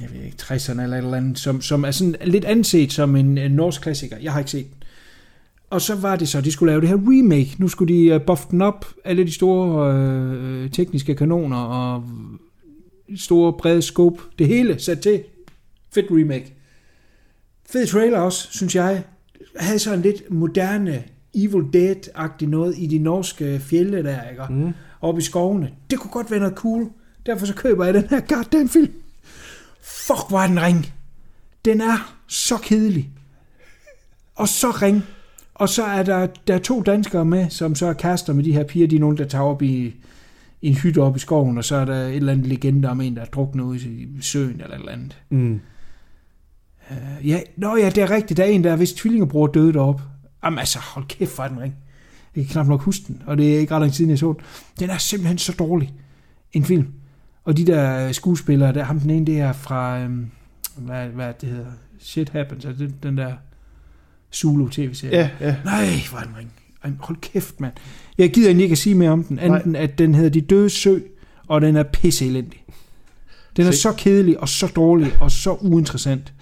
jeg ved ikke, 60'erne eller et eller andet, som, som er sådan lidt anset som en, en norsk klassiker. Jeg har ikke set den. Og så var det så, de skulle lave det her remake. Nu skulle de uh, buffe den op, alle de store øh, tekniske kanoner og store brede scope. Det hele sat til. Fedt remake. Fed trailer også, synes jeg. Havde så en lidt moderne Evil Dead-agtig noget i de norske fjelde der, ikke?
Mm.
Oppe i skovene. Det kunne godt være noget cool. Derfor så køber jeg den her goddamn film. Fuck, hvor er den ring. Den er så kedelig. Og så ring. Og så er der, der er to danskere med, som så er kærester med de her piger. De er nogen, der tager op i, i en hytte op i skoven, og så er der et eller andet legende om en, der er druknet ude i søen eller et eller andet.
Mm.
Uh, ja, nå ja, det er rigtigt. Der er en, der er vist tvillingebror døde deroppe. Jamen altså, hold kæft, hvor er den ring. Jeg kan knap nok huske den, og det er ikke ret lang tid, siden, jeg så den. Den er simpelthen så dårlig, en film. Og de der øh, skuespillere, der, ham den ene, det er fra, øhm, hvad, hvad det hedder, Shit Happens, altså den, den der Zulu tv-serie.
Ja, ja.
Nej, hvor er den ring. Ej, hold kæft, mand. Jeg gider egentlig ikke at sige mere om den, anden at den hedder De Døde Sø, og den er pisse elendig. Den er
Se.
så kedelig, og så dårlig, og så uinteressant.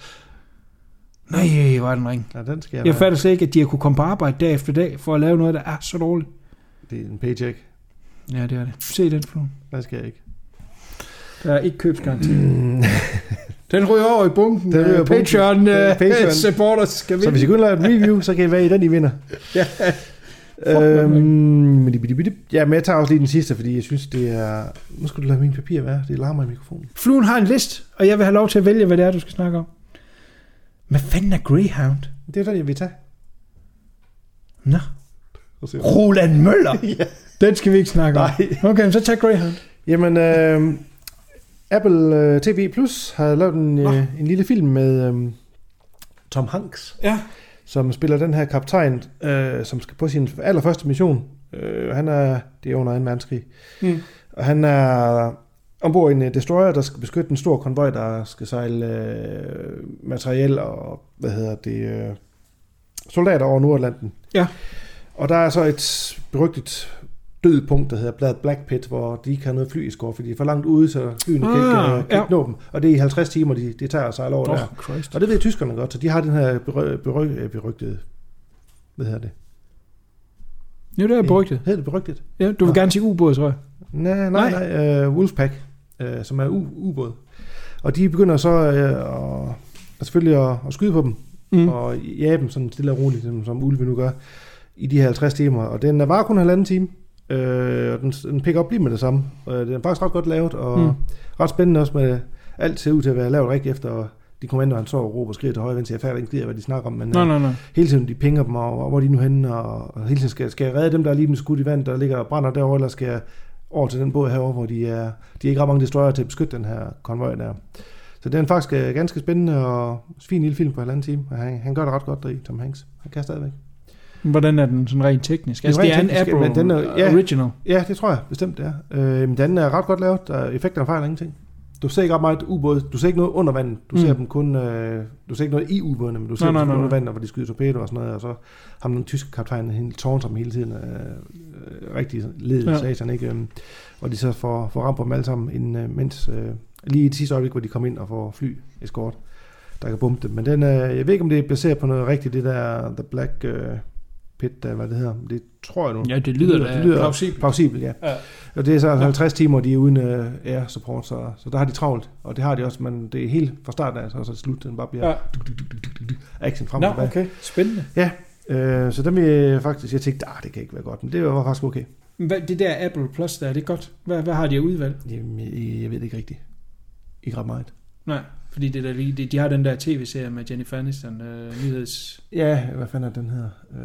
Nej, hvor er den ring.
ja, den skal jeg,
Jeg fatter slet ikke, at de har kunne komme på arbejde dag efter dag, for at lave noget, der er så dårligt.
Det er en paycheck.
Ja, det er det. Se den, Flo.
Den skal jeg ikke.
Der er ikke købsgaranti.
Mm.
Den ryger over i bunken.
Den ryger i
Øh,
bunken.
Patreon, uh,
Patreon. (laughs)
supporters skal
Så
vinde.
hvis I kun laver et review, så kan I være i den, I vinder.
Ja.
Øhm, ja, men jeg tager også lige den sidste, fordi jeg synes, det er... Nu skal du lade min papir være. Det larmer i mikrofonen.
Fluen har en list, og jeg vil have lov til at vælge, hvad det er, du skal snakke om. Hvad fanden er Greyhound?
Det er den, jeg vil tage.
Nå. Roland Møller? (laughs) ja. Den skal vi ikke snakke om.
Nej.
Okay, så tag Greyhound.
Jamen, øh, Apple øh, TV Plus har lavet en, øh, en lille film med øh, Tom Hanks,
Ja.
som spiller den her kaptajn, øh, som skal på sin allerførste mission. Øh, han er, det er under en verdenskrig.
Mm.
Og han er ombord i en øh, destroyer, der skal beskytte en stor konvoj, der skal sejle øh, materiel og, hvad hedder det, øh, soldater over Nordatlanten.
Ja.
Og der er så et berygtet død punkt, der hedder Blad Black Pit, hvor de ikke har noget fly i skår, fordi de er for langt ude, så flyene kan ikke,
Ah,
uh, kan
ja.
ikke nå dem. Og det er i 50 timer, de, de tager sig over
Åh,
der.
oh, Christ.
Og det ved tyskerne godt, så de har den her bery, bery, øh, berygtede, hvad hedder det?
Jo, det er berygtet.
Hedder det berygtet?
Ja, du vil
Nå.
gerne sige ubåd, tror jeg.
Nej, nej,
Nej.
nej, uh, Wolfpack, uh, som er u- ubåd. Og de begynder så uh, at, at selvfølgelig at, at skyde på dem,
Mm.
og jage dem sådan stille og roligt, som, som ulve nu gør, i de her 50 timer. Og den var kun halvanden time, øh, og den, den picker op lige med det samme. Og den er faktisk ret godt lavet, og
Mm.
ret spændende også med, alt ser ud til at være lavet rigtigt efter de kommandoer, han så og råber og skriger til højre venstre. Jeg fatter ikke hvad de snakker om, men
Nej,
øh,
nej, nej.
hele tiden de pinger dem, og, og hvor de nu henne, og, og hele tiden skal, skal jeg redde dem, der er lige blevet skudt i vand, der ligger og brænder derovre, eller skal jeg over til den båd herovre, hvor de er, de er ikke ret mange destroyer til at beskytte den her konvoj der. Så det er faktisk øh, ganske spændende og fin lille film på halvanden time, og han, han gør det ret godt deri, Tom Hanks. Han kan stadigvæk.
Hvordan er den sådan rent teknisk?
Det er
Altså, det er en
rent teknisk,
Apple
men den er- ja.
original.
Ja, det tror jeg bestemt, det er. Øh, men den er ret godt lavet. Der, effekterne fejler ingenting. Du ser ikke ret meget ubåd. Du ser ikke noget under vandet. Du
Mm.
ser dem kun... Øh, du ser ikke noget i ubådene, men du ser
Nej,
dem
nej, nej,
under vandet, hvor de skyder torpedoer og sådan noget. Og så har man den tyske kaptajn hele tårn som hele tiden. Øh, øh, rigtig ledet
Ja.
satan, ikke? Øhm, og de så får, får ramt på dem alle sammen, inden, øh, mens... Øh, lige i det sidste øjeblik, hvor de kommer ind og får fly eskort, der kan bombe dem. Men den, øh, jeg ved ikke, om det er baseret på noget rigtigt, det der The Black øh, Pit, der, hvad det hedder. Det tror jeg nu.
Ja, det lyder da plausibelt.
Plausibelt, ja.
Ja.
Og det er så 50 timer, de er uden uh, air support, så, så der har de travlt. Og det har de også, men det er helt fra starten af, så, så slut, den bare bliver
Ja.
ja. duk, duk, duk, duk, duk, duk, action frem
Nå,
og tilbage.
okay. Spændende.
Ja, øh, så dem jeg faktisk, jeg tænkte, ah, det kan ikke være godt, men det var faktisk okay.
Hvad, det der Apple Plus der, er det godt? Hvad, hvad har de af udvalg?
Jamen, jeg, jeg ved det ikke rigtigt. Ikke ret meget.
Nej, fordi det der, de, de har den der tv-serie med Jennifer Aniston, øh, nyheds...
Ja, hvad fanden er den her? Øh,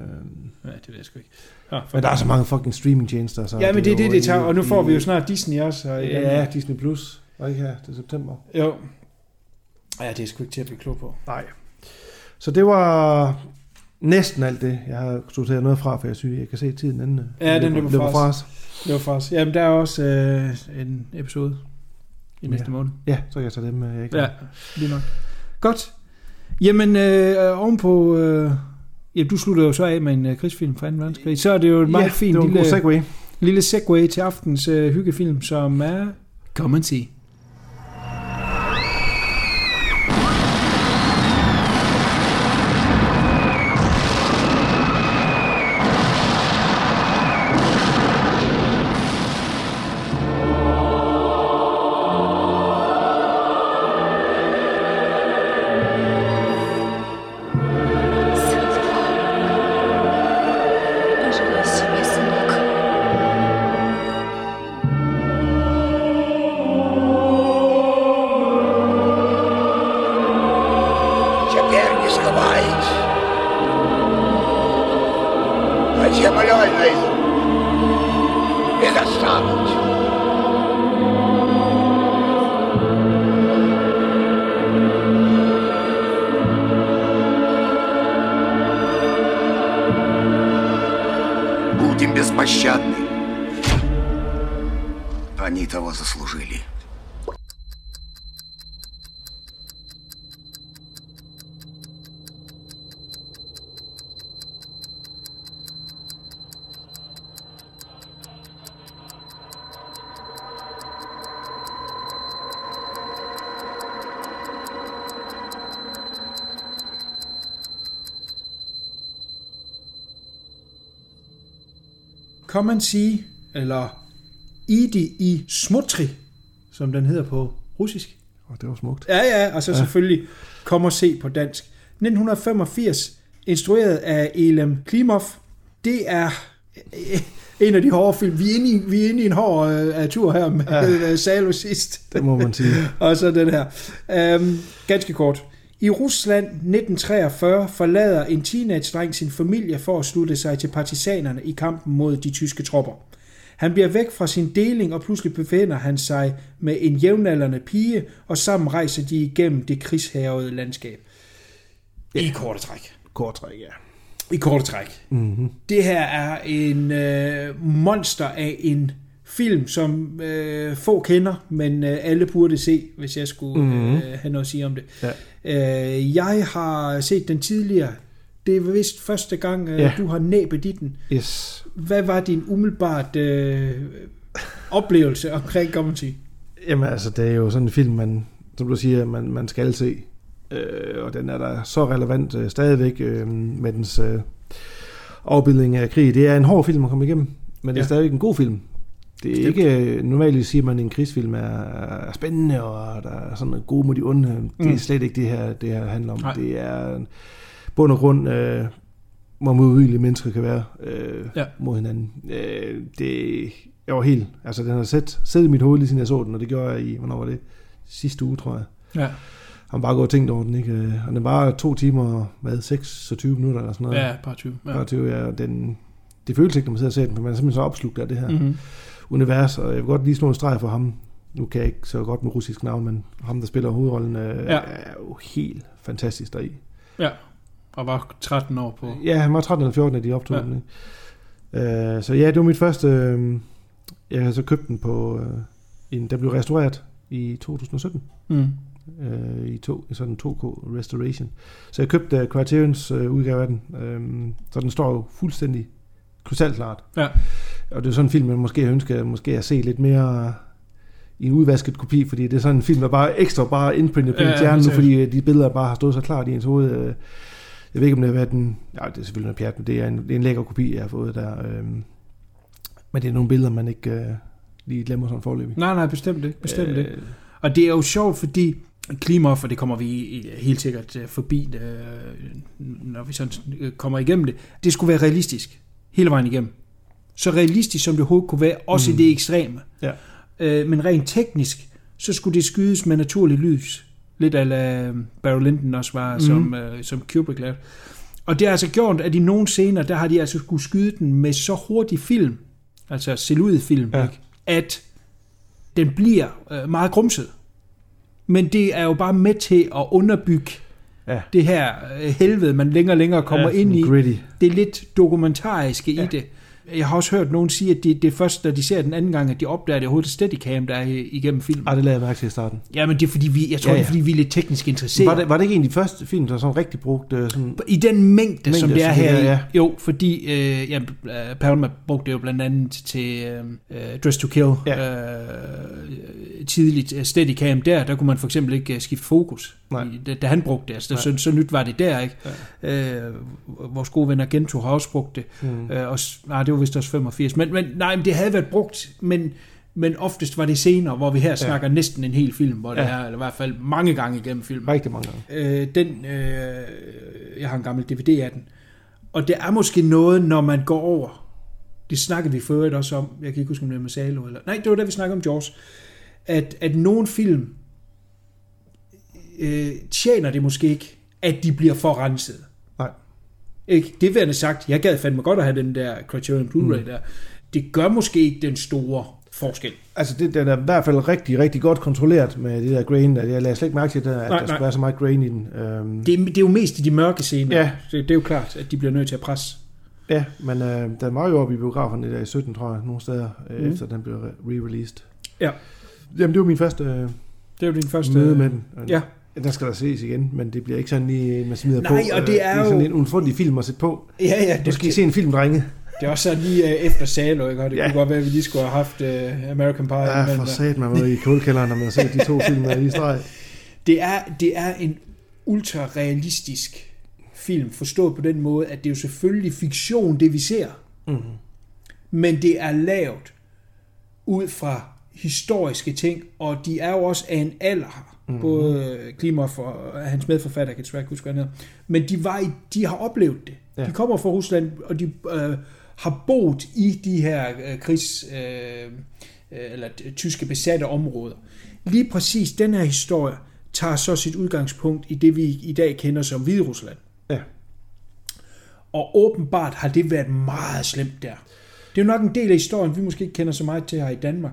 Ja, det ved jeg sgu ikke. Ja,
men der er så mange fucking streaming-tjenester. Så
Ja, men det er det,
jo
det tager, og nu får vi jo snart Disney også. Og,
Ja, Disney Plus. Og ikke her til september.
Jo. Ja, det er sgu ikke til at blive klog på.
Nej. Så det var næsten alt det. Jeg har sorteret noget fra, for jeg synes, jeg kan se tiden anden.
Ja, den løber fra
fra
os.
os.
Det var faktisk... Jamen, der er også øh, en episode i næste
Ja.
måned.
Ja, så kan jeg tage dem med. Jeg ikke
Ja, lige nok. Godt. Jamen, øh, ovenpå... Øh, ja, du slutter jo så af med en øh, krigsfilm fra 2. verdenskrig. Så er det jo et meget
ja,
fint
det var en god
lille,
segway.
lille segway til aftens øh, hyggefilm, som er... Come and see. Come and see, eller Idi i Smutri, som den hedder på russisk.
Og det var smukt.
Ja, ja, og så ja. selvfølgelig Kom og se på dansk. 1985, instrueret af Elem Klimov. Det er øh, en af de hårde film. Vi er inde i, vi er inde i en hård uh, tur her med ja. Salo sidst.
Det må man sige. (laughs)
og så den her. Um, ganske kort. I Rusland 1943 forlader en teenage-dreng sin familie for at slutte sig til partisanerne i kampen mod de tyske tropper. Han bliver væk fra sin deling, og pludselig befinder han sig med en jævnaldrende pige, og sammen rejser de igennem det krigshærede landskab. I korte træk.
Kort træk, ja.
I korte træk.
Mm-hmm.
Det her er en øh, monster af en film, som øh, få kender, men øh, alle burde se, hvis jeg skulle
Mhm.
øh, have noget at sige om det.
Ja.
Øh, jeg har set den tidligere. Det er vist første gang, øh,
Ja.
du har næbet i den.
Yes.
Hvad var din umiddelbart øh, oplevelse omkring Comedy?
Jamen altså, det er jo sådan en film, man, som du siger, man, man skal se. Øh, og den er der så relevant øh, stadigvæk øh, med dens øh, afbildning af krig. Det er en hård film at komme igennem, men det er
Ja.
stadigvæk en god film. Det er
Bestemt.
ikke, øh, normalt siger man, at en krigsfilm er, er spændende, og der er sådan en god mod de onde. Det
Mm.
er slet ikke det her, det her handler om.
Nej.
Det er bund og grund, øh, hvor modvillige mennesker kan være øh,
Ja.
mod hinanden. Øh, det, jeg var helt, altså den har sæt, siddet i mit hoved lige siden jeg så den, og det gjorde jeg i, hvornår var det? Sidste uge, tror jeg.
Ja.
har bare gået og tænkt over den, ikke? Øh, Og den var to timer, hvad, 26 minutter eller sådan noget.
Ja, par 20. Ja.
Ja. 20, ja, den, det føles ikke, når man sidder og ser den, for man er simpelthen så opslugt af det her
Mhm.
mm-hmm. Univers, og jeg vil godt lige slå en streg for ham. Nu kan jeg ikke så godt med russisk navn, men ham, der spiller hovedrollen, øh,
Ja.
er jo helt fantastisk deri.
ja. Og var 13 år på.
Ja, han var 13 eller 14, da de optog
Ja.
den. Ikke? Øh, så ja, det var mit første... Øh, jeg har så købt den på... Øh, en, den blev restaureret i 2017.
Mm.
øh, i, to, sådan en 2K restoration. Så jeg købte uh, Criterions uh, udgave af den, øhm, så den står jo fuldstændig krystalklart.
Ja.
Og det er sådan en film, man måske ønsker måske at se lidt mere i en udvasket kopi, fordi det er sådan en film, der bare ekstra bare indprintet på
Ja,
nu,
helt
fordi øh, de billeder bare har stået så klart i ens hoved. Øh, Jeg ved ikke, om det har været en... Ja, det er selvfølgelig noget pjat, men det er en, det er en lækker kopi, jeg har fået der. Øhm, men det er nogle billeder, man ikke øh, lige glemmer sådan forløbig.
Nej, nej, bestemt ikke. Bestemt
Øh,
ikke. Og det er jo sjovt, fordi klimaoffer, det kommer vi helt sikkert øh, forbi, øh, når vi sådan øh, kommer igennem det. Det skulle være realistisk, hele vejen igennem. Så realistisk, som det overhovedet kunne være, også mm. i det ekstreme.
Ja.
Øh, men rent teknisk, så skulle det skydes med naturlig lys. Lidt af Barry Lyndon også var, mm. som, øh, som Kubrick lavede. Og det har altså gjort, at i nogle scener, der har de altså skulle skyde den med så hurtig film, altså silhuet film,
Ja.
ikke? at den bliver øh, meget grumset. Men det er jo bare med til at underbygge
Ja.
det her øh, helvede, man længere og længere kommer
Ja,
ind i.
gritty.
Det er lidt dokumentariske. Ja. i det. Jeg har også hørt nogen sige, at det, det er først, da de ser den anden gang, at de opdager, det er overhovedet steadicam, der er i- igennem filmen.
Ej, det lagde jeg mærke til i starten.
Ja, men det er fordi, vi, jeg tror,
Ja,
ja, det er fordi, vi er lidt teknisk interesseret.
Var det, var det ikke en af de første film, der sådan rigtig brugte øh, sådan...
I den mængde, mængde som det er
det
her.
er, ja.
Jo, fordi øh, ja, øh, Palma brugte det jo blandt andet til øh, øh, Dress to Kill.
Ja.
Øh, tidligt Steadicam der, der kunne man for eksempel ikke skifte fokus.
Nej.
Da, da han brugte det. Altså, så, så nyt var det der, ikke? Ja. Øh, vores gode venner Gento har også brugt det. Mm. Øh, og, nej, det var vist også 85. Men, men nej, men det havde været brugt, men men oftest var det senere, hvor vi her snakker næsten en hel film, hvor det
Ja.
er, eller i hvert fald mange gange igennem filmen.
Rigtig mange gange.
Øh, den, øh, jeg har en gammel DVD af den. Og det er måske noget, når man går over. Det snakkede vi for øvrigt også om. Jeg kan ikke huske, om det var med Salo. Eller, nej, det var da vi snakkede om Jaws. At, at nogle film øh, tjener det måske ikke, at de bliver for renset. Ikke? Det værende sagt, jeg gad fandme godt at have den der Criterion Blu-ray mm. der. Det gør måske ikke den store forskel.
Altså, det, den er i hvert fald rigtig, rigtig godt kontrolleret med det der grain. Jeg lagde slet ikke mærke til, at, der, at
Nej,
der skulle være så meget grain i den. Øhm,
Det, er- det er jo mest i de mørke scener.
Ja.
Det, det er jo klart, at de bliver nødt til at presse.
ja, men øh, den var jo oppe i biograferne der i 17, tror jeg, nogle steder, øh,
Mhm.
efter den blev re- re-released.
Ja.
Jamen, det var min første øh,
Det er jo din første...
møde med den.
Ja.
Der skal der ses igen, men det bliver ikke sådan lige, man smider
Nej,
på.
og det er
det er
jo-
sådan en undfundig film at sætte på.
Ja, ja, det,
skal I se en film, drenge.
det er også sådan lige øh, efter Salo, ikke? Og det ja. Kunne godt være, at vi lige skulle have haft uh, American Pie.
Ja, for
øh,
sat, man var i kulkælderen, når man set de to (laughs) film i streg.
det, er, det er en ultra-realistisk film, forstået på den måde, at det er jo selvfølgelig fiktion, det vi ser.
Mhm.
Men det er lavet ud fra historiske ting, og de er jo også af en alder, mm. både Klimov og hans medforfatter, jeg kan desværre ikke huske, hvad men de, var i, de har oplevet det. Ja. De kommer fra Rusland, og de øh, har boet i de her øh, krigs, øh, øh, eller tyske besatte områder. Lige præcis den her historie tager så sit udgangspunkt i det, vi i dag kender som Hvide Rusland.
Ja.
Og åbenbart har det været meget slemt der. Det er jo nok en del af historien, vi måske ikke kender så meget til her i Danmark.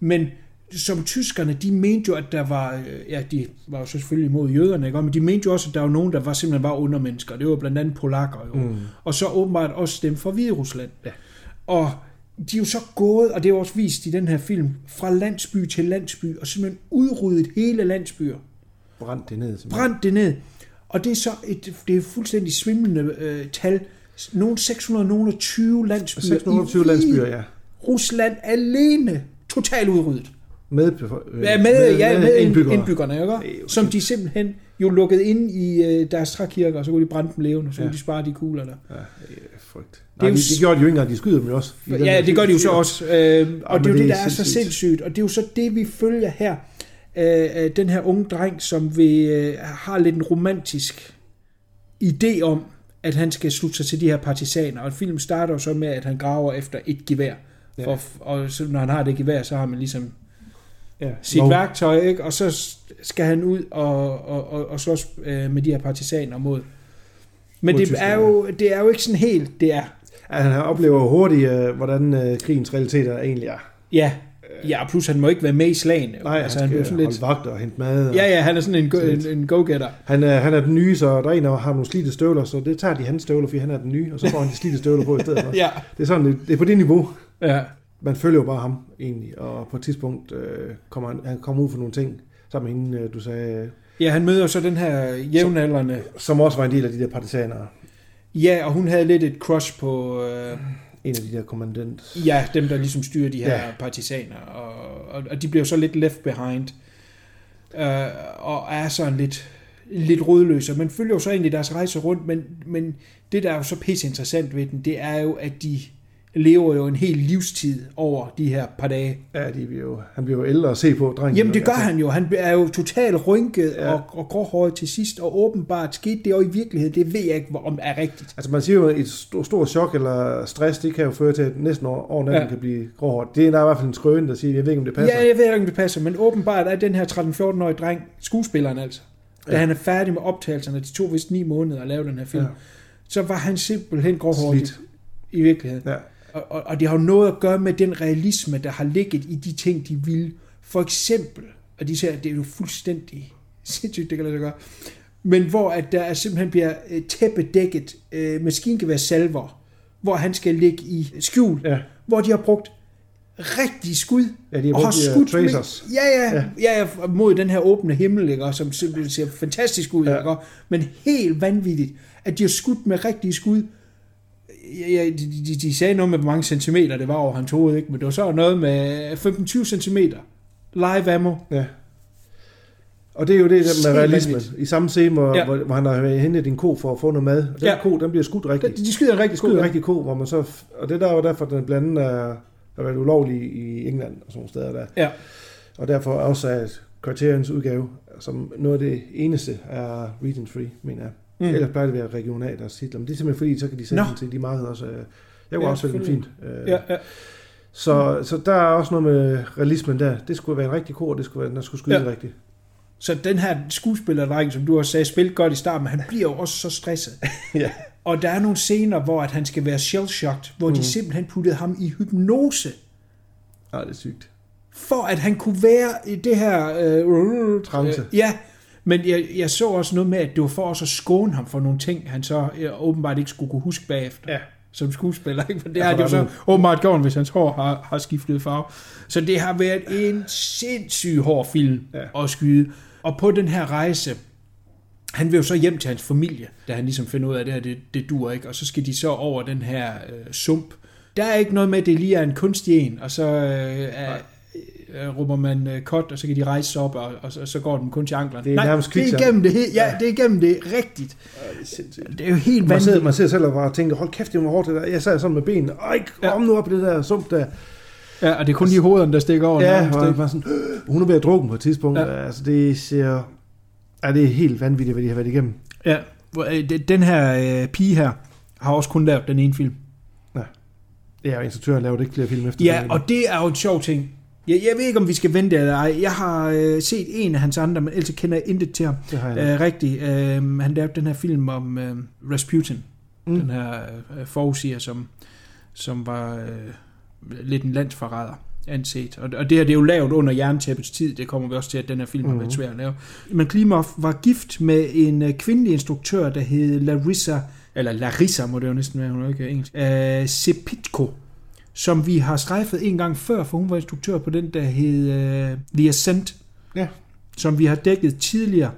Men som tyskerne, de mente jo, at der var, øh, ja, de var jo selvfølgelig imod jøderne, ikke? men de mente jo også, at der var nogen, der var simpelthen var undermennesker. Det var blandt andet polakker jo. Mm. Og så åbenbart også dem fra Hvide Rusland. Ja. Og de er jo så gået, og det er også vist i den her film, fra landsby til landsby, og simpelthen udryddet hele landsbyer
Brændt det ned. simpelthen.
brændt det ned. Og det er så et, det er fuldstændig svimlende øh, tal. Nogle 620 landsbyer
620
i
landsbyer, ja.
Rusland alene totalt udryddet.
Med, øh,
Ja, med, med, ja, med
indbyggere.
indbyggerne, ikke?
Det jo
som de simpelthen jo lukket ind i øh, deres trækirker, og så kunne de brænde dem levende, så kunne
Ja.
de spare de kugler der.
Ja, det frygt.
Det
Nej,
er jo
de,
s-
de gjorde de jo ikke engang, de skyder dem jo også.
Ja, det gør de jo så også. Øh, og det er jo det,
det
der
er
så
sindssygt.
Og det er jo så det, vi følger her. Øh, øh, den her unge dreng, som vi øh, har lidt en romantisk idé om, at han skal slutte sig til de her partisaner. Og filmen starter jo så med, at han graver efter et gevær. For, og så, når han har det gevær, så har man ligesom
Ja,
sit
lov.
værktøj, ikke? og så skal han ud og, og, og, og slås øh, med de her partisaner mod. Men
Mod
det
Tyskland,
er, jo, det er jo ikke sådan helt, det er.
At han oplever hurtigt, øh, hvordan øh, krigens realiteter egentlig er.
Ja, ja plus han må ikke være med i slagene.
Nej,
altså,
han
han sådan lidt...
vagt og hente mad. Og
Ja, ja, han er sådan en, go, en, en go-getter.
Han er, han er den nye, så der er en, der har nogle slidte støvler, så det tager de hans støvler, fordi han er den nye, og så får han de slidte støvler på i stedet for. (laughs)
Ja.
Det er sådan, det, det er på det niveau.
Ja.
Man følger jo bare ham, egentlig, og på et tidspunkt øh, kommer han, han kommer ud for nogle ting, sammen med hende, øh, du sagde,
ja, han møder jo så den her jævnaldrende...
som også var en del af de der partisaner.
Ja, og hun havde lidt et crush på... Øh,
En af de der kommandant.
Ja, dem der ligesom styrer de her
ja.
partisaner, og, og, og de bliver så lidt left behind, øh, og er sådan lidt, lidt rodløse. Man følger jo så egentlig deres rejse rundt, men, men det der er jo så pisse interessant ved den, det er jo, at de lever jo en hel livstid over de her par dage.
Ja, de bliver jo, han bliver jo ældre at se på, drengen.
Jamen det gør han jo. Han er jo totalt rynket
Ja.
og, og gråhåret til sidst, og åbenbart skete det jo i virkeligheden. Det ved jeg ikke, om er rigtigt.
Altså man siger jo, at et stort, stort chok eller stress, det kan jo føre til, at næsten over, over natten ja. Kan blive gråhårdt. Det er i hvert fald en skrøn, der siger, jeg ved ikke, om det passer.
Ja, jeg ved ikke, om det passer, men åbenbart er den her 13-14-årige dreng, skuespilleren altså, da
Ja.
han er færdig med optagelserne, de to vist ni måneder at lave den her film,
Ja.
så var han simpelthen gråhårdt
Slidt.
i virkeligheden.
Ja.
Og, og, og det har jo noget at gøre med den realisme, der har ligget i de ting, de vil. For eksempel, og de siger, at det er jo fuldstændig (laughs) sindssygt, det kan lade sig gøre, men hvor at der er simpelthen bliver øh, tæppedækket øh, maskingeværsalver, hvor han skal ligge i skjul,
Ja.
hvor de har brugt rigtige skud,
Ja, de har
og
brugt de her
med-
tracers.
Ja, ja,
Ja.
ja. ja, mod den her åbne himmel, ikke, og som simpelthen ser fantastisk ud,
ja.
ikke, men helt vanvittigt, at de har skudt med rigtige skud. Ja, de, de, de sagde noget med, hvor mange centimeter det var over hans hoved, ikke? men det var så noget med 15-20 centimeter. Live ammo.
Ja. Og det er jo det der med realismen. I samme scene, hvor, ja. Hvor, hvor han har hentet en ko for at få noget mad. Den ja. Ko, den bliver skudt rigtigt.
De, de skyder en rigtig
en rigtig ko, hvor man så... Og det der er jo derfor, den blandt andet er, har været ulovlig i England og sådan steder der.
Ja.
Og derfor også at Criterions udgave, som noget af det eneste er region free, mener jeg. Mm. Ellers plejer det at være regionalt deres titler. Men det er simpelthen fordi, så kan de sælge
Nå.
den til de markeder også. øh, Jeg kunne
Ja,
også sælge den fint. Øh,
Ja, ja.
Så, så der er også noget med realismen der. Det skulle være en rigtig ko, og det skulle være, den skulle skyde. Ja. rigtigt.
Så den her skuespillerdreng, som du også sagde, spillede godt i starten, men han bliver jo også så stresset. (laughs)
ja.
Og der er nogle scener, hvor at han skal være shell-shocked, hvor mm. de simpelthen puttede ham i hypnose,
Ja, det er sygt.
for at han kunne være i det her... Øh,
Trance.
Øh, ja, men jeg, jeg så også noget med, at det var for også at skåne ham for nogle ting, han så øh, åbenbart ikke skulle kunne huske bagefter.
Ja.
Som skuespiller. Ikke? For det har det jo så åbenbart gjort, hvis hans hår har, har skiftet farve. Så det har været en sindssyg hård film
Ja.
at skyde. Og på den her rejse, han vil jo så hjem til hans familie, da han ligesom finder ud af, at det her, det, det dur ikke. Og så skal de så over den her øh, sump. Der er ikke noget med, at det lige er en kunstig en, og så øh, er, øh, råber man øh, cut, og så kan de rejse sig op, og, og, så, så går den kun til anklerne.
Det er
Nej,
nærmest
det er igennem det, he- ja, det er igennem det rigtigt.
Ja, det er sindssygt.
Det er jo helt
Man sidder,
vanvittigt.
man sidder selv og bare tænker, hold kæft, det var hårdt det der. Jeg sad sådan med benene. Ej, kom nu op i det der sump der.
Ja, og det er kun de hovederne, der stikker over.
Ja, og
ikke?
var sådan, "Øh, hun er ved at drukke på et tidspunkt. Ja.
Ja.
Altså, det ser... Ja, det er helt vanvittigt, hvad de har været igennem.
Ja, øh, det- den her øh, pige her, har også kun lavet den ene film.
Det er jo instruktøren laver det ikke flere film efter.
Ja, og det er jo en sjov ting. Jeg, jeg ved ikke, om vi skal vente eller ej. Jeg har øh, set en af hans andre, men ellers kender jeg intet til ham.
Det har jeg
Øh, rigtigt. Øh, han lavede den her film om øh, Rasputin.
Mm.
Den her øh, forudsiger, som, som var øh, lidt en landsforræder anset. Og, og det her det er jo lavet under jerntæppets tid. Det kommer vi også til, at den her film mm. har været svær at lave. Men Klimov var gift med en øh, kvindelig instruktør, der hed Larissa, eller Larissa må det jo næsten være, hun er ikke engelsk, øh, Sepitko, som vi har strejfet en gang før, for hun var instruktør på den, der hed øh, The Ascent,
Ja.
som vi har dækket tidligere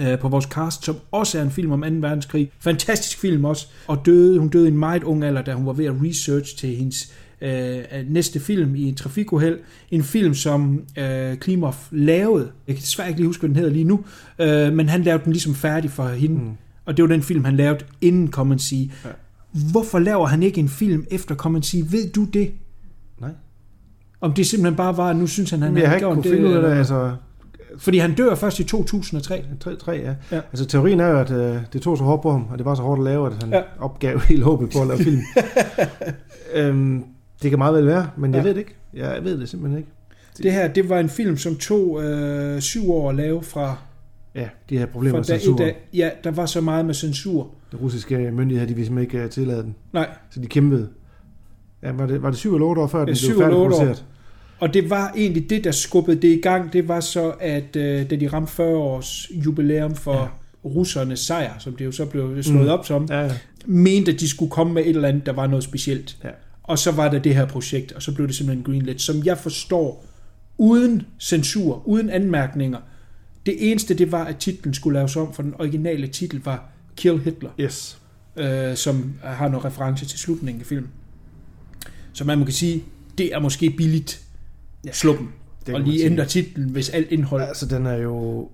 øh, på vores cast, som også er en film om 2. verdenskrig. Fantastisk film også. Og døde, hun døde i en meget ung alder, da hun var ved at research til hendes øh, næste film i en trafikuheld. En film, som øh, Klimov lavede. Jeg kan desværre ikke lige huske, hvad den hedder lige nu. Øh, men han lavede den ligesom færdig for hende. Mm. Og det var den film, han lavede inden, kan man sige. Ja. Hvorfor laver han ikke en film efter, man sige? Ved du det?
Nej.
Om det simpelthen bare var, at nu synes han, han
jeg har ikke
gjort
kunne finde ud af det, altså...
Fordi han dør først i 2003.
3, 3 ja.
Ja.
Altså teorien er jo, at øh, det tog så hårdt på ham, og det var så hårdt at lave, at han
Ja.
opgav (laughs) helt håbet på at lave (laughs) film. øhm, det kan meget vel være, men jeg
Ja.
ved det ikke. Jeg ved det simpelthen ikke.
Det her, det var en film, som tog øh, syv år at lave fra,
Ja, de her problemer med censur.
dag. Ja, der var så meget med censur.
De russiske myndigheder, de ville simpelthen ikke øh, tillade den.
Nej,
Så de kæmpede. Ja, var det, var det syv eller otte år før, den
det er
blev færdigproduceret?
Og det var egentlig det, der skubbede det i gang. Det var så, at øh, da de ramte 40 års jubilæum for ja. russernes sejr, som det jo så blev slået mm. op som,
Ja, ja.
mente, at de skulle komme med et eller andet, der var noget specielt.
Ja.
Og så var der det her projekt, og så blev det simpelthen greenlit, som jeg forstår, uden censur, uden anmærkninger. Det eneste, det var, at titlen skulle laves om, for den originale titel var Kill Hitler,
Yes.
øh, som har noget reference til slutningen af filmen. Så man må kan sige, det er måske billigt ja, sluppen,
kan
og lige ændre titlen, hvis alt indhold...
Altså, den er jo...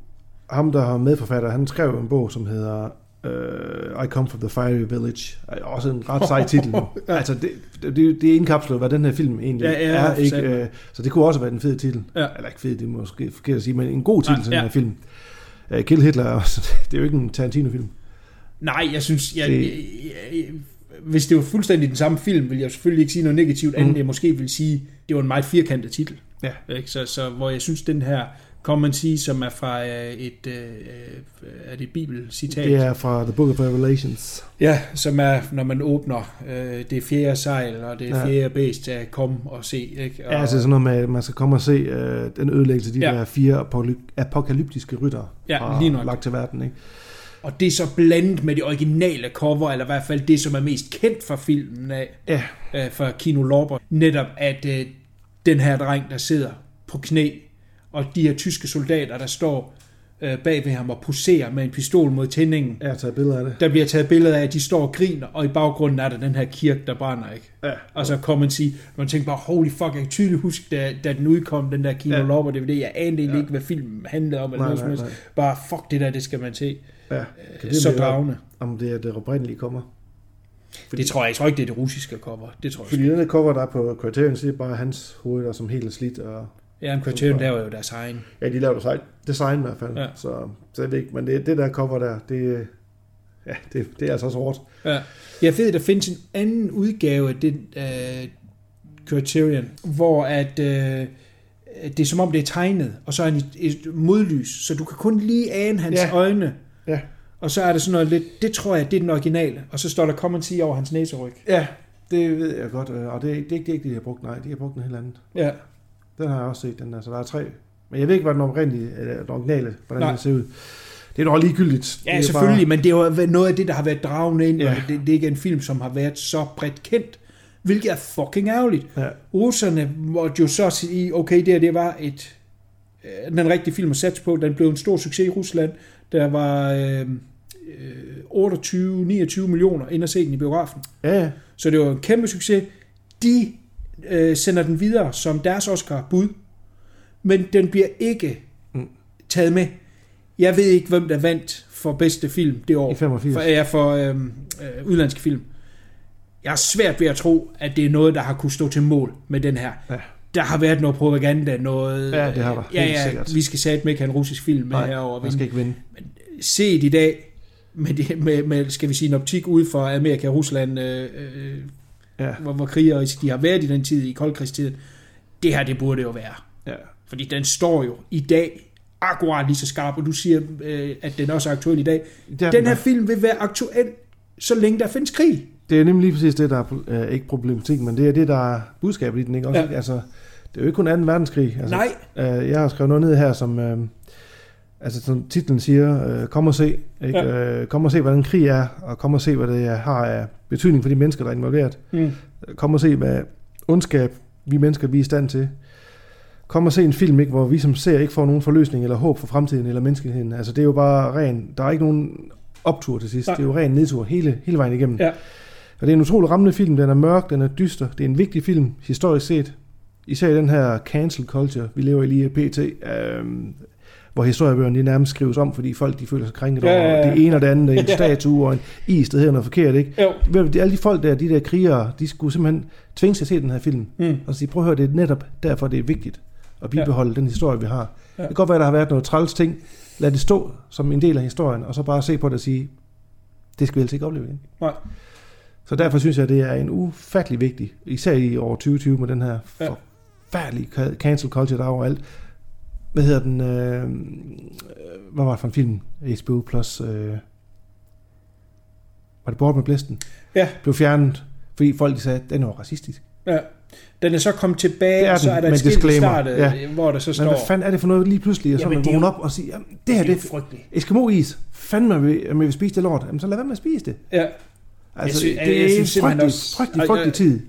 Ham, der har medforfatter, han skrev en bog, som hedder uh, I Come From The Fiery Village. Er Også en ret sej titel. (laughs)
Ja.
Altså, det, det, det, er indkapslet, hvad den her film egentlig
Ja, ja,
er. Ikke? Øh, så det kunne også være en fed titel.
Ja.
Eller ikke fed, det er måske forkert at sige, men en god titel til
ja.
den her film. Uh, Kill Hitler, er også, (laughs) det er jo ikke en Tarantino-film.
Nej, jeg synes, jeg,
Det-
jeg, jeg, jeg, hvis det var fuldstændig den samme film, vil jeg selvfølgelig ikke sige noget negativt, andet
Mm.
end jeg måske vil sige, det var en meget firkantet titel.
Ja.
Ikke? Så, så hvor jeg synes, den her, kan man sige, som er fra øh, et, øh, øh, er det et bibelcitat?
Det er fra The Book of Revelations.
Ja, som er, når man åbner øh, det fjerde sejl, og det
Ja.
fjerde bæst til at komme og se. Ikke? Og,
Ja, altså sådan noget med, at man skal komme og se øh, den ødelæggelse, de
Ja.
der fire apokalyp- apokalyptiske rytter
Ja,
har
lige nok.
lagt til verden. Ikke?
og det er så blandet med det originale cover, eller i hvert fald det, som er mest kendt fra filmen af,
Ja,
øh, fra Kino Lorber. Netop at øh, den her dreng, der sidder på knæ, og de her tyske soldater, der står øh, bag ved ham og poserer med en pistol mod tændingen.
har taget billeder af det.
Der bliver taget billeder af, at de står og griner, og i baggrunden er der den her kirke, der brænder, ikke?
Ja.
Og så kommer man sige, man tænker bare, holy fuck, jeg kan tydeligt huske, da, da den udkom, den der Kino
Ja.
ja. Lorber DVD, jeg anede egentlig ikke, hvad filmen handlede om, eller
Nej,
noget
nej,
helst. Bare, fuck det der, det skal man se.
Ja. Kan
Så
vide,
dragende.
Om det er det oprindelige kommer.
Fordi, det tror jeg, jeg tror ikke, det er det russiske cover. Det tror jeg
Fordi den der cover, der er på Criterion, det er bare hans hoved, der er som helt slidt. Og,
Ja, en Criterion laver jo deres egen.
ja, de laver design, design i hvert fald.
Ja.
Så, så jeg ved ikke, men det, det der cover der, det, ja, det, det er altså også hårdt.
Ja. Jeg ved, der findes en anden udgave af den uh, Criterion, hvor at, uh, det er som om det er tegnet, og så er han i et modlys, så du kan kun lige ane hans
Ja.
øjne.
Ja.
Og så er der sådan noget lidt, det tror jeg, det er den originale, og så står der Come and See over hans næseryg.
Ja, det ved jeg godt. øh, Og det, er- det ikke det, er ikke det, de har brugt. Nej, de har brugt en helt anden.
Ja.
Den har jeg også set, den der. Så der er tre. Men jeg ved ikke, hvad den oprindelige, eller den originale, hvordan
Nej.
den ser ud. Det er nok ligegyldigt.
Ja,
det
selvfølgelig, men det er jo noget af det, der har været dragende ind, ja. Og det, det er ikke en film, som har været så bredt kendt, hvilket er fucking ærgerligt.
Ja.
Russerne måtte jo så sige, okay, det her, det var et, øh, den rigtige film at satse på. Den blev en stor succes i Rusland. Der var øh, øh, 28-29 millioner ind og se den i biografen.
Ja.
Så det var en kæmpe succes. De øh, sender den videre som deres Oscar-bud, men den bliver ikke
Mm.
taget med. Jeg ved ikke, hvem der vandt for bedste film det år.
I 85.
For, ja, for øh, øh, udlandske film. Jeg har svært ved at tro, at det er noget, der har kunne stå til mål med den her.
Ja.
Der har været noget propaganda, noget...
Ja, det har der.
Ja, ja,
sikkert.
vi skal satme ikke have en russisk film med
Nej,
herovre.
man skal ikke vinde.
Set i dag, med, det, med, med, skal vi sige, en optik ud fra Amerika Rusland, øh, øh,
Ja,
hvor, hvor krigerisk de har været i den tid, i koldkrigstiden. Det her, det burde jo være.
ja.
Fordi den står jo i dag akkurat lige så skarp, og du siger, øh, at den også er aktuel i dag.
Er
Den her film vil være aktuel, så længe der findes krig.
Det er nemlig lige præcis det, der er øh, ikke problematikken, men det er det, der er budskabet i den, ikke? Også,
Ja.
Altså, det er jo ikke kun 2. verdenskrig. Altså,
Nej.
Øh, jeg har skrevet noget ned her, som, øh, altså, som titlen siger, øh, kom og se, ikke?
Ja.
Øh, kom og se, hvordan krig er, og kom og se, hvad det har af betydning for de mennesker, der er involveret.
Mm.
Kom og se, hvad ondskab vi mennesker vi er i stand til. Kom og se en film, ikke, hvor vi som ser ikke får nogen forløsning eller håb for fremtiden eller menneskeheden. Altså det er jo bare ren, der er ikke nogen optur til sidst.
Nej.
Det er jo ren nedtur hele, hele vejen igennem.
Ja.
Og det er en utrolig rammende film. Den er mørk, den er dyster. Det er en vigtig film, historisk set. Især i den her cancel culture, vi lever i lige pt. Øhm, hvor historiebøgerne nærmest skrives om, fordi folk de føler sig krænket over
ja, ja.
det ene og det andet, en (laughs)
Ja.
statue og en is, der hedder noget forkert, ikke?
Jo.
Alle de folk der, de der krigere, de skulle simpelthen tvinge sig til at se den her film.
Mm.
Og sige, prøv at høre, det er netop derfor, det er vigtigt at bibeholde ja. den historie, vi har. Ja. Det kan godt være, der har været noget træls ting. Lad det stå som en del af historien, og så bare se på det og sige, det skal vi altså ikke opleve igen.
Nej.
Så derfor synes jeg, det er en ufattelig vigtig, især i år 2020 med den her
Ja.
forfærdelig ca- cancel culture der er overalt. Hvad hedder den? Øh, øh, hvad var det for en film? HBO Plus. Øh, var det Bort med Blæsten?
Ja.
Blev fjernet, fordi folk de sagde, at den var racistisk.
Ja. Den er så kommet tilbage,
er
og så
den,
er der et skilt i startet,
Ja.
hvor der så
Men
står...
hvad fanden er det for noget lige pludselig? Og så man
er
vågner op og siger, jamen, det her
det er
det
jo frygteligt.
Eskimo-is. Fanden man vil, man vil spise det lort. Jamen, så lad være med at spise det.
Ja.
Altså,
sy-
det er
synes
en frygtelig,
også-
frygtelig, frygtelig
og-
tid.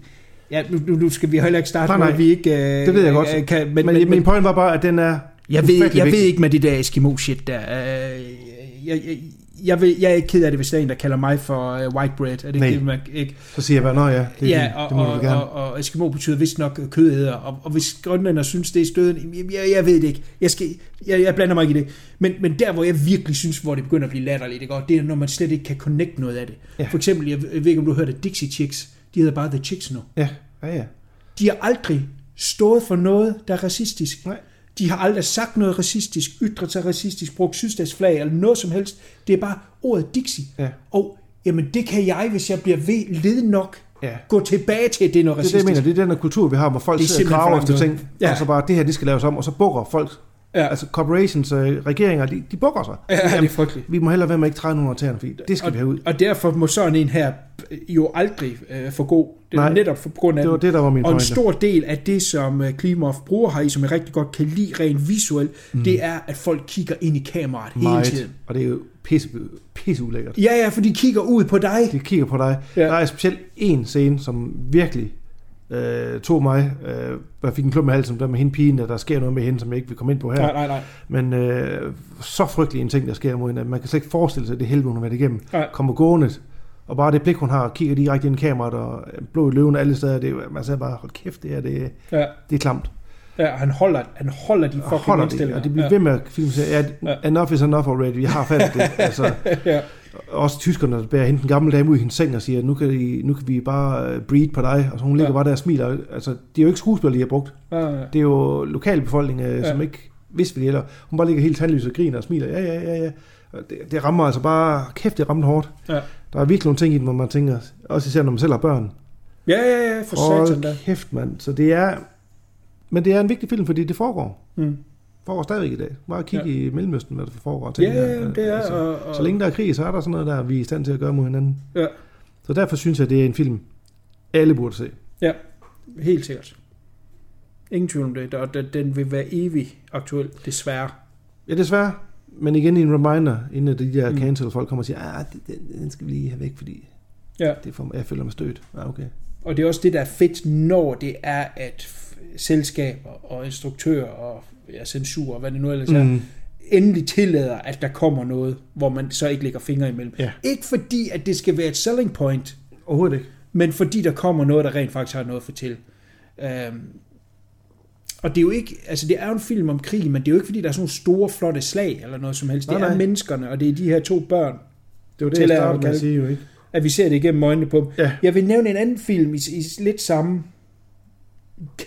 Ja, nu, nu, skal vi heller ikke starte
Nej, nej.
vi ikke øh,
Det ved jeg godt.
øh, Kan,
Men,
men,
men,
men,
min point var bare, at den er
jeg, ved, jeg ved ikke med det der Eskimo-shit der. Øh, jeg, jeg, jeg, ved, jeg er ikke ked af det, hvis der er en, der kalder mig for uh, white bread. Er det
Nej.
det, man ikke?
Så siger jeg bare, nå ja, det,
ja,
det,
og,
det må
og,
du gerne.
og, og Eskimo betyder vist nok kødæder, og, og hvis grønlænder synes, det er støden, jeg, jeg, jeg ved det ikke. Jeg, skal, jeg, jeg blander mig ikke i det. Men, men der, hvor jeg virkelig synes, hvor det begynder at blive latterligt? Og det er, når man slet ikke kan connect noget af det.
Ja.
For eksempel, jeg, jeg ved ikke, om du har hørt af Dixie Chicks. De hedder bare The Chicks nu.
Ja, ja, ja.
De har aldrig stået for noget, der er racistisk.
Nej.
De har aldrig sagt noget racistisk, ytret sig racistisk, brugt sydstatsflag eller noget som helst. Det er bare ordet Dixie.
Ja.
Og jamen, det kan jeg, hvis jeg bliver ved led nok,
Ja.
gå tilbage til, at det er noget
Det er det, jeg
racistisk.
mener. Det er den her kultur, vi har, hvor folk
Det er
sidder og graver efter ting.
Ja.
og så bare, det her, det skal laves om, og så bukker folk.
Ja.
Altså, corporations, øh, regeringer, de, de bukker sig.
Ja, det er frygteligt.
Vi må hellere være med ikke træde af tæerne, fordi det skal
og,
vi have ud.
og derfor må sådan en her jo aldrig øh, få god. Det
Nej,
netop for på grund af
det var det, der var min
Og en
pointe.
stor del af det, som øh, Klimov bruger her i, som jeg rigtig godt kan lide rent visuelt, mm. det er, at folk kigger ind i kameraet hele
Meget.
tiden.
Og det er jo pisse, pisse ulækkert.
Ja, ja, for de kigger ud på dig.
De kigger på dig.
Ja.
Der er specielt en scene, som virkelig øh, tog mig. Øh, jeg fik en klump i halsen, der med hende pigen, der sker noget med hende, som jeg ikke vil komme ind på her.
Nej, nej, nej.
Men øh, så frygtelig en ting, der sker mod hende, at man kan slet ikke forestille sig, at det helvede, hun har været igennem.
Nej.
Kommer gående, og bare det blik, hun har, kigger direkte ind i kameraet, og blod i løven alle steder, det man siger bare, hold kæft, det er, det,
Ja.
det er klamt.
Ja, han holder, han holder de fucking
holder det,
indstillinger.
og det bliver
ja.
ved med at filme sig, ja, enough is enough already, vi har fattet det. (laughs) altså,
ja.
også tyskerne, bærer hende den gamle dame ud i hendes seng og siger, nu kan, I, nu kan vi bare øh, breed på dig, og så hun ligger
Ja.
bare der og smiler. Altså, det er jo ikke skuespillere, de har brugt.
Ja, ja.
Det er jo lokalbefolkning, øh,
Ja.
som ikke vidste, hvad det gælder. Hun bare ligger helt tandløs og griner og smiler. Ja, ja, ja, ja. Det, det rammer altså bare, kæft, det rammer hårdt.
Ja.
Der er virkelig nogle ting i den, hvor man tænker, også især når man selv har børn.
Ja, ja, ja, for satan da.
Hold kæft, mand. Så det er, men det er en vigtig film, fordi det foregår.
Mm.
foregår stadigvæk i dag. Bare kigge
Ja.
i Mellemøsten, hvad der foregår.
Ja, ja, ja, det er,
Altså,
og- og-
Så længe der er krig, så er der sådan noget der, vi er i stand til at gøre mod hinanden.
Ja.
Så derfor synes jeg, det er en film, alle burde se.
Ja, helt sikkert. Ingen tvivl om det, og den- den vil være evig aktuel, desværre.
Ja, desværre. Men igen en reminder, inden de der
Mm.
cancel folk kommer og siger, ah, den, den skal vi lige have væk, fordi
Ja.
det får, jeg føler mig stødt. Ja, okay.
Og det er også det, der er fedt, når det er, at selskaber og instruktører og ja, censur og hvad det nu ellers er,
Mm.
endelig tillader, at der kommer noget, hvor man så ikke lægger fingre imellem.
Ja.
Ikke fordi, at det skal være et selling point,
Overhovedet ikke.
men fordi der kommer noget, der rent faktisk har noget at fortælle. Øhm, og det er jo ikke, altså det er jo en film om krig, men det er jo ikke fordi, der er sådan nogle store, flotte slag eller noget som helst. Det
Nej,
er
nej.
menneskerne, og det er de her to børn,
Det var det, jeg startede med at sige jo ikke.
at vi ser det igennem øjnene på dem.
Ja.
Jeg vil nævne en anden film i, i lidt samme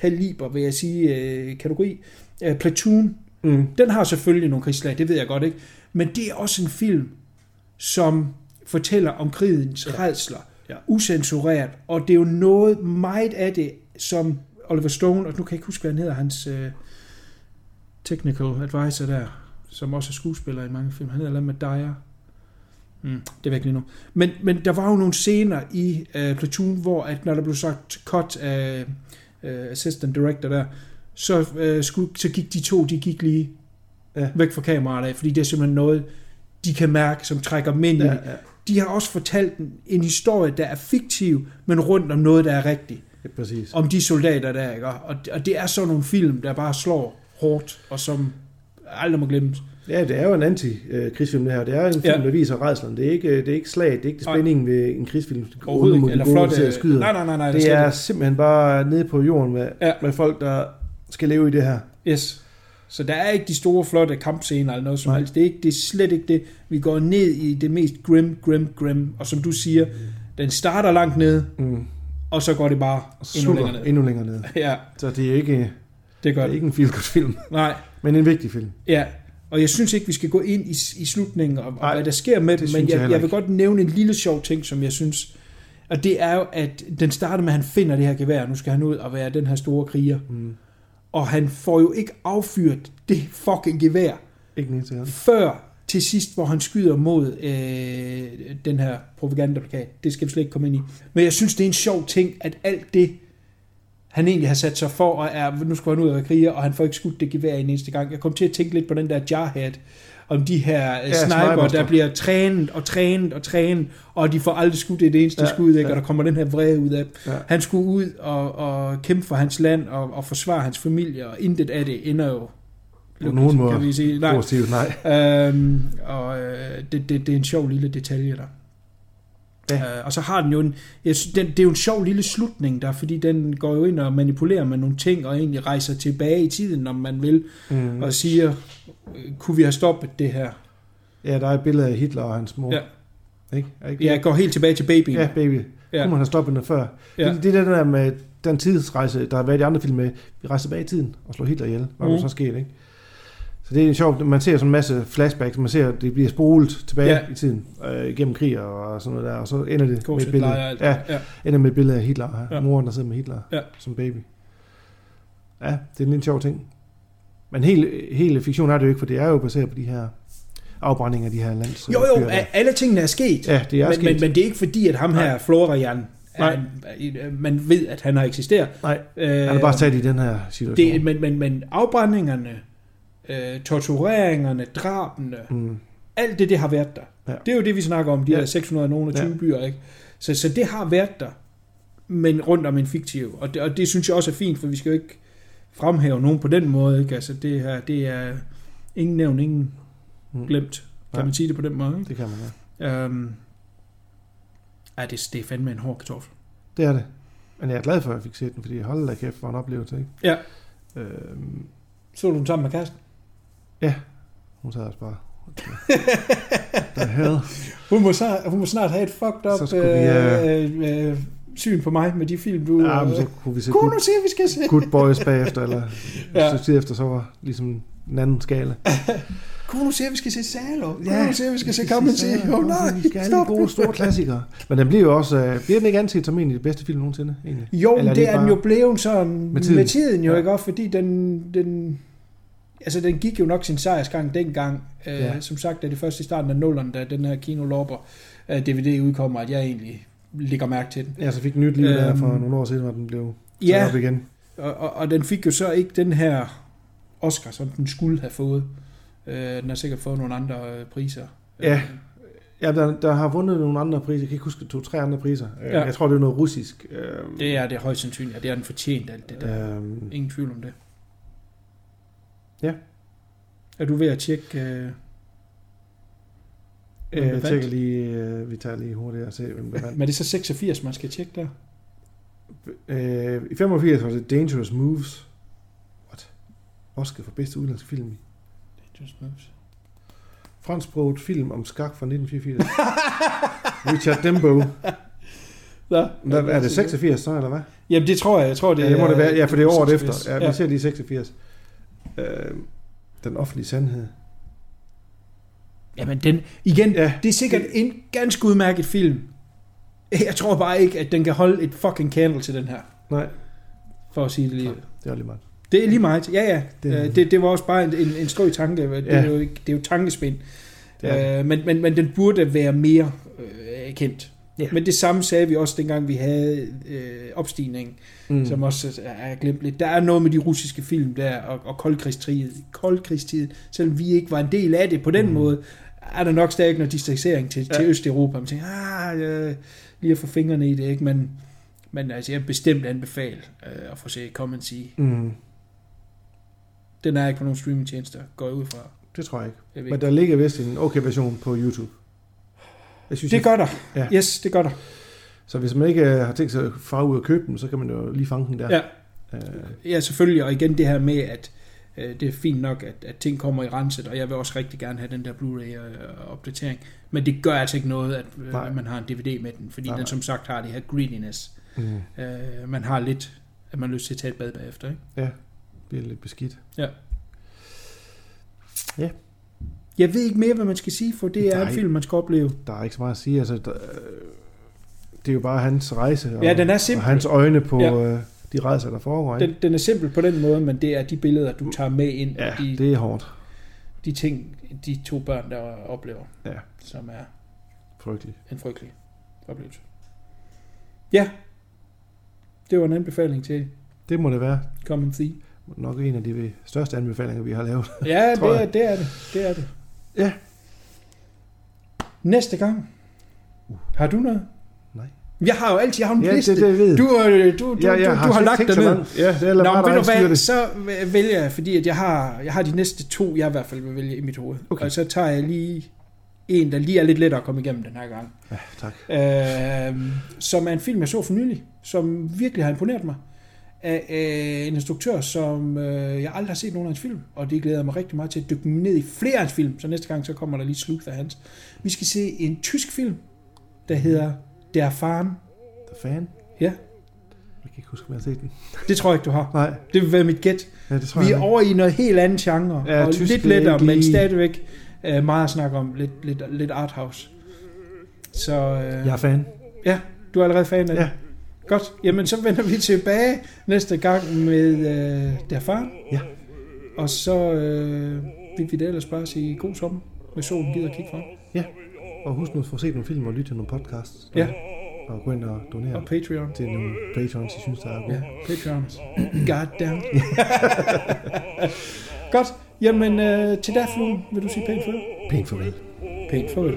kaliber, vil jeg sige, øh, kategori. Øh, Platoon.
Mm.
Den har selvfølgelig nogle krigslag, det ved jeg godt ikke. Men det er også en film, som fortæller om krigens ja. redsler,
Ja.
usensureret. Og det er jo noget meget af det, som Oliver Stone, og nu kan jeg ikke huske, hvad han hedder, hans øh, technical advisor der, som også er skuespiller i mange film. Han hedder med Dyer. Mm, det er væk lige nu. Men, men der var jo nogle scener i uh, Platoon, hvor at når der blev sagt cut af uh, assistant director der, så, uh, skulle, så gik de to, de gik lige
Ja.
væk fra kameraet af, fordi det er simpelthen noget, de kan mærke, som trækker dem ind
Ja, ja.
De har også fortalt en, en historie, der er fiktiv, men rundt om noget, der er rigtigt.
Ja, præcis.
Om de soldater der, ikke? Og, og det er sådan nogle film, der bare slår hårdt, og som aldrig må glemmes.
Ja, det er jo en anti-krigsfilm det her. Det er en film,
Ja.
der viser redslen. Det er ikke, det er ikke slag, det er ikke spændingen ved en krigsfilm.
Overhovedet ikke. Eller flot,
skyder.
nej, nej, nej, nej,
det
slet
er
ikke.
simpelthen bare nede på jorden med,
Ja.
ja. med folk, der skal leve i det her.
Yes. Så der er ikke de store, flotte kampscener eller noget som
Nej.
helst. Det er, ikke, det er slet ikke det. Vi går ned i det mest grim, grim, grim. Og som du siger, den starter langt ned,
Mm.
Og så går det bare
Og
endnu længere ned.
endnu længere ned. (laughs)
Ja,
Så det er ikke,
det er
det er ikke en feel film,
Nej, (laughs)
men en vigtig film.
ja. Og jeg synes ikke, vi skal gå ind i, i slutningen og, og
Nej,
hvad der sker med
det
men
jeg
jeg, jeg vil godt nævne en lille sjov ting, som jeg synes, og det er jo, at den starter med, at han finder det her gevær, nu skal han ud og være den her store kriger.
Mm.
og han får jo ikke affyret det fucking gevær,
Ikke til han.
før til sidst, hvor han skyder mod øh, den her propagandaplakat. Det skal vi slet ikke komme ind i. Men jeg synes, det er en sjov ting, at alt det, han egentlig har sat sig for, og er, nu skal han ud og være kriger, og han får ikke skudt det gevær en eneste gang. Jeg kom til at tænke lidt på den der jarhead, om de her ja, sniper, der bliver trænet og trænet og trænet, og de får aldrig skudt et eneste Ja, skud, ikke?
ja.
og der kommer den her vrede ud af.
Ja.
Han skulle ud og, og kæmpe for hans land og, og forsvare hans familie, og intet af det ender jo
På nogen måde
kan vi sige. Nej.
positivt, nej.
Øhm, og øh, det, det, det er en sjov lille detalje der.
Ja.
Øh, og så har den jo en, jeg synes, den, det er jo en sjov lille slutning der, fordi den går jo ind og manipulerer med nogle ting, og egentlig rejser tilbage i tiden, om man vil,
Mm.
og siger, øh, kunne vi have stoppet det her?
Ja, der er et billede af Hitler og hans mor.
Ja.
Ikke? Ikke
Jeg går helt tilbage til babyen.
Ja, baby.
Ja.
Ja. Kunne man have stoppet den før.
Ja.
Ja. Det, det er den der med den tidsrejse, der har været i andre film med, vi rejser tilbage i tiden og slår Hitler ihjel. Hvad mm. Så sket, ikke? Så det er sjovt, man ser sådan en masse flashbacks, man ser, at det bliver spolet tilbage
Ja.
i tiden, øh, igennem krig og sådan noget der, og så ender det med et billede,
alt.
ja,
ja.
ender med et billede af Hitler,
Ja.
ja. moren der sidder med Hitler
Ja.
som baby. Ja, det er en lidt sjov ting. Men hele, hele fiktion er det jo ikke, for det er jo baseret på de her afbrændinger af de her lands.
Jo, jo, a- alle tingene er sket.
Ja, det er
men,
sket.
men, men det er ikke fordi, at ham her,
Nej.
Florian,
Nej.
er, man ved, at han har eksisteret.
Nej,
Øh,
han er bare sat i den her situation.
det, men, men, men afbrændingerne, øh, tortureringerne, drabene,
mm.
alt det, det har været der.
Ja.
Det er jo det, vi snakker om, de
Ja.
der 620
Ja.
byer, ikke? Så, så det har været der, men rundt om en fiktiv. Og det, og det synes jeg også er fint, for vi skal jo ikke fremhæve nogen på den måde, ikke? Altså det her, det er ingen nævn, ingen
Mm.
glemt, kan
Nej.
man sige det på den måde, ikke?
Det kan man, ja.
Øhm, ja, det, det er fandme en hård kartoffel.
Det er det. Men jeg er glad for, at jeg fik set den, fordi hold da kæft, var en oplevelse, ikke?
Ja.
Øhm,
Så du den sammen med kæresten?
hun sad også bare... (laughs) The hell?
Hun må, snart, hun må snart have et fucked up
Så vi,
øh, øh, syn på mig med de film, du...
Ja, men
øh,
så kunne vi se
Kunne
good,
se, at vi skal se?
good Boys bagefter, eller (laughs)
Ja.
ja. så tid efter, så var ligesom en anden skala.
Kunne du se, vi skal se Salo? Kunne
Ja,
du se, at vi skal se Come and
se
See? Åh oh, nej,
Vi skal
stop.
de gode store klassikere. Men den bliver jo også... Uh, bliver den ikke anset som en af de bedste film nogensinde, egentlig?
Jo,
Eller
det er den jo blevet sådan med tiden. med tiden jo,
Ja.
ikke også? Fordi den, den, altså den gik jo nok sin sejrsgang dengang. Øh,
Ja.
Som sagt, da det først i starten af nullerne, da den her kinolopper uh, DVD udkommer, at jeg egentlig lægger mærke til den.
Ja, så fik den nyt liv der
Øhm,
for nogle år siden, hvor den blev
Ja,
op igen.
og, og, og den fik jo så ikke den her Oscar, som den skulle have fået. Øh, den har sikkert fået nogle andre øh, priser.
Ja.
Øh,
Ja, der, der har vundet nogle andre priser. Jeg kan ikke huske to-tre andre priser.
Ja.
Ja. Jeg tror, det er noget russisk. Øhm,
det er det højst sandsynligt, og det er den fortjent, alt det der.
Øhm,
Ingen tvivl om det.
Ja.
Er du ved at tjekke... Øh,
øh, jeg tjekker lige, øh, vi tager lige hurtigt og se, hvem der vandt.
men er det så 86, man skal tjekke der?
Øh, I 85 var det Dangerous Moves. What? Oscar for bedste udenlandske film.
Just moves.
Fransksproget film om skak fra 1984. (laughs) Richard Dembo.
Nå,
Hvad, er det 86 så, eller hvad?
Jamen det tror jeg. Jeg tror, det,
ja, det må det være. Ja, for det er året
86.
efter. Ja, vi ser lige 86. Øh, den offentlige sandhed.
Jamen den, igen, ja, det er sikkert en ganske udmærket film. Jeg tror bare ikke, at den kan holde et fucking candle til den her,
Nej,
for at sige det lige.
det er lige meget.
Det er lige meget. Ja, ja.
Det-
Det, det, det var også bare en, en, en strøg tanke. Det,
Ja.
er jo, ikke- det er jo tankespind.
Det er det.
Øh, men, men, men den burde være mere øh, kendt.
Ja.
Men det samme sagde vi også, dengang vi havde øh, opstigningen, mm. Som også er glemt lidt. Der er noget med de russiske film der, og, og koldkrigstiden, koldkrigstiden, selvom vi ikke var en del af det på den mm. måde, er der nok stadig noget distancering til, ja. til. Østeuropa. Man tænker, ah, øh, lige at få fingrene i det, ikke? Men, men altså, jeg bestemt anbefale øh, at få se Come and See.
Mm,
Den er ikke på nogen streamingtjenester, går jeg ud fra.
det tror jeg ikke.
Jeg
Men der ligger vist en okay version på YouTube. Jeg synes,
Det gør der.
Ja.
Yes, det gør der.
Så hvis man ikke øh, har tænkt sig at fare ud og købe den, så kan man jo lige fange den der.
Ja.
Øh,
Ja, selvfølgelig. Og igen det her med, at øh, det er fint nok, at, at ting kommer i renset, og jeg vil også rigtig gerne have den der Blu-ray-opdatering. Men det gør altså ikke noget, at øh,
Nej.
man har en DVD med den, fordi
Nej,
den som sagt har det her greediness.
mm,
Øh, man har lidt, at man har lyst til at tage et bad bagefter, ikke?
ja, bliver lidt beskidt.
Jeg ved ikke mere, hvad man skal sige, for det er
Nej.
en film, man skal opleve.
Der er ikke så meget at sige. Altså, der, øh, det er jo bare hans rejse og,
Ja, den er simpel.
og hans øjne på,
Ja.
øh, de rejser, der foregår. ikke?
Den, den er simpel på den måde, men det er de billeder, du tager med ind,
Ja,
de,
det er hårdt.
de ting, de to børn, der oplever,
Ja,
som er
frygteligt.
en frygtelig oplevelse. Ja, det var en anbefaling til
Det må det være.
Come and See.
Nok en af de største anbefalinger, vi har lavet.
Ja, (laughs) det er, det er det. Det er det.
Ja.
Næste gang. Har du noget?
Nej.
Jeg har jo altid jeg har en
Ja, det-
liste.
det jeg ved.
Du, øh, du, du,
Ja, jeg
du,
har
du har
slet
lagt
så
ned.
Ja, det er
Nå,
bare
men ved du hvad,
det.
så vælger jeg, fordi at jeg har, jeg har de næste to, jeg i hvert fald vil vælge i mit hoved.
Okay.
Og så tager jeg lige en, der lige er lidt lettere at komme igennem den her gang.
Ja, tak.
Øh, som er en film, jeg så for nylig, som virkelig har imponeret mig. Af øh, en instruktør, som øh, jeg aldrig har set nogen af hans film, og det glæder jeg mig rigtig meget til at dykke ned i flere af hans film, så næste gang så kommer der lige slug af hans. Vi skal se en tysk film, der hedder Der Farm.
The Fan?
Ja,
Jeg kan ikke huske, om jeg har set den.
det tror jeg ikke, du har.
Nej,
Det vil være mit gæt.
ja, det tror
Vi
jeg
er
ikke.
over i noget helt andet genre,
Ja,
og
tysk
lidt
er
lettere, men stadigvæk øh, meget at snakke om. Lidt, lidt, lidt arthouse. Så øh,
Jeg er fan.
ja, du er allerede fan af det.
Ja.
Godt, jamen så vender vi tilbage næste gang med øh, Der Far.
Ja.
Og så øh, vil vi da ellers bare sige god sommer, hvis solen gider kigge frem.
Ja. Og husk nu at få set nogle film og lytte til nogle podcasts.
Ja.
Og gå ind og donere
Og Patreon.
til nogle patrons, I synes, der er gode.
Ja, Patreons. God damn. (laughs) Godt, jamen øh, til fluen, vil du sige pænt farvel?
Pænt farvel.
Pænt farvel.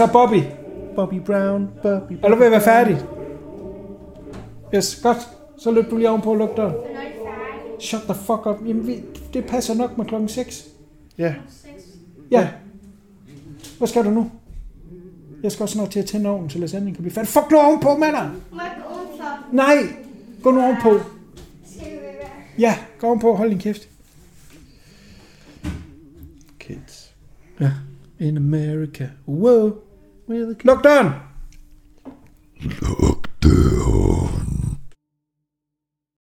Så, Bobby?
Bobby Brown, Bobby
Er du ved at være færdig? Yes, godt. Så løb du lige ovenpå og luk døren. Shut the fuck up. Jamen, vi, det passer nok med klokken 6.
Ja.
Ja. Hvad skal du nu? Jeg skal også snart til at tænde ovnen, så lasagnen kan blive færdig. Fuck nu ovenpå, mander! Nej! Gå nu ovenpå. Ja, gå ovenpå. Hold din kæft.
Kids.
Ja. In America. Wow. Luk døren!
Look